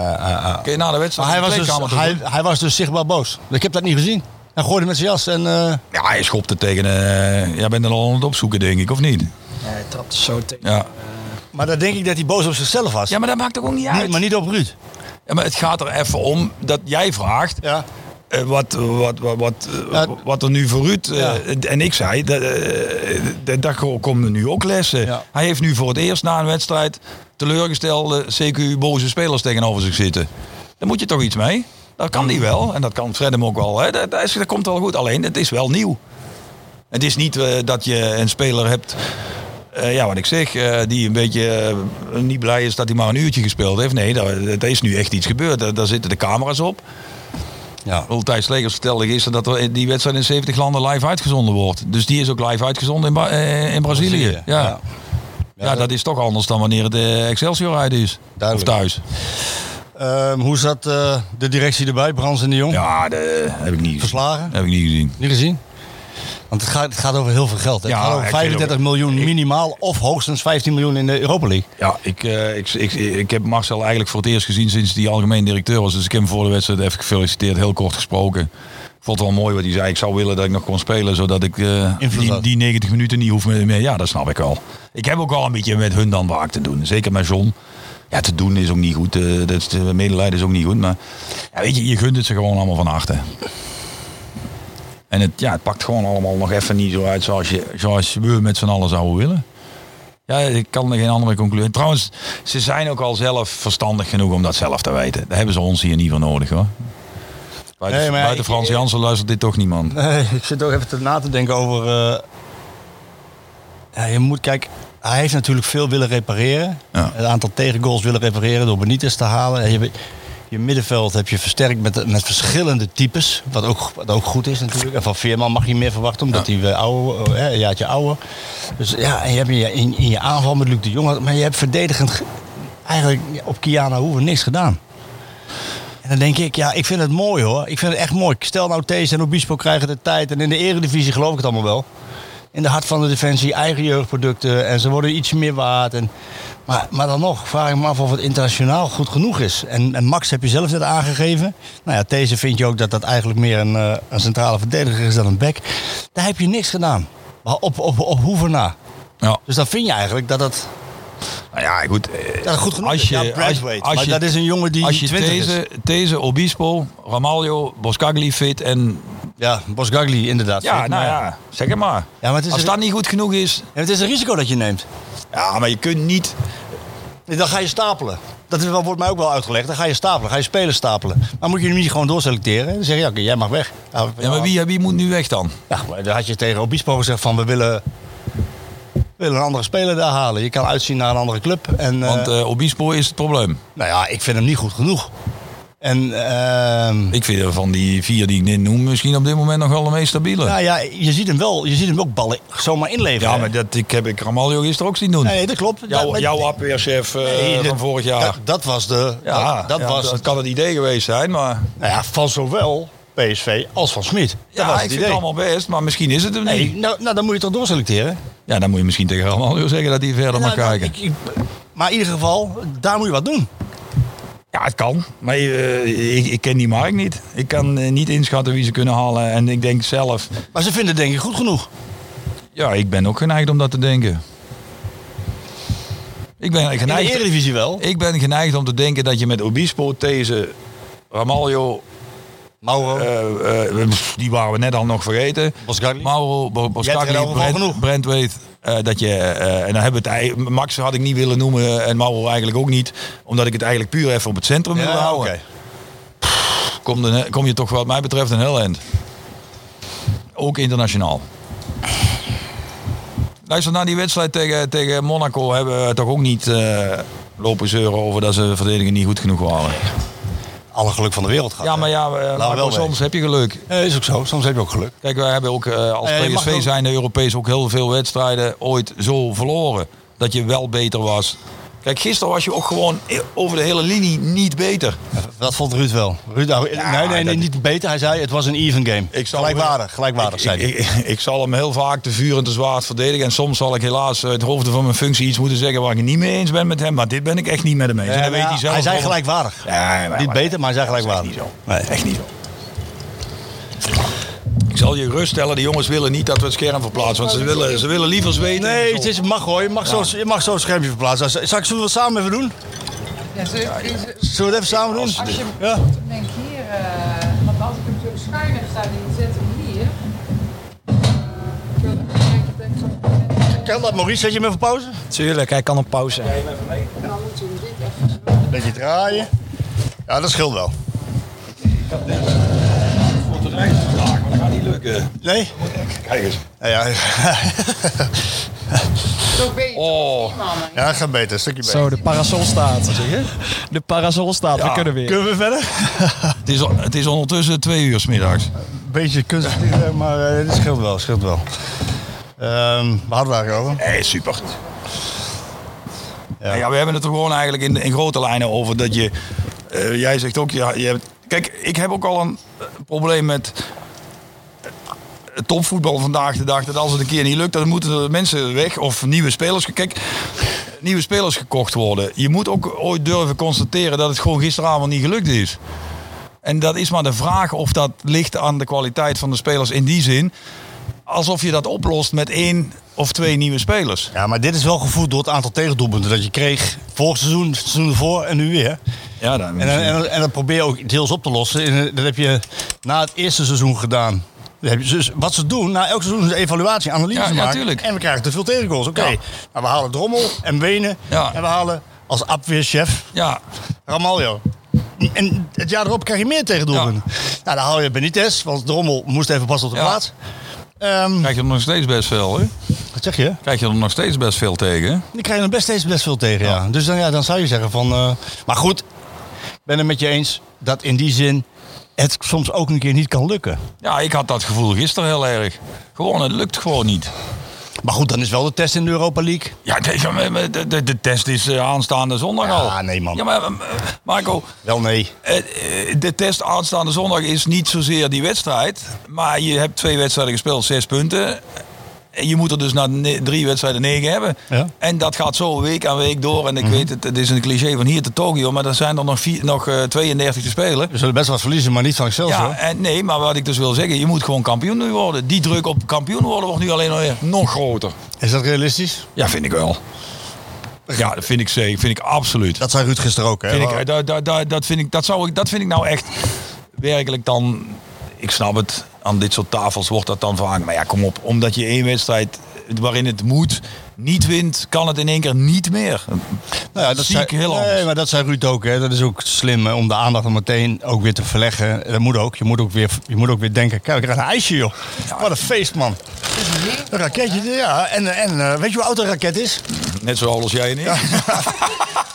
Kun je na de wedstrijd hij was, dus, hij, hij was dus zichtbaar boos. Ik heb dat niet gezien. Hij gooide met zijn jas en... eh, Ja, hij schopte tegen... eh jij bent er al aan het opzoeken, denk ik, of niet? Ja, hij trapte zo tegen. Ja. maar dan denk ik dat hij boos op zichzelf was. ja, maar dat maakt toch ook niet uit? Niet- maar niet op Ruud. Ja, maar het gaat er even om dat jij vraagt... Ja. eh, wat, wat, wat, wat, eh, Ja. wat er nu voor Ruud... eh, Ja. En ik zei, dat, eh, dat- daar komen nu ook lessen. Ja. Hij heeft nu voor het eerst na een wedstrijd... teleurgestelde CQ-boze spelers tegenover zich zitten. Daar moet je toch iets mee? Dat kan die wel. En dat kan Fred hem ook wel. Hè? Dat, dat, is, dat komt wel goed. Alleen, het is wel nieuw. Het is niet eh, dat je een speler hebt... eh, ja, wat ik zeg, eh, die een beetje eh, niet blij is dat hij maar een uurtje gespeeld heeft. Nee, daar is nu echt iets gebeurd. Daar, daar zitten de camera's op. Ja. Thijs Legers vertelde gisteren dat er die wedstrijd in 70 landen live uitgezonden wordt. Dus die is ook live uitgezonden in, in Brazilië. Brazilië, Ja. ja. Ja. dat is toch anders dan wanneer het eh, Excelsior uit is. Duidelijk. Of thuis. Ehm, hoe zat de directie erbij, Brans en de Jong? Ja, dat heb ik niet gezien. Verslagen? Heb ik niet gezien. Niet gezien? Want het gaat, het gaat over heel veel geld. hè. Ja, het gaat over ik vind 35 ook- miljoen ik- minimaal of hoogstens 15 miljoen in de Europa League. Ja, ik, eh, ik, ik, ik heb Marcel eigenlijk voor het eerst gezien sinds hij algemeen directeur was. Dus ik heb hem voor de wedstrijd even gefeliciteerd, heel kort gesproken. Ik vond het wel mooi wat hij zei. Ik zou willen dat ik nog kon spelen, zodat ik eh, die, die 90 minuten niet hoef meer. Ja, dat snap ik wel. Ik heb ook wel een beetje met hun dan waak te doen. Zeker met John. Ja, te doen is ook niet goed. eh, dat is, medelijden is ook niet goed. Maar ja, weet je, je gunt het ze gewoon allemaal van harte. En het, ja, het pakt gewoon allemaal nog even niet zo uit zoals, je, zoals we met z'n allen zouden willen. Ja, ik kan er geen andere conclusie. Trouwens, ze zijn ook al zelf verstandig genoeg om dat zelf te weten. Daar hebben ze ons hier niet voor nodig hoor. Buiten, Nee, maar buiten ik- Frans Jansen luistert dit toch niemand. Nee, ik zit ook even te na te denken over. eh, ja, je moet, kijk, hij heeft natuurlijk veel willen repareren. Ja. Een aantal tegengoals willen repareren door Benitez te halen. En Je, je middenveld heb je versterkt met, met verschillende types. Wat ook, wat ook goed is natuurlijk. En van Veerman mag je meer verwachten, omdat hij weer ouder, eh, een jaartje ouder. Dus ja, en je hebt je, in, in je aanval met Luc de Jong. Maar je hebt verdedigend ge- eigenlijk op Kiana Hoeven niks gedaan. En dan denk ik, ja, ik vind het mooi hoor. Ik vind het echt mooi. Stel nou Thees en Obispo krijgen de tijd. En in de eredivisie geloof ik het allemaal wel. In de hart van de defensie, eigen jeugdproducten. En ze worden iets meer waard. En, maar, maar dan nog, vraag ik me af of het internationaal goed genoeg is. En, en Max heb je zelf net aangegeven. Nou ja, deze vind je ook dat dat eigenlijk meer een, eh, een centrale verdediger is dan een back. Daar heb je niks gedaan. Maar op, op, op Hoeven na. Ja, Dus dan vind je eigenlijk dat het, nou ja, goed. eh, dat het goed genoeg Als is. je, Ja, als, je, dat is een jongen die als je 20 is. deze, deze Obispo, Ramaljo, Boscagli fit en... Ja, Bosgagli inderdaad. Ja, nou maar ja, zeg het maar. Ja, maar het is Als dat niet goed genoeg is... Ja, het is een risico dat je neemt. Ja, maar je kunt niet... Dan ga je stapelen. Dat is wordt mij ook wel uitgelegd. Dan ga je stapelen, ga je spelers stapelen. Maar moet je hem niet gewoon doorselecteren? Dan zeg je, ja, oké, jij mag weg. Ja, Ja, maar wie, wie moet nu weg dan? Ja, maar dan had je tegen Obispo gezegd van we willen, we willen een andere speler daar halen. Je kan uitzien naar een andere club. En, Want eh, Obispo is het probleem. nou ja, ik vind hem niet goed genoeg. En ehm, Ik vind er van die vier die ik net noem misschien op dit moment nog wel de meest stabiele. nou ja, je ziet hem wel, je ziet hem ook ballen zomaar inleveren. Ja, maar dat ik heb ik Ramaljo gisteren ook zien doen. Nee, dat klopt. jouw, Dat- jouw afweerchef eh, Nee, van vorig jaar. Dat, dat was de. ja, dat, dat ja, was dat kan het idee geweest zijn, maar nou ja, van zowel PSV als van Smit. Dat ja, was ik vind idee. het allemaal best, maar misschien is het hem niet. Nee, nou, nou, dan moet je toch doorselecteren. Ja, dan moet je misschien tegen Ramaljo zeggen dat hij verder mag Nou, nou, kijken. ik- ik- maar in ieder geval, daar moet je wat doen. Ja, het kan. Maar eh, ik, ik ken die markt niet. Ik kan eh, niet inschatten wie ze kunnen halen. En ik denk zelf, Maar ze vinden het denk ik goed genoeg. ja, ik ben ook geneigd om dat te denken. Ik ben In de geneigd, Eredivisie wel. ik ben geneigd om te denken dat je met Obispo, These, Ramaljo, Mauro, eh, die waren we net al nog vergeten. Bosgagli. Mauro, Boscagli, Brent, eh, dat je, eh, en dan hebben we het, Max had ik niet willen noemen en Mauro eigenlijk ook niet, omdat ik het eigenlijk puur even op het centrum wil ja, houden. kom, de- kom je toch wat mij betreft een heel eind. Ook internationaal. Luister, na die wedstrijd tegen, tegen Monaco hebben we toch ook niet eh, lopen zeuren over dat ze de verdediging niet goed genoeg waren. Alle geluk van de wereld gehad. Ja, maar ja, eh, Marco, soms heb je geluk. Is ook zo. Soms heb je ook geluk. Kijk, wij hebben ook eh, als PSV zijn de Europees ook heel veel wedstrijden ooit zo verloren. Dat je wel beter was. Kijk, gisteren was je ook gewoon over de hele linie niet beter. Dat vond Ruud wel. Ruud, nou, nee, nee, nee, niet beter. Hij zei het was een even game. Ik zal gelijkwaardig, gelijkwaardig ik, zei hij. ik, ik, ik zal hem heel vaak te vuur en te zwaard verdedigen. En soms zal ik helaas het hoofde van mijn functie iets moeten zeggen waar ik het niet mee eens ben met hem. Maar dit ben ik echt niet met hem eens. en dat weet hij zelf hij zei gelijkwaardig. Ja, maar- niet beter, maar hij zei dat is gelijkwaardig. echt niet zo. Nee. Echt niet zo. Ik zal je geruststellen, de jongens willen niet dat we het scherm verplaatsen. Want ze willen, ze willen liever zweten. Nee, het is, mag hoor. Je mag, zo, je mag zo een schermpje verplaatsen. Zal ik het samen even doen? Ja, zo, Zullen we het even samen doen? als je Ja. denk hier, eh, want als ik hem zo schuin heb staan en je zet hem hier. Ik ik zo- Kan dat, Maurice? Zet je hem even pauze? Tuurlijk, hij kan op pauze. Dan moeten we dit even zo. Een beetje draaien. Ja, dat scheelt wel. Voor te reizen vandaag, maar dat lukken. Nee? Kijk eens. Ja, ja. Zo beter. Oh, ja dat gaat beter. Een stukje beter. Zo, de parasol staat. De parasol staat, we kunnen weer. Kunnen we verder? het is, het is ondertussen twee uur 's middags. Beetje kunstig, maar eh, dit scheelt wel. Scheelt wel. Ehm waar hadden we eigenlijk over? Hey, super. Ja. ja, we hebben het er gewoon eigenlijk in, in grote lijnen over dat je... eh, jij zegt ook, ja, je hebt, kijk, ik heb ook al een eh, probleem met eh, topvoetbal vandaag de dag. Dat als het een keer niet lukt, dan moeten er mensen weg of nieuwe spelers... Kijk, nieuwe spelers gekocht worden. Je moet ook ooit durven constateren dat het gewoon gisteravond niet gelukt is. En dat is maar de vraag of dat ligt aan de kwaliteit van de spelers in die zin. Alsof je dat oplost met één of twee nieuwe spelers. Ja, maar dit is wel gevoed door het aantal tegendoelpunten dat je kreeg vorig seizoen, het seizoen ervoor en nu weer. Ja, dan, En, dan- en, dan- en dat probeer je ook deels op te lossen. En dat heb je na het eerste seizoen gedaan. Je- Dus wat ze doen, na elk seizoen is een evaluatie, analyse Ja, maken. en we krijgen te veel tegengoals. Oké, Ja. nou, we halen Drommel en Wenen. Ja. En we halen als afweerchef ja, Ramaljo. En het jaar erop krijg je meer tegendoelpunten. Nou, dan haal je Benitez, want Drommel moest even pas op de plaats. Ehm, krijg je er nog steeds best veel, hè? wat zeg je? Krijg je er nog steeds best veel tegen? Die krijgen er best steeds best veel tegen, ja. Dus dan, ja, dan zou je zeggen van... eh, maar goed, ik ben het met je eens dat in die zin het soms ook een keer niet kan lukken. Ja, ik had dat gevoel gisteren heel erg. Gewoon, het lukt gewoon niet. Maar goed, dan is wel de test in de Europa League. Ja, de, de, de, de- test is eh, aanstaande zondag Ja, al. nee, man. Ja, maar eh, Marco, Wel nee. eh, de test aanstaande zondag is niet zozeer die wedstrijd. Maar je hebt twee wedstrijden gespeeld, zes punten. En je moet er dus na drie wedstrijden negen hebben. Ja. En dat gaat zo week aan week door. En ik weet het, het is een cliché van hier te Tokio. Maar er zijn er nog, vier, nog eh, 32 te spelen. We zullen best wat verliezen, maar niet van Excelsior. Ja, en nee, maar wat ik dus wil zeggen, je moet gewoon kampioen nu worden. Die druk op kampioen worden wordt nu alleen nog weer nog groter. Is dat realistisch? Ja, vind ik wel. Ja, dat vind ik zeker. Vind ik absoluut. Dat zei Ruud gisteren ook, hè? vind ik, dat, dat, dat, dat, vind ik, dat, zou ik, dat vind ik nou echt werkelijk dan... Ik snap het, aan dit soort tafels wordt dat dan vaak. Maar ja, kom op. Omdat je één wedstrijd waarin het moet niet wint, kan het in één keer niet meer. Nou ja, dat zie ik heel nee, anders. maar dat zei Ruud ook. Hè. Dat is ook slim hè, om de aandacht dan meteen ook weer te verleggen. Dat moet ook. Je moet ook weer, je moet ook weer denken, kijk, ik krijg een ijsje, joh. Wat een feest, man. Een raketje, ja. En, en eh, weet je hoe oud een raket is? Net zoals als jij en ik.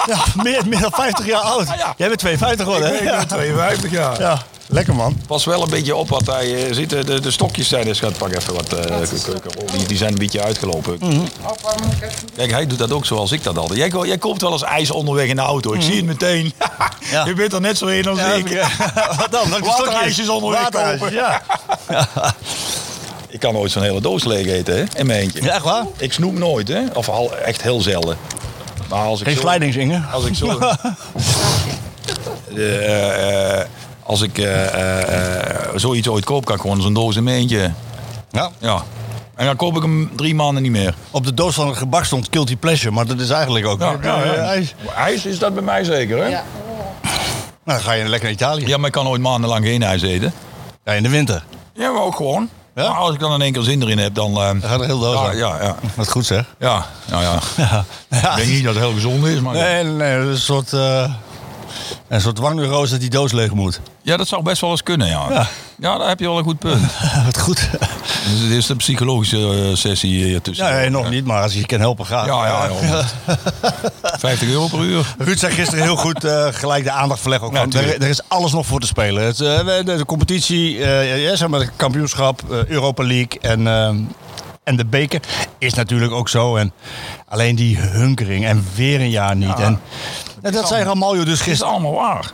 Ja, meer, meer dan 50 jaar oud. ja. Jij bent 52 geworden, hè? Ik ben 52 jaar. Ja, lekker, man. Pas wel een beetje op wat hij eh, ziet. De, de, stokjes zijn. Dus gaat pak even wat. eh, die, die zijn een beetje uitgelopen. Mhm. Kijk, hij doet dat ook zoals ik dat altijd. Jij, jij koopt wel eens ijs onderweg in de auto. Ik zie het meteen. Mhm. Ja. Je bent er net zo in als Ja, ik. Wat dan? Dat Waterijsjes onderweg Waterijsjes, kopen. Ja. Ik kan nooit zo'n hele doos leeg eten, hè? In mijn eentje. ja, echt waar? Ik snoep nooit, hè? Of al, echt heel zelden. Maar als ik Geen zo-. Als ik zo... Eh, als ik eh, eh, eh, zoiets ooit koop, kan ik gewoon zo'n doos in mijn eentje. Ja. Ja. En dan koop ik hem drie maanden niet meer. Op de doos van het gebak stond Guilty Pleasure, maar dat is eigenlijk ook... Ja, ja, ja. Ijs. IJs is dat bij mij zeker, hè? Ja. Nou, dan ga je lekker naar Italië. Ja, maar ik kan ooit maandenlang geen ijs eten. Ja, in de winter. Ja, maar ook gewoon. Ja? Maar als ik dan in één keer zin erin heb, dan... eh, Dan gaat er heel doos ja, aan. ja, ja, Wat goed zeg. ja, nou ja. Ja. Ik denk niet dat het heel gezond is, maar... Nee, nee, dat is een soort, eh een soort dwangneurose dat die doos leeg moet. Ja, dat zou best wel eens kunnen, ja. Ja. Ja, daar heb je wel een goed punt. Wat goed. Dus het is de psychologische eh, sessie hier tussen. Ja, nee, nog niet, maar als je je kan helpen, gaat. Ja, ja, ja. 50 euro per uur. Ruud zei gisteren heel goed eh, gelijk de aandacht verleggen. Ook Ja, er, er is alles nog voor te spelen. Het, eh, de, de competitie, ja, zeg maar het kampioenschap, Europa League en, en de beker is natuurlijk ook zo. En alleen die hunkering en weer een jaar niet. En, en dat zei Ramaljo dus Het is gisteren. allemaal waar.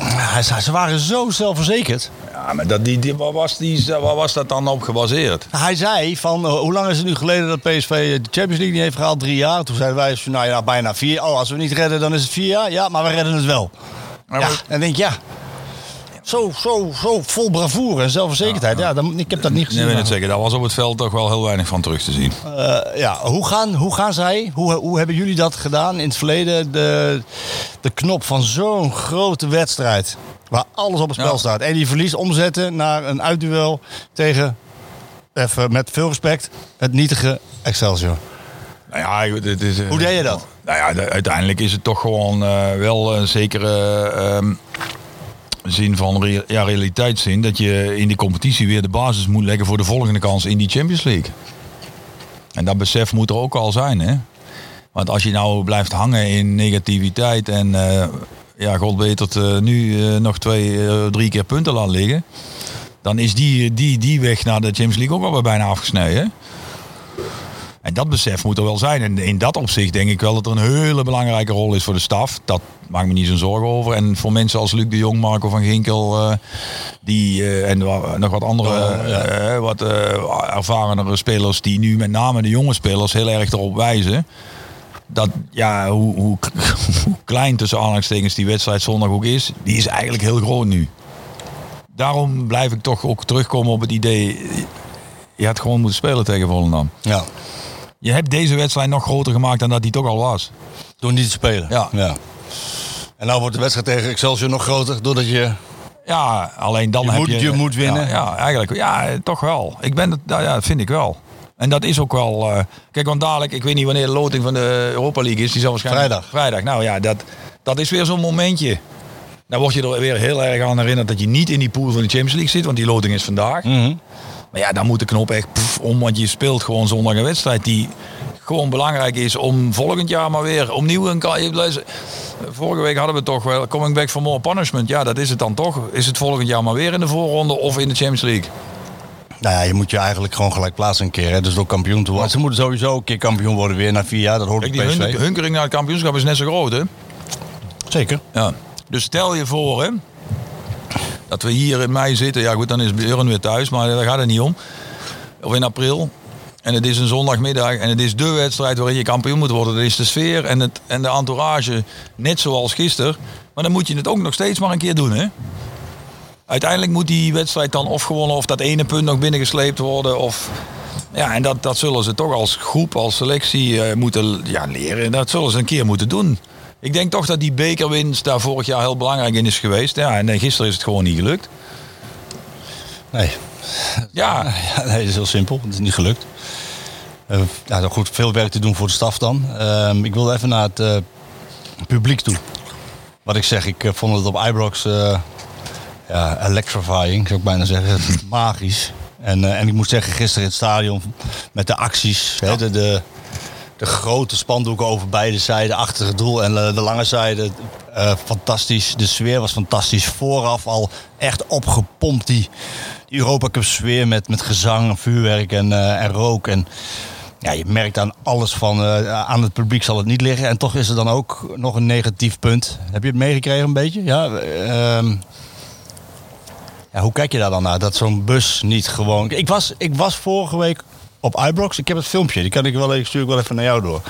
Hij zei, ze waren zo zelfverzekerd. Ja, maar dat, die, die, waar, was die, waar was dat dan op gebaseerd? Hij zei van, eh, hoe lang is het nu geleden dat PSV de Champions League niet heeft gehaald? Drie jaar. Toen zeiden wij, nou ja, bijna vier. Oh, als we het niet redden, dan is het vier jaar. Ja, maar we redden het wel. Ja, en denk ja, zo, zo, zo vol bravoure en zelfverzekerdheid. Ja, dan, ik heb dat niet gezien. Nee, het zeggen. Daar was op het veld toch wel heel weinig van terug te zien. Eh, ja, hoe gaan, hoe gaan zij, hoe, hoe hebben jullie dat gedaan in het verleden? De, de knop van zo'n grote wedstrijd, waar alles op het spel Ja. staat. En die verlies omzetten naar een uitduel tegen, even met veel respect, het nietige Excelsior. Nou ja, dit is, Hoe deed je dat? Nou ja, de- uiteindelijk is het toch gewoon eh, wel een zekere ehm, zin van rea- ja, realiteitszin. Dat je in die competitie weer de basis moet leggen voor de volgende kans in die Champions League. En dat besef moet er ook al zijn, hè. Want als je nou blijft hangen in negativiteit en eh, ja, god weet het, eh, nu eh, nog twee, drie keer punten laat liggen. Dan is die, die, die weg naar de Champions League ook alweer bijna afgesneden. hè. En dat besef moet er wel zijn. En in dat opzicht denk ik wel dat er een hele belangrijke rol is voor de staf. Dat maakt me niet zo'n zorgen over. En voor mensen als Luc de Jong, Marco van Ginkel, eh, die, eh, en nog wat andere eh, wat ervarenere spelers die nu met name de jonge spelers heel erg erop wijzen. Dat ja, hoe, hoe, hoe klein tussen aanhalingstekens die wedstrijd zondag ook is, die is eigenlijk heel groot nu. Daarom blijf ik toch ook terugkomen op het idee. Je had gewoon moeten spelen tegen Volendam. Ja, Je hebt deze wedstrijd nog groter gemaakt dan dat die toch al was. door niet te spelen. Ja. En nou wordt de wedstrijd tegen Excelsior nog groter, doordat je... Ja, alleen dan Je heb moet- je... je moet winnen. Ja, ja, eigenlijk. Ja, toch wel. Ik ben het, ja, dat vind ik wel. En dat is ook wel... eh, kijk, want dadelijk, ik weet niet wanneer de loting van de Europa League is. Die zal waarschijnlijk... Vrijdag. Vrijdag. Nou ja, dat, dat is weer zo'n momentje. Dan word je er weer heel erg aan herinnerd dat je niet in die pool van de Champions League zit. Want die loting is vandaag. Mhm. Maar ja, dan moet de knop echt pff, om. Want je speelt gewoon zondag een wedstrijd die gewoon belangrijk is om volgend jaar maar weer opnieuw een Vorige week hadden we toch wel coming back for more punishment. Ja, dat is het dan toch. Is het volgend jaar maar weer in de voorronde of in de Champions League? Nou ja, je moet je eigenlijk gewoon gelijk plaatsen een keer. Hè? Dus door kampioen te worden. Ze moeten sowieso een keer kampioen worden weer na vier jaar. Dat hoort Kijk, die PSV. hun- hunkering naar het kampioenschap is net zo groot, hè? Zeker. Ja. Dus stel je voor, hè, dat we hier in mei zitten. Ja, goed, dan is Björn weer thuis, maar daar gaat het niet om. Of in april. En het is een zondagmiddag en het is de wedstrijd waarin je kampioen moet worden. Dat is de sfeer en, het, en de entourage net zoals gisteren. Maar dan moet je het ook nog steeds maar een keer doen, hè? Uiteindelijk moet die wedstrijd dan of gewonnen of dat ene punt nog binnengesleept worden. Of, ja, en dat, dat zullen ze toch als groep, als selectie eh, moeten ja, leren. Dat zullen ze een keer moeten doen. Ik denk toch dat die bekerwinst daar vorig jaar heel belangrijk in is geweest. Ja, en eh, gisteren is het gewoon niet gelukt. Nee. Ja, Ja, nee, dat is heel simpel. Het is niet gelukt. Eh ja, goed, veel werk te doen voor de staf dan. Ehm, ik wilde even naar het eh, publiek toe. Wat ik zeg, ik vond het op Ibrox ja, electrifying, zou ik bijna zeggen. Magisch. En, en ik moet zeggen, gisteren in het stadion met de acties, hè, de, de, de grote spandoeken over beide zijden, achter het doel en eh, de lange zijde. eh, fantastisch. De sfeer was fantastisch. Vooraf al echt opgepompt die, Europa Cup sfeer met, met gezang, vuurwerk en, eh, en rook. En ja, je merkt aan alles van aan het publiek zal het niet liggen. En toch is er dan ook nog een negatief punt. Heb je het meegekregen een beetje? Ja, ehm, ja, hoe kijk je daar dan naar? Dat zo'n bus niet gewoon. Ik was, ik was vorige week op Ibrox. Ik heb het filmpje. Die kan ik wel. Ik stuur ik wel even naar jou door.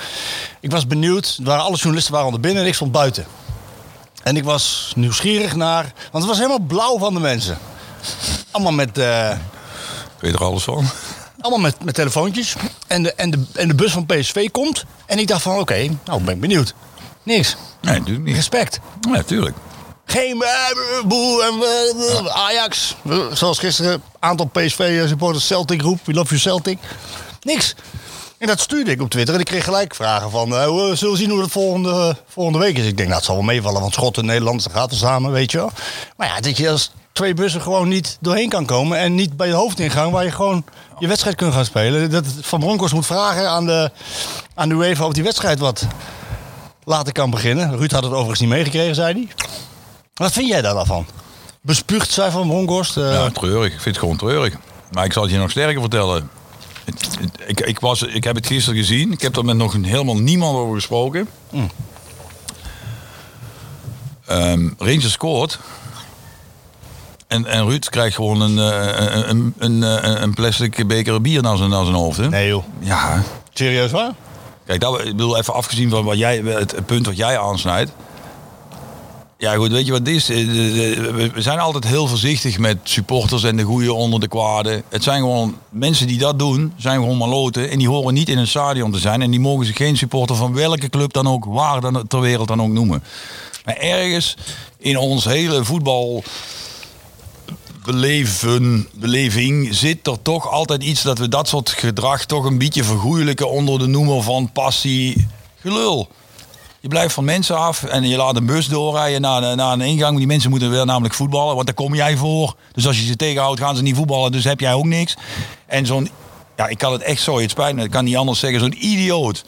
Ik was benieuwd. Waren alle journalisten waren onder binnen en ik stond buiten. En ik was nieuwsgierig naar. Want het was helemaal blauw van de mensen. Allemaal met. eh, weet er alles van. allemaal met, met telefoontjes. En de, en, de, en de bus van PSV komt. En ik dacht van oké, nou ben ik benieuwd. Niks. Nee, natuurlijk niet. Respect. Ja, natuurlijk. Geen eh, boe en eh, Ajax. Eh, Zoals gisteren, aantal PSV-supporters Celtic roep. We love you Celtic. Niks. En dat stuurde ik op Twitter. En ik kreeg gelijk vragen van... eh, hoe- zullen we zien hoe het volgende, volgende week is? Ik denk, nou, het zal wel meevallen. Want Schot en Nederlanders, dat gaat er samen, weet je wel. Maar ja, dat je als, twee bussen gewoon niet doorheen kan komen. En niet bij de hoofdingang waar je gewoon je wedstrijd kunt gaan spelen. Dat Van Bronckhorst moet vragen aan de, aan de UEFA of die wedstrijd wat later kan beginnen. Ruud had het overigens niet meegekregen, zei hij. Wat vind jij daar dan van? Bespuugd zij Van Bronckhorst? eh, Ja, treurig. Ik vind het gewoon treurig. Maar ik zal het je nog sterker vertellen. Ik, ik, was, ik heb het gisteren gezien. Ik heb er met nog helemaal niemand over gesproken. Ehm, Rangers scoort. En, en Ruud krijgt gewoon een, eh, een, een, een, een plastic beker bier naar zijn, naar zijn hoofd. Hè? Nee joh. Ja, Serieus waar? Kijk, dat, ik bedoel, even afgezien van wat jij, het punt wat jij aansnijdt. Ja, goed, weet je wat is? Eh, we zijn altijd heel voorzichtig met supporters en de goede onder de kwade. Het zijn gewoon mensen die dat doen, zijn gewoon maloten. En die horen niet in een stadion te zijn. En die mogen zich geen supporter van welke club dan ook, waar dan ter wereld dan ook noemen. Maar ergens in ons hele voetbal beleven, beleving zit er toch altijd iets dat we dat soort gedrag toch een beetje vergoeilijken onder de noemer van passie gelul. Je blijft van mensen af en je laat een bus doorrijden naar, naar een ingang. Die mensen moeten weer namelijk voetballen, want daar kom jij voor. Dus als je ze tegenhoudt, gaan ze niet voetballen, dus heb jij ook niks. En zo'n, ja, ik kan het echt zo, het spijt me, ik kan niet anders zeggen, zo'n idioot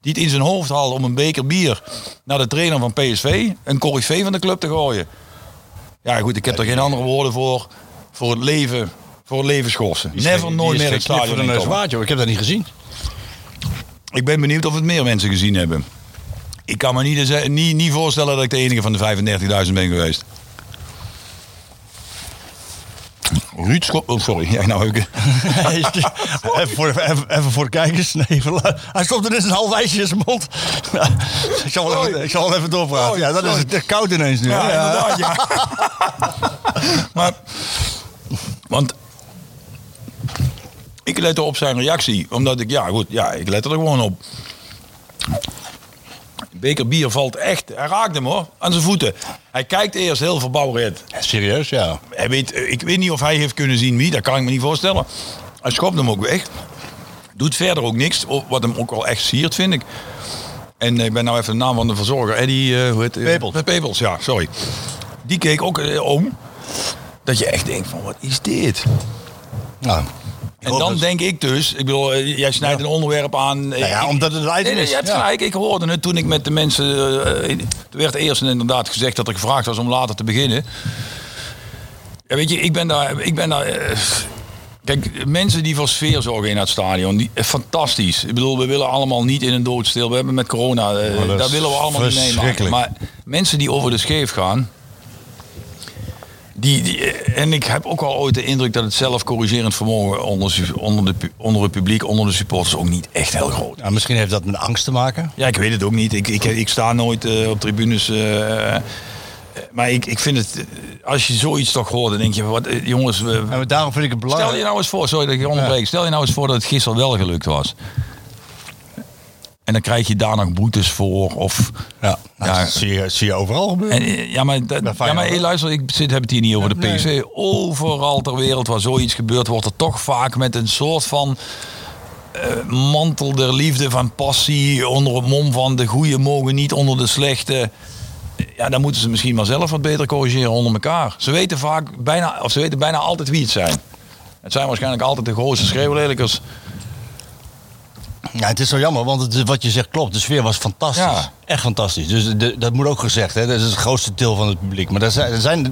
die het in zijn hoofd haalt om een beker bier naar de trainer van PSV, een corrivee van de club te gooien. Ja, goed, ik heb er geen andere woorden voor. Voor het leven, voor het leven schorsen. Never, nooit meer het stadion voor de in neus komen. waard, joh. Ik heb dat niet gezien. Ik ben benieuwd of het meer mensen gezien hebben. Ik kan me niet, eens- niet, niet voorstellen dat ik de enige van de 35.000 ben geweest. Ruud Schop... Oh, sorry. Ja, nou ik... even, voor, even, even voor de kijkers. Nee, even- hij stopt er net een half ijsje in zijn mond. Ja, ik, zal wel even, ik zal wel even doorpraten. Sorry, ja, dat is het koud ineens nu. Ja, inderdaad, ja. maar... Want... Ik let op zijn reactie. Omdat ik... Ja, goed. Ja, ik let er gewoon op. Beker bier valt echt... Hij raakt hem hoor. Aan zijn voeten. Hij kijkt eerst heel verbouwereerd. Serieus, ja. Hij weet, ik weet niet of hij heeft kunnen zien wie, dat kan ik me niet voorstellen. Hij schopt hem ook weg. Doet verder ook niks, wat hem ook wel echt siert, vind ik. En eh, ik ben nou even de naam van de verzorger, Eddie, eh hoe heet eh, Pepels. Pepels, ja, sorry. Die keek ook eh, om. Dat je echt denkt van, wat is dit? Nou, En dan denk ik dus, ik bedoel, eh, jij snijdt een onderwerp aan. eh, Nou ja, ik- omdat het een item is. je hebt Ja. gelijk, ik hoorde het toen ik met de mensen... eh, er werd eerst inderdaad gezegd dat er gevraagd was om later te beginnen. Ja, weet je, ik ben daar... Ik ben daar eh, kijk, mensen die voor sfeer zorgen in het stadion, die, eh, fantastisch. Ik bedoel, we willen allemaal niet in een doodstil. We hebben met corona, eh, Maar dat willen we allemaal niet meemaken. verschrikkelijk. Maar mensen die over de scheef gaan... Die, die, eh, en ik heb ook al ooit de indruk dat het zelfcorrigerend vermogen onder, onder, de, onder het publiek, onder de supporters ook niet echt heel groot is. Ja, misschien heeft dat met angst te maken. Ja, ik weet het ook niet. Ik, ik, ik sta nooit eh, op tribunes. eh, maar ik, ik vind het, als je zoiets toch hoort, dan denk je, wat, jongens, we- En daarom vind ik het belangrijk. stel je nou eens voor, sorry dat ik je onderbreek, stel je nou eens voor dat het gisteren wel gelukt was. En dan krijg je daar nog boetes voor. Of, Ja, Ja. dat zie je, zie je overal gebeuren. en, eh, ja, maar, dat- ja, maar hey, luister, ik zit, heb het hier niet over de Nee. PSV. Overal ter wereld waar zoiets gebeurt, wordt er toch vaak met een soort van eh, mantel der liefde, van passie, onder het mom van de goede mogen niet onder de slechte. Ja, dan moeten ze misschien maar zelf wat beter corrigeren onder elkaar. Ze weten vaak bijna, of ze weten bijna altijd wie het zijn. Het zijn waarschijnlijk altijd de grootste schreeuwlelijkers. Ja, het is zo jammer, want het, wat je zegt klopt. De sfeer was fantastisch. Ja. Echt fantastisch. Dus de- dat moet ook gezegd. Hè. Dat is het grootste deel van het publiek. Maar er, zijn, er, zijn,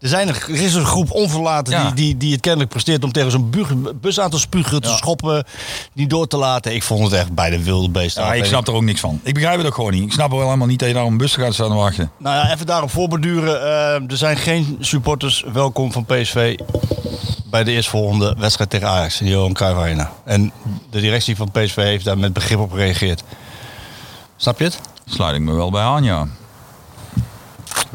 er, zijn er is een groep onverlaten Ja. die, die, die het kennelijk presteert om tegen zo'n bu- bus aan te spugen, te Ja. schoppen, niet door te laten. Ik vond het echt bij de wilde beesten. Ja, ik snap er ook niks van. Ik begrijp het ook gewoon niet. Ik snap wel helemaal niet dat je daar een bus gaat staan wachten. Nou ja, even daarop voorbeduren. Eh, er zijn geen supporters welkom van PSV bij de eerstvolgende wedstrijd tegen Ajax in Johan Cruijff Arena. En de directie van PSV heeft daar met begrip op gereageerd. Snap je het? Sluit ik me wel bij aan, ja.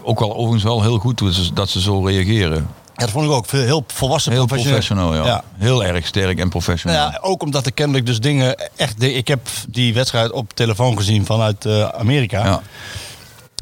Ook wel overigens wel heel goed dat ze, dat ze zo reageren. Ja, dat vond ik ook. Heel volwassen, Heel professioneel, ja. Ja. Heel erg sterk en professioneel. Nou ja, ook omdat er kennelijk dus dingen echt... Ik heb die wedstrijd op telefoon gezien vanuit eh, Amerika. Ja.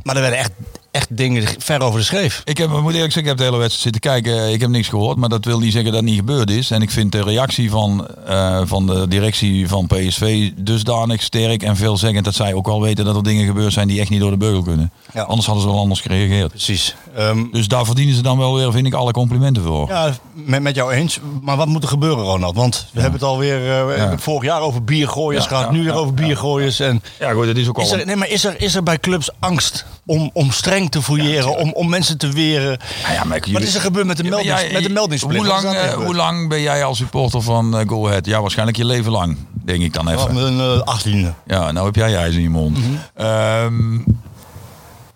Maar er werden echt, echt dingen ver over de schreef. Ik heb, moet eerlijk zeggen, ik heb de hele wedstrijd zitten kijken. Ik heb niks gehoord, maar dat wil niet zeggen dat het niet gebeurd is. En ik vind de reactie van, eh, van de directie van PSV dusdanig sterk en veelzeggend dat zij ook wel weten dat er dingen gebeurd zijn die echt niet door de beugel kunnen. Ja. Anders hadden ze wel anders gereageerd. Precies. Ehm, Dus daar verdienen ze dan wel weer, vind ik, alle complimenten voor. ja, met, met jou eens. Maar wat moet er gebeuren, Ronald? Want we hebben het alweer uh, we hebben het vorig jaar over biergooiers Ja, gehad. ja, nu weer ja, over biergooiers. En Ja, goed, dat is ook al... is er, nee, maar is er, is er bij clubs angst om, om streng te fouilleren, om, om mensen te weren? Ja, ja, maar Wat is er gebeurd met de, meldings, jij- met de meldingsplicht? Hoe lang, eh, hoe lang ben jij als supporter van eh, Go Ahead? Ja, waarschijnlijk je leven lang, denk ik dan even. mijn eh, achttiende. Ja, nou heb jij ijs in je mond. Mhm. Ehm,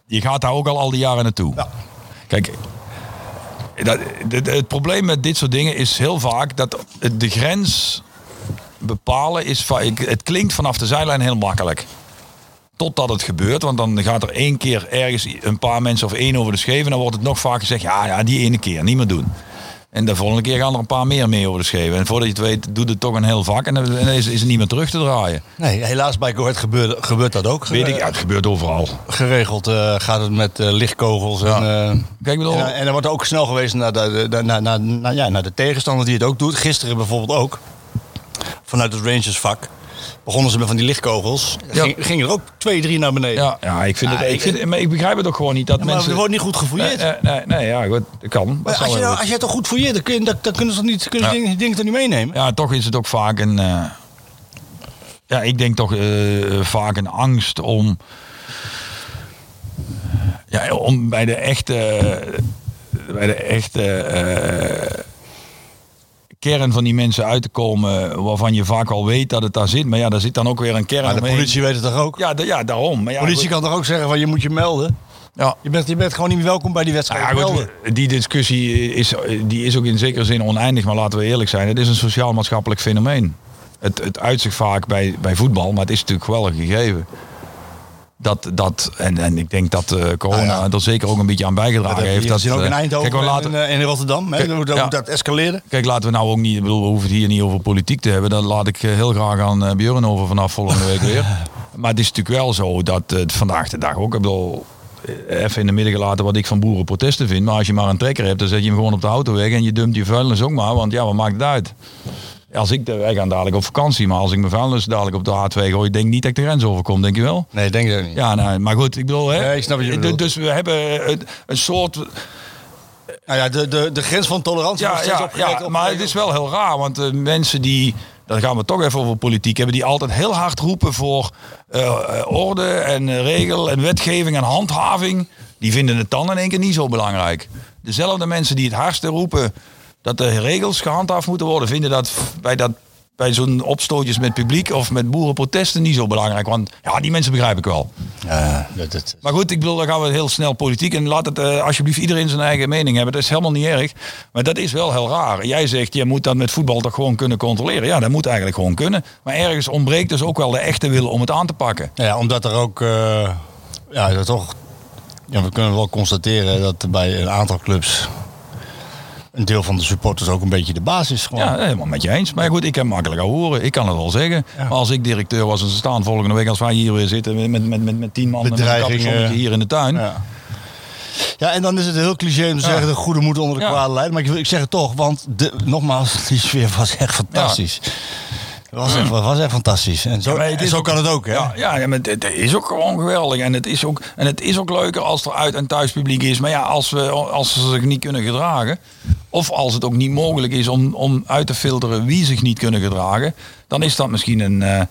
je gaat daar ook al al die jaren naartoe. Ja. Kijk, dat, het, het probleem met dit soort dingen is heel vaak dat de grens bepalen is... Het klinkt vanaf de zijlijn heel makkelijk. Totdat het gebeurt, want dan gaat er één keer ergens een paar mensen of één over de scheef... en dan wordt het nog vaak gezegd, ja, ja, die ene keer, niet meer doen. En de volgende keer gaan er een paar meer mee over de scheef. En voordat je het weet, doet het toch een heel vak en dan is, is het niet meer terug te draaien. Nee, helaas bij Ahead gebeurt, gebeurt dat ook. Weet ik, ja, het gebeurt overal. Geregeld eh, gaat het met eh, lichtkogels. En, eh, Kijk, bedoel, en, en er wordt ook snel geweest naar de, de, naar, naar, naar, ja, naar de tegenstander die het ook doet. Gisteren bijvoorbeeld ook. Vanuit het Rangersvak. Begonnen ze met van die lichtkogels. Ja. Ging, gingen er ook twee, drie naar beneden. Ja, ja ik, vind het, ik, vind, maar ik begrijp het ook gewoon niet dat Ja, maar mensen... er wordt niet goed gefouilleerd. Nee, nee, nee, nee, ja, goed, dat kan. Dat als, je, nou- goed. als jij toch goed fouilleert, dan, kun je, dan, dan kunnen ze niet, kunnen Ja. dingen, dingen toch niet meenemen? Ja, toch is het ook vaak een... eh, ja, ik denk toch eh, vaak een angst om... Ja, om bij de echte... Bij de echte... eh, kern van die mensen uit te komen waarvan je vaak al weet dat het daar zit. Maar ja, daar zit dan ook weer een kern Maar de omheen. politie weet het toch ook? Ja, ja, daarom. Maar ja, De politie goed. kan toch ook zeggen van je moet je melden? Ja. Je bent, je bent gewoon niet meer welkom bij die wedstrijd. Nou ja, goed, melden. die discussie is, die is ook in zekere zin oneindig, maar laten we eerlijk zijn. Het is een sociaal-maatschappelijk fenomeen. Het, het uit zich vaak bij, bij voetbal, maar het is natuurlijk wel een gegeven. Dat, dat, en, en ik denk dat eh, corona Nou ja. er zeker ook een beetje aan bijgedragen Dat heeft. Dat, gezien ook in eh, Eindhoven kijk, laten, en in, in Rotterdam. Hè, hoe, dat- ja. dat escaleerde. kijk, laten we nou ook niet, ik bedoel, we hoeven het hier niet over politiek te hebben. Daar laat ik eh, heel graag aan eh, Björn over vanaf volgende week weer. Maar het is natuurlijk wel zo dat het vandaag de dag ook, ik bedoel, eh, even in de midden gelaten wat ik van boerenprotesten vind. Maar als je maar een trekker hebt, dan zet je hem gewoon op de auto weg en je dumpt je vuilnis ook maar. Want ja, wat maakt het uit? Als ik, wij gaan dadelijk op vakantie, maar als ik mijn vuilnis dadelijk op de A2 gooi, denk ik niet dat ik de grens overkom, denk je wel? Nee, denk ik ook niet. Ja, nou, maar goed, ik bedoel, hè? Ja, ik snap je bedoelt. Dus we hebben een, een soort Nou ja, de, de, de grens van tolerantie ja, ja, ja, maar het is wel heel raar, want eh, mensen die, dan gaan we toch even over politiek hebben, die altijd heel hard roepen voor eh, eh, orde en eh, regel en wetgeving en handhaving, die vinden het dan in één keer niet zo belangrijk. Dezelfde mensen die het hardste roepen dat de regels gehandhaafd moeten worden, vinden dat bij dat bij zo'n opstootjes met publiek of met boerenprotesten niet zo belangrijk. Want ja, die mensen begrijp ik wel. Ja, dat, dat, Maar goed, ik bedoel, dan gaan we heel snel politiek. En laat het eh, alsjeblieft iedereen zijn eigen mening hebben. Dat is helemaal niet erg. Maar dat is wel heel raar. Jij zegt, je moet dat met voetbal toch gewoon kunnen controleren. Ja, dat moet eigenlijk gewoon kunnen. Maar ergens ontbreekt dus ook wel de echte wil om het aan te pakken. ja, omdat er ook... eh, ja, dat toch... Ja, we kunnen wel constateren dat bij een aantal clubs... een deel van de supporters ook een beetje de basis gewoon. Ja, helemaal met je eens. Maar goed, ik heb makkelijk al horen. Ik kan het wel zeggen. Maar als ik directeur was en ze staan volgende week... als wij hier weer zitten met, met, met, met tien man... capuchonnetje hier in de tuin. Ja. Ja, en dan is het heel cliché om te zeggen de goede moet onder de Ja. kwade leiden. Maar ik, wil- ik zeg het toch, want de, nogmaals, die sfeer was echt fantastisch. Het was echt, was echt fantastisch. En zo, Ja, en ook- kan het ook, hè? Ja, ja, maar het, het is ook gewoon geweldig. En het, is ook, en het is ook leuker als er uit- en thuispubliek is. Maar ja, als, we, als ze zich niet kunnen gedragen. Of als het ook niet mogelijk is om, om uit te filteren wie zich niet kunnen gedragen. Dan is dat misschien een. eh,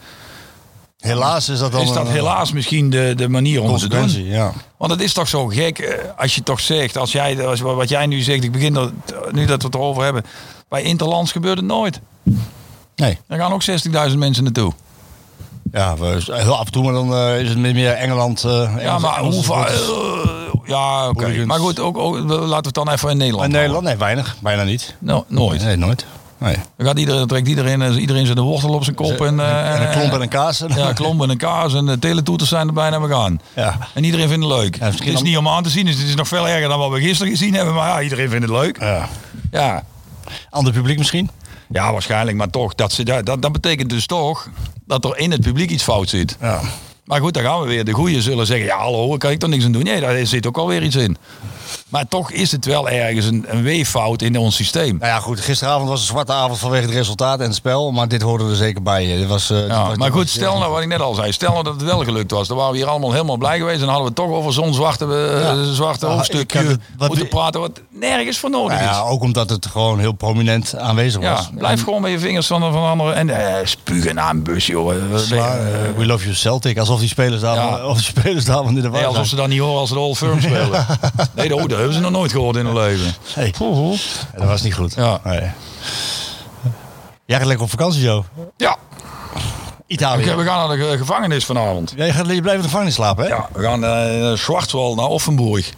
Helaas is dat dan is dat een, helaas misschien de, de manier om te doen. Ja. Want het is toch zo gek eh, als je toch zegt, als jij, als, wat jij nu zegt, ik begin er, nu dat we het erover hebben. Bij Interlands gebeurt het nooit. Nee, Er gaan ook 60.000 mensen naartoe. ja, heel af en toe, maar dan eh, is het meer, Engeland. eh, Ja, maar Engelse hoe vaak? supporters. ja, oké. Maar goed, ook, ook, laten we het dan even in Nederland. In Nederland? Nee, weinig. Bijna niet. houden. No, nooit. Nee, nooit. Nee. Dan gaat iedereen, trekt iedereen, eh, iedereen zijn de wortel op zijn kop. En, eh, en een klomp en een kaas. Ja, klomp en een kaas en de teletoeters zijn er bijna begaan. Ja. En iedereen vindt het leuk. het is dan- niet om aan te zien, dus het is nog veel erger dan wat we gisteren gezien hebben. Maar ja, iedereen vindt het leuk. Ja. Ja, Ander publiek misschien? Ja waarschijnlijk. Maar toch, dat, ze, dat, dat betekent dus toch dat er in het publiek iets fout zit. Ja. Maar goed, daar gaan we weer. De goeie zullen zeggen, ja hallo, daar kan ik toch niks aan doen. Nee, daar zit ook alweer iets in. Maar toch is het wel ergens een, een weeffout in ons systeem. Nou ja, goed. Gisteravond was een zwarte avond vanwege het resultaat en het spel. Maar dit hoorde er zeker bij. Dit was, eh, dit Ja, was- maar goed, stel nou wat ik net al zei. Stel nou dat het wel gelukt was. Dan waren we hier allemaal helemaal blij geweest. En dan hadden we toch over zo'n zwarte, eh, Ja. zwarte Ja, ik hoofdstukje het- wat moeten we- praten. Wat nergens voor nodig Nou ja, is. ook omdat het gewoon heel prominent aanwezig Ja, was. blijf gewoon met je vingers van de van de anderen. En eh, spugen naar een bus, joh. Eh, Sla- eh, eh, we love you Celtic. Alsof die spelers daar, of spelers daar in de Nee, war alsof ze dat niet horen als de Old Firm spelen. Nee, dat, dat hebben ze nog nooit gehoord in hun leven. Hey. Ja, dat was niet goed. Ja. Nee. Jij gaat lekker op vakantie, Joe. Ja, Italië. we gaan naar de ge- gevangenis vanavond. Jij gaat, je blijft in de gevangenis slapen, hè? Ja, we gaan naar Schwarzwald, naar Offenburg.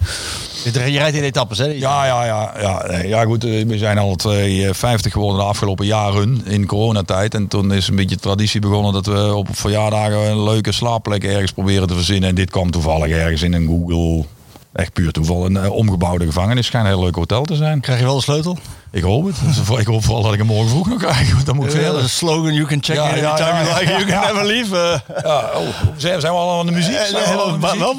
Je, je rijdt in etappes, hè? Ja, ja, ja. Ja, nee, ja goed, eh, we zijn al twee, eh, 50 geworden de afgelopen jaren in coronatijd. En toen is een beetje traditie begonnen dat we op verjaardagen een leuke slaapplek ergens proberen te verzinnen. En dit kwam toevallig ergens in een Google, echt puur toeval, een eh, omgebouwde gevangenis. Schijnt een heel leuk hotel te zijn. Krijg je wel de sleutel? Ik hoop het. Dus ik hoop vooral dat ik hem morgen vroeg nog krijg. Want dan moet ik Ja, verder. de slogan, you can check Ja, in ja, anytime ja, you like, you can never leave. eh. Ja, oh, zijn, we al aan de muziek? Eh, wel, bijna, wel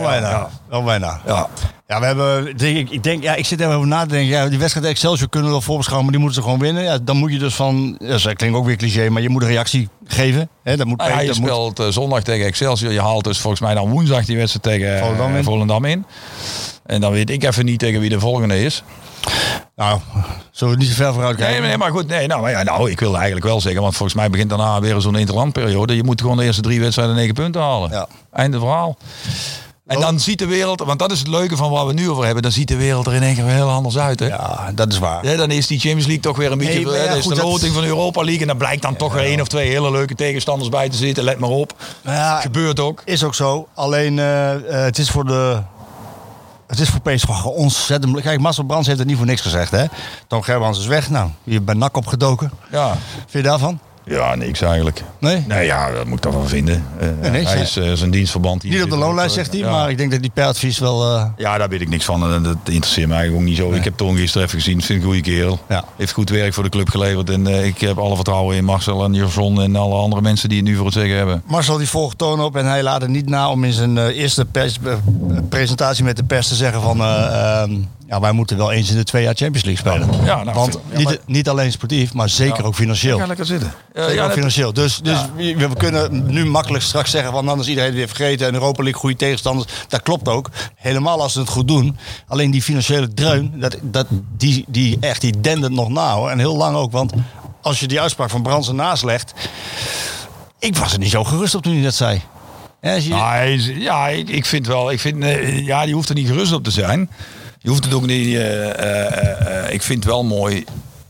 bijna. ja. Wel bijna. Ja. Ja, we hebben, denk ik, denk, ja, ik zit er even over na te denken. Ja, die wedstrijd Excelsior kunnen we wel voorbeschouwen, maar die moeten ze gewoon winnen. Ja, dan moet je dus van, ja, dat klinkt ook weer cliché, maar je moet een reactie geven. Hè, dat moet Nou ja, je dat speelt eh, zondag tegen Excelsior. Je haalt dus volgens mij dan woensdag die wedstrijd tegen Volendam in. Volendam in. En dan weet ik even niet tegen wie de volgende is. Nou, zullen we niet zo ver vooruit kijken? Nee, nee, maar goed. Nee, nou, maar ja, nou, ik wil eigenlijk wel zeggen. Want volgens mij begint daarna weer zo'n interlandperiode. Je moet gewoon de eerste drie wedstrijden negen punten halen. Ja. Einde verhaal. En dan ziet de wereld, want dat is het leuke van waar we nu over hebben. Dan ziet de wereld er in één keer heel anders uit. Hè? Ja, dat is waar. Ja, dan is die Champions League toch weer een beetje. Nee, ja, hè, dan is goed, de dat- loting van de Europa League. En dan blijkt dan toch weer één of twee hele leuke tegenstanders bij te zitten. Let maar op. Ja, Gebeurt ook. Is ook zo. Alleen eh, eh, het is voor de. Het is voor PSV ontzettend. Kijk, Marcel Brands heeft het niet voor niks gezegd, hè? Toon Gerbrands is weg. Nou, je bent nak opgedoken. Ja. Vind je daarvan? Ja, niks eigenlijk. Nee? Nee, ja, dat moet ik toch wel vinden. Nee, niks, hij is eh, zijn dienstverband. hier Niet op de loonlijst, zegt hij. ja. Maar ik denk dat die per advies wel. eh, Ja, daar weet ik niks van. En Dat interesseert mij eigenlijk ook niet zo. Ik heb Toon gisteren even gezien. Vind ik een goede kerel. Ja. Heeft goed werk voor de club geleverd. En ik heb alle vertrouwen in Marcel en Jason en alle andere mensen die het nu voor het zeggen hebben. Marcel die volgt Toon op en hij laat het niet na om in zijn eerste pers- presentatie met de pers te zeggen van... ja, wij moeten wel eens in de twee jaar Champions League spelen. Ja, nou, Want ja, niet, niet alleen sportief, maar zeker Ja. ook financieel. Ga lekker zitten. Zeker ja, ook financieel. Dus, dus we, we kunnen nu makkelijk straks zeggen van dan is iedereen weer vergeten en Europa League goede tegenstanders. Dat klopt ook. Helemaal als ze het goed doen. Alleen die financiële dreun, dat, dat, die, die echt die dendert nog na hoor. En heel lang ook. Want als je die uitspraak van Brands ernaast legt. Ik was er niet zo gerust op toen hij dat zei. Ja, je- Nou, hij ja, ik, ik vind wel. Ik vind, eh, ja, die hoeft er niet gerust op te zijn. Je hoeft het ook niet. eh, eh, eh, ik vind wel mooi.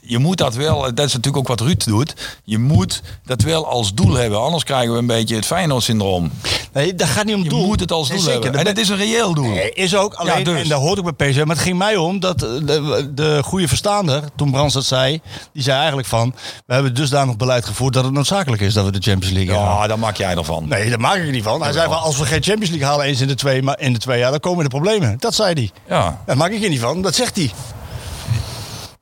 Je moet dat wel, dat is natuurlijk ook wat Ruud doet. Je moet dat wel als doel hebben. Anders krijgen we een beetje het Feyenoord-syndroom. nee, dat gaat niet om Je doel. moet het als Nee, doel zeker. hebben. En Dat is een reëel doel. Nee, is ook. Alleen, dus. en daar hoort ik bij PSV. Maar het ging mij om dat eh, de, de goede verstaander, toen Brands dat zei, die zei eigenlijk van, we hebben dusdanig beleid gevoerd dat het noodzakelijk is dat we de Champions League gaan. Ja, daar maak jij ervan. Nee, daar maak ik er niet van. Hij zei van, als we geen Champions League halen eens in de twee, maar in de twee jaar, dan komen de problemen. Dat zei hij. Ja. Daar maak ik er niet van. Dat zegt hij.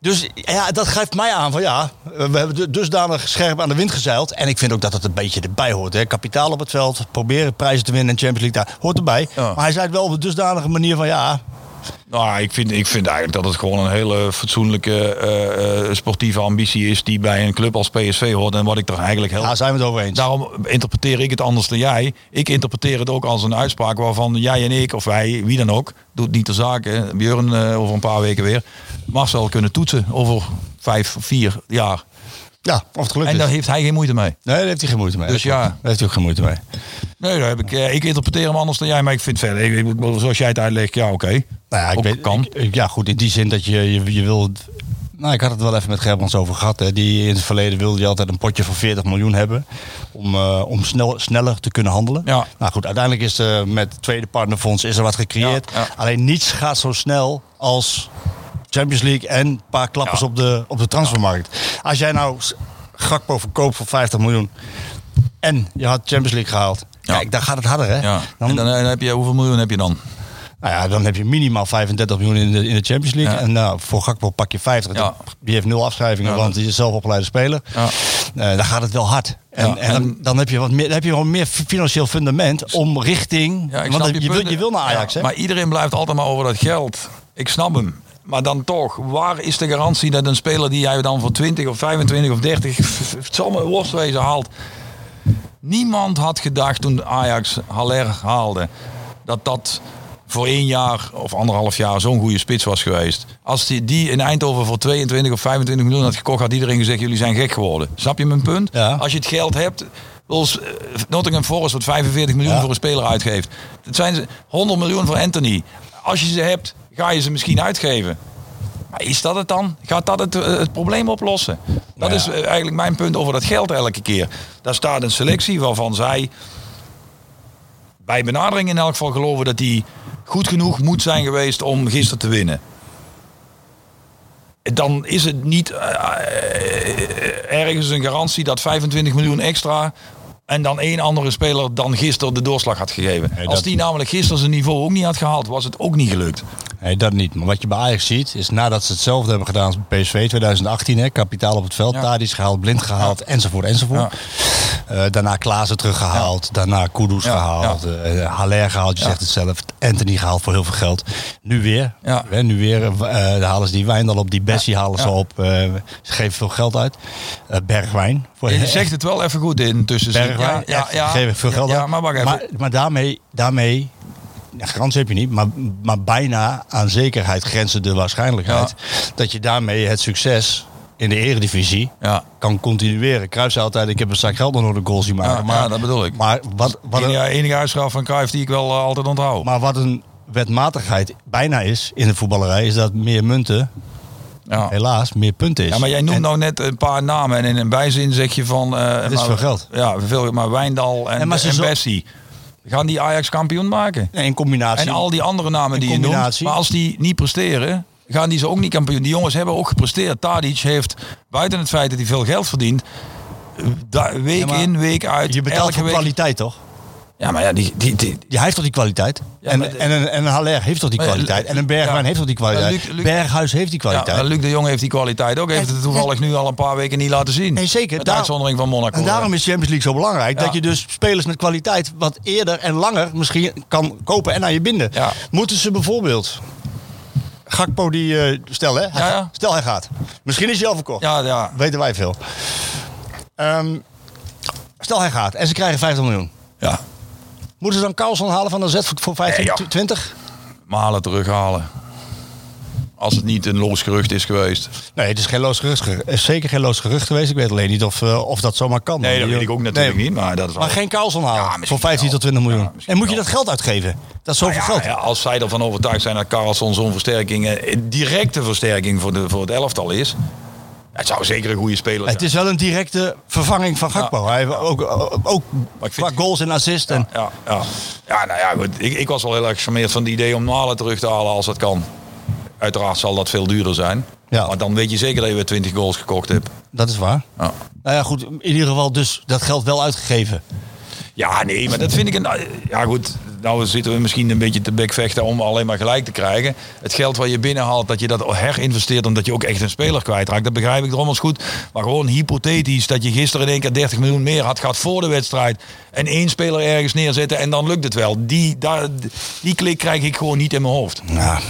Dus ja, dat geeft mij aan van ja, we hebben du- dusdanig scherp aan de wind gezeild. En ik vind ook dat het een beetje erbij hoort. Hè. Kapitaal op het veld, proberen prijzen te winnen en Champions League, daar hoort erbij. Ja. Maar hij zei het wel op een dusdanige manier van ja, Nou, ik vind, ik vind eigenlijk dat het gewoon een hele fatsoenlijke eh, eh, sportieve ambitie is die bij een club als PSV hoort. En wat ik er eigenlijk heel daar zijn we het over eens. Daarom interpreteer ik het anders dan jij. Ik interpreteer het ook als een uitspraak waarvan jij en ik, of wij, wie dan ook, doet niet de zaak, hè, Björn eh, over een paar weken weer, Marcel kunnen toetsen over vijf, vier jaar. Ja, of het gelukt En daar heeft hij geen moeite mee. Nee, daar heeft hij geen moeite mee. Dus ja. Daar heeft hij ook geen moeite mee. Nee, daar heb ik, eh, ik interpreteer hem anders dan jij, maar ik vind verder, ik, ik- zoals jij het uitlegt, ja oké. Nou ja, ik weet, kan. ik- ja, goed, in die zin dat je, je, je wil... Nou, ik had het wel even met Gerbrands over gehad. Hè. Die, in het verleden wilde je altijd een potje van 40 miljoen hebben. Om, eh, om snel, sneller te kunnen handelen. Ja. Nou goed, uiteindelijk is er met het tweede partnerfonds is er wat gecreëerd. Ja, ja. Alleen niets gaat zo snel als Champions League en een paar klappers Ja. op, de, op de transfermarkt. Als jij nou Gakpo verkoopt voor 50 miljoen en je had Champions League gehaald. Ja. Kijk, dan gaat het harder hè. Ja. Dan, en dan, eh, heb je, hoeveel miljoen heb je dan? nou ja, dan heb je minimaal 35 miljoen in de, in de Champions League. Ja. En nou, voor Gakpo pak je 50. Ja. Die heeft nul afschrijvingen, Ja, want die is zelf opgeleide speler. Ja. Eh, dan gaat het wel hard. En, en, dan, heb je wat meer, dan heb je gewoon meer financieel fundament om richting. Ja, ik want je, punt. wil, je wil naar Ajax, Ja, hè? Maar iedereen blijft altijd maar over dat geld ik snap hem. Maar dan toch, waar is de garantie dat een speler die jij dan voor 20 of 25 of 30, het zal me haalt. Niemand had gedacht toen Ajax Haller haalde dat dat voor één jaar of anderhalf jaar zo'n goede spits was geweest. Als die, die in Eindhoven voor 22 of 25 miljoen had gekocht, had iedereen gezegd: jullie zijn gek geworden. Snap je mijn punt? Ja. Als je het geld hebt. Zoals eh, Nottingham Forest wat 45 miljoen Ja. voor een speler uitgeeft. Dat zijn ze 100 miljoen voor Anthony. Als je ze hebt, ga je ze misschien uitgeven. Maar is dat het dan? Gaat dat het, eh, het probleem oplossen? Dat ja. is eh, eigenlijk mijn punt over dat geld elke keer. Daar staat een selectie waarvan zij bij benadering in elk geval geloven dat die goed genoeg moet zijn geweest om gisteren te winnen. Dan is het niet eh, ergens een garantie dat 25 miljoen extra en dan één andere speler dan gisteren de doorslag had gegeven. Nee, Als die namelijk gisteren zijn niveau ook niet had gehaald, was het ook niet gelukt. Nee, dat niet. Maar wat je bij Ajax ziet, is nadat ze hetzelfde hebben gedaan als bij PSV 2018, hè, kapitaal op het veld, Ja. Tadic gehaald, Blind gehaald, enzovoort, enzovoort. Eh, daarna Klaassen teruggehaald, daarna Kudus gehaald, eh Haller gehaald, je zegt het zelf, Anthony gehaald voor heel veel geld. Nu weer, Ja. hè, nu weer eh, halen ze die Wijndal op, die Bessie halen ze op, ze geven veel geld uit. Bergwijn. Voor Je zegt het wel even goed in tussen. Ja, ja, geven veel geld ja, maar wacht even. Maar, maar daarmee, daarmee ja, garantie heb je niet, maar, maar bijna aan zekerheid grenzen de waarschijnlijkheid dat je daarmee het succes in de eredivisie ja. kan continueren. Zei altijd, ik heb een zak geld nog de goal zien maken. Maar, dat bedoel ik. Maar wat, wat, enige, een, enige uitstraf van Cruijff die ik wel eh, altijd onthoud. maar wat een wetmatigheid bijna is in de voetballerij, is dat meer munten, ja. helaas, meer punten is. Ja, maar jij noemt En- nou net een paar namen en in een bijzin zeg je van... eh, is maar- veel geld. Ja, veel, maar Wijndal en, maar en Bessie. Gaan die Ajax kampioen maken? Nee, in combinatie. En al die andere namen die je noemt. Maar als die niet presteren, gaan die ze ook niet kampioen. Die jongens hebben ook gepresteerd. Tadic heeft, buiten het feit dat hij veel geld verdient... eh, da- week Ja, in, week uit, je betaalt elke voor week... kwaliteit, toch? Ja, maar ja, die, die, die, Ja, hij heeft toch die kwaliteit? Ja, en, en, een, en een Haller heeft toch die kwaliteit? En een Bergwijn ja. heeft toch die kwaliteit? Maar Luc- Luc- Berghuis heeft die ja, kwaliteit. maar Luc de Jong heeft die kwaliteit ook. Heeft En- het toevallig nu al een paar weken niet laten zien. Nee, zeker. Met Daar- uitzondering van Monaco. en daarom is Champions League zo belangrijk. Ja. Dat je dus spelers met kwaliteit wat eerder en langer misschien kan kopen en aan je binden. Ja. Moeten ze bijvoorbeeld... Gakpo die... eh, stel hè, hij, Ja, ja. stel hij gaat. Misschien is hij al verkocht. Ja, ja. Weten wij veel. Ehm, stel hij gaat en ze krijgen 50 miljoen. ja. Moeten ze dan Carlson halen van de Z voor- voor 15, Nee, joh. 20? Malen terughalen. Als het niet een los gerucht is geweest. Nee, het is geen loos gerucht. Het is zeker geen loos gerucht geweest. Ik weet alleen niet of, eh, of dat zomaar kan. Nee, dat weet ik ook natuurlijk Nee, niet. Maar, dat is Maar al- geen Carlson halen Ja, voor misschien 15 wel. tot 20 miljoen. Ja, en moet je dat geld uitgeven? Dat is zoveel Nou geld. als zij ervan overtuigd zijn dat Carlson zo'n versterking, eh, directe versterking voor, de, voor het elftal is. Het zou zeker een goede speler zijn. Het is wel een directe vervanging van Gakpo. Hij heeft ook, ook, ook qua goals en assists. En, Ja, ja. ja, nou ja, goed. Ik, ik was wel heel erg gecharmeerd van het idee om Malen terug te halen als dat kan. Uiteraard zal dat veel duurder zijn. Ja. Maar dan weet je zeker dat je weer 20 goals gekocht hebt. Dat is waar. Ja. Nou ja, goed. In ieder geval dus dat geld wel uitgegeven. Ja, nee, maar dat vind ik een. Ja, goed. Nou zitten we misschien een beetje te bekvechten om alleen maar gelijk te krijgen. Het geld wat je binnenhaalt, dat je dat herinvesteert omdat je ook echt een speler kwijtraakt. Dat begrijp ik drommels goed. Maar gewoon hypothetisch dat je gisteren in één keer 30 miljoen meer had gehad voor de wedstrijd. En één speler ergens neerzetten en dan lukt het wel. Die, daar, die klik krijg ik gewoon niet in mijn hoofd. Ja.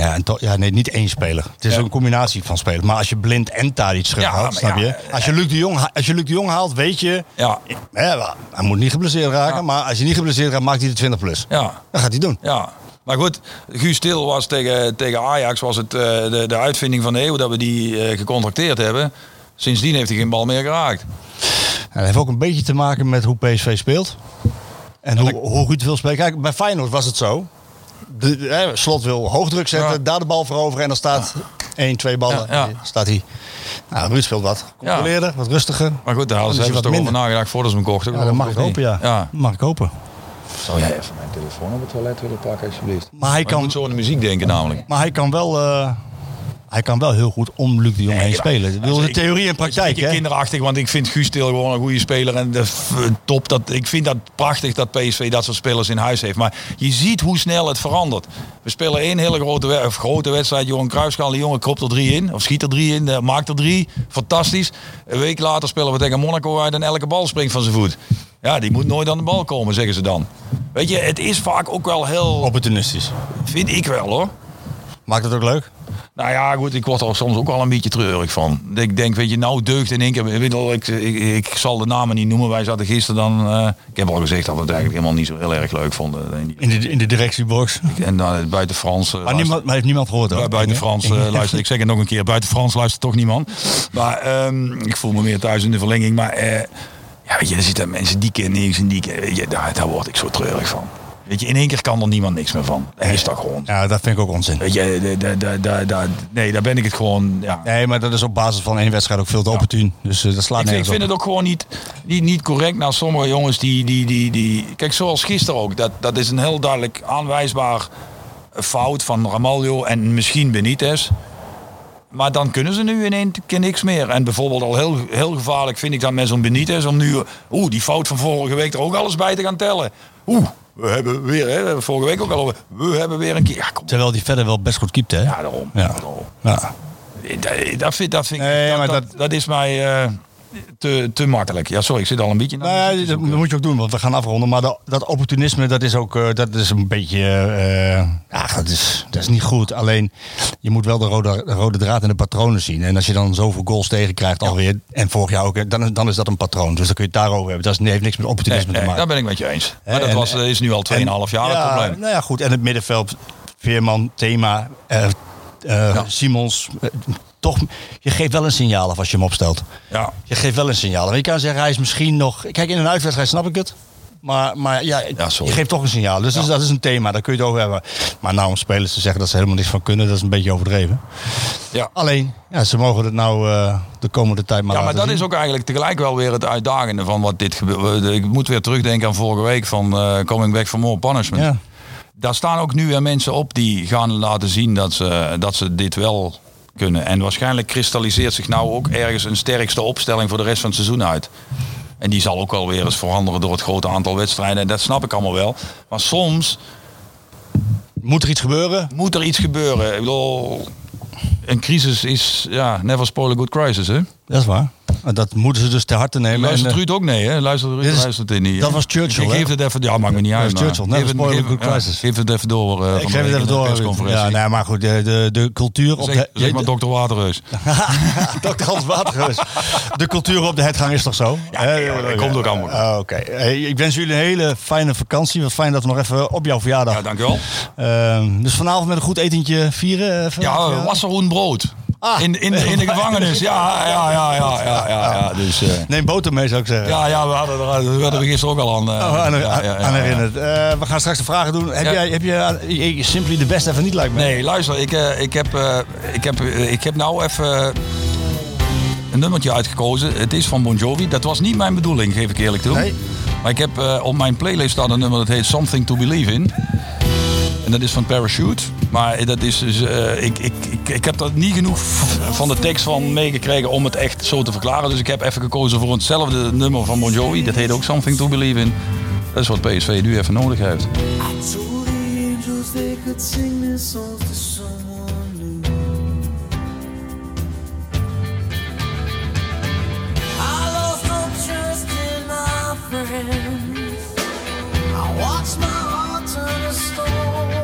Ja, en toch- ja, nee, niet één speler. Het is Ja. een combinatie van spelers. Maar als je blind en Tadic terughaalt, maar snap ja, je? Als je, Luc de Jong, als je Luc de Jong haalt, weet je... Ja, hij moet niet geblesseerd raken, Ja. maar als je niet geblesseerd raakt, maakt hij de 20 plus. ja. Dat gaat hij doen. Ja, maar goed, Guus Til was tegen, tegen Ajax was het eh, de, de uitvinding van de eeuw dat we die eh, gecontracteerd hebben. Sindsdien heeft hij geen bal meer geraakt. En dat heeft ook een beetje te maken met hoe PSV speelt. En hoe, hoe Ruud wil spelen. Kijk, bij Feyenoord was het zo. De, Slot wil hoogdruk zetten, Ja. daar de bal veroveren en dan staat één, twee ballen. Ja, ja. Staat hij. Nou, Ruud speelt wat controleerder, wat rustiger. Maar goed, daar hadden ze hebben ze toch wat over minder. nagedacht voordat ze hem kochten. Ja, dat mag ik hopen, ja. ja. Mag ik hopen. Zou jij even mijn telefoon op het toilet willen pakken, alsjeblieft? Maar hij Ik kan, moet zo aan de muziek denken namelijk. maar hij kan wel... eh, hij kan wel heel goed om Luc de Jong heen ja. spelen. Ik de Ik- theorie en praktijk, hè? kinderachtig, want ik vind Guus Til gewoon een goede speler. En de top, dat, ik vind dat prachtig dat PSV dat soort spelers in huis heeft. Maar je ziet hoe snel het verandert. We spelen één hele grote, of grote wedstrijd. Johan Cruijffschaal, die jongen kropt er drie in. Of schiet er drie in, eh, maakt er drie. Fantastisch. Een week later spelen we tegen Monaco uit en elke bal springt van zijn voet. Ja, die moet nooit aan de bal komen, zeggen ze dan. Weet je, het is vaak ook wel heel, Opportunistisch. vind ik wel hoor. Maakt het ook leuk? Nou ja, goed, ik word er soms ook wel een beetje treurig van. Ik denk, weet je, nou deugt in één keer. Weet ik, ik, ik zal de namen niet noemen. Wij zaten gisteren dan... eh, ik heb al gezegd dat we het eigenlijk helemaal niet zo heel erg leuk vonden. En, In de, in de directiebox. en dan buiten Frans... eh, Maar, niemand, maar heeft niemand gehoord hoor. buiten Frans luister, ik zeg het nog een keer, buiten Frans luistert toch niemand. Maar ehm, ik voel me meer thuis in de verlenging. Maar eh, ja, weet je, er zitten mensen die keer niks en die weet je, daar, daar word ik zo treurig van. Weet je, in één keer kan er niemand niks meer van. Dat is toch gewoon. Ja, dat vind ik ook onzin. Weet je, da, nee, daar ben ik het gewoon. Ja. Nee, maar dat is op basis van één wedstrijd ook veel te opportun. Dus eh, dat slaat vind- ik vind het ook gewoon niet, niet, niet correct naar sommige jongens die, die, die, die... Kijk, zoals gisteren ook. Dat, dat is een heel duidelijk aanwijsbaar fout van Ramaljo en misschien Benitez. Maar dan kunnen ze nu in één keer niks meer. En bijvoorbeeld al heel, heel gevaarlijk vind ik dat met zo'n Benitez om nu... Oeh, die fout van vorige week er ook alles bij te gaan tellen. Oeh, we hebben weer, hè, we hebben vorige week ook al over... We hebben weer een keer... Ja, kom. Terwijl die verder wel best goed keept, hè? Ja, daarom. Ja. daarom. Ja. Dat, dat, vind, dat, vind ik- Nee, dat, maar dat, dat- dat is mij eh, te, te makkelijk. Ja, sorry, ik zit al een beetje... Nou ja, dat, moet je ook doen, want we gaan afronden. Maar dat, dat opportunisme, dat is ook eh, dat is een beetje... ja, dat is, dat is niet goed. Alleen, je moet wel de rode, de rode draad en de patronen zien. En als je dan zoveel goals tegenkrijgt alweer, en vorig jaar ook, dan, is- dan is dat een patroon. Dus dan kun je het daarover hebben. Dat is, heeft niks met opportunisme nee, te maken. daar ben ik met je eens. Maar dat en- was, eh, is nu al 2,5 jaar het ja, probleem. Nou ja, goed. En het middenveld, Veerman, Thema, Ja. Simons. Toch, je geeft wel een signaal af als je hem opstelt. Ja. Je geeft wel een signaal. af. Je kan zeggen, hij is misschien nog... Kijk, in een uitwedstrijd snap ik het. Maar, maar ja, je geeft toch een signaal. Dus, dus dat is een thema, daar kun je het over hebben. Maar nou om spelers te zeggen dat ze helemaal niks van kunnen, dat is een beetje overdreven. Ja. Alleen, ja, ze mogen het nou eh, de komende tijd maar Ja, maar dat zien. is ook eigenlijk tegelijk wel weer het uitdagende van wat dit gebeurt. Ik moet weer terugdenken aan vorige week van eh, Coming Back for More Punishment. Ja. Daar staan ook nu weer mensen op die gaan laten zien dat ze, dat ze dit wel kunnen. En waarschijnlijk kristalliseert zich nou ook ergens een sterkste opstelling voor de rest van het seizoen uit. En die zal ook wel weer eens veranderen door het grote aantal wedstrijden. En dat snap ik allemaal wel. Maar soms Moet er iets gebeuren? moet er iets gebeuren. Ik bedoel, een crisis is, ja, never spoil a good crisis, hè? Dat is waar. Dat moeten ze dus ter harte nemen. Luistert En, eh, Ruud ook nee, hè? Luistert Ruud is- luistert niet. dat was Churchill, Ik geef het even, ja, maakt me niet uit. Churchill, never geef geef- crisis. geef het even door. eh, ik geef het even door. Ja, nee, maar goed, de, de, de cultuur op Zeg, de... zeg maar dokter Waterreus. Dr. Hans Watergeus. De cultuur op de hetgang is toch zo? Ja, dat komt ook allemaal. Ah, Oké. Ik wens jullie een hele fijne vakantie. Wat fijn dat we nog even op jouw verjaardag... Ja, dankjewel. Ehm, dus vanavond met een goed etentje vieren? Ja, wasserhoen brood. Ah. in, in, de, in de gevangenis. Ja, ja, ja, ja, ja, ja, ja. Dus, eh, Neem boter mee, zou ik zeggen. ja, ja, we hadden er, we hadden we gisteren ook al aan, eh, Oh, aan, ja, ja, ja, aan ja. herinnerd. Eh, we gaan straks de vragen doen. Heb jij, heb je, eh, Simply de best even niet lijkt me? Nee, luister, ik, eh, ik, heb, eh, ik, heb, eh, ik heb nou even een nummertje uitgekozen. Het is van Bon Jovi. Dat was niet mijn bedoeling, geef ik eerlijk toe. Nee. Maar ik heb eh, op mijn playlist staat een nummer dat heet Something to Believe in. En dat is van Parachute. Maar dat is dus, eh, ik, ik, ik, ik heb er niet genoeg van de tekst van meegekregen om het echt zo te verklaren. Dus ik heb even gekozen voor hetzelfde nummer van Bon Jovi. Dat heet ook Something to Believe in. Dat is wat PSV nu even nodig heeft. I watched my heart turn to stone.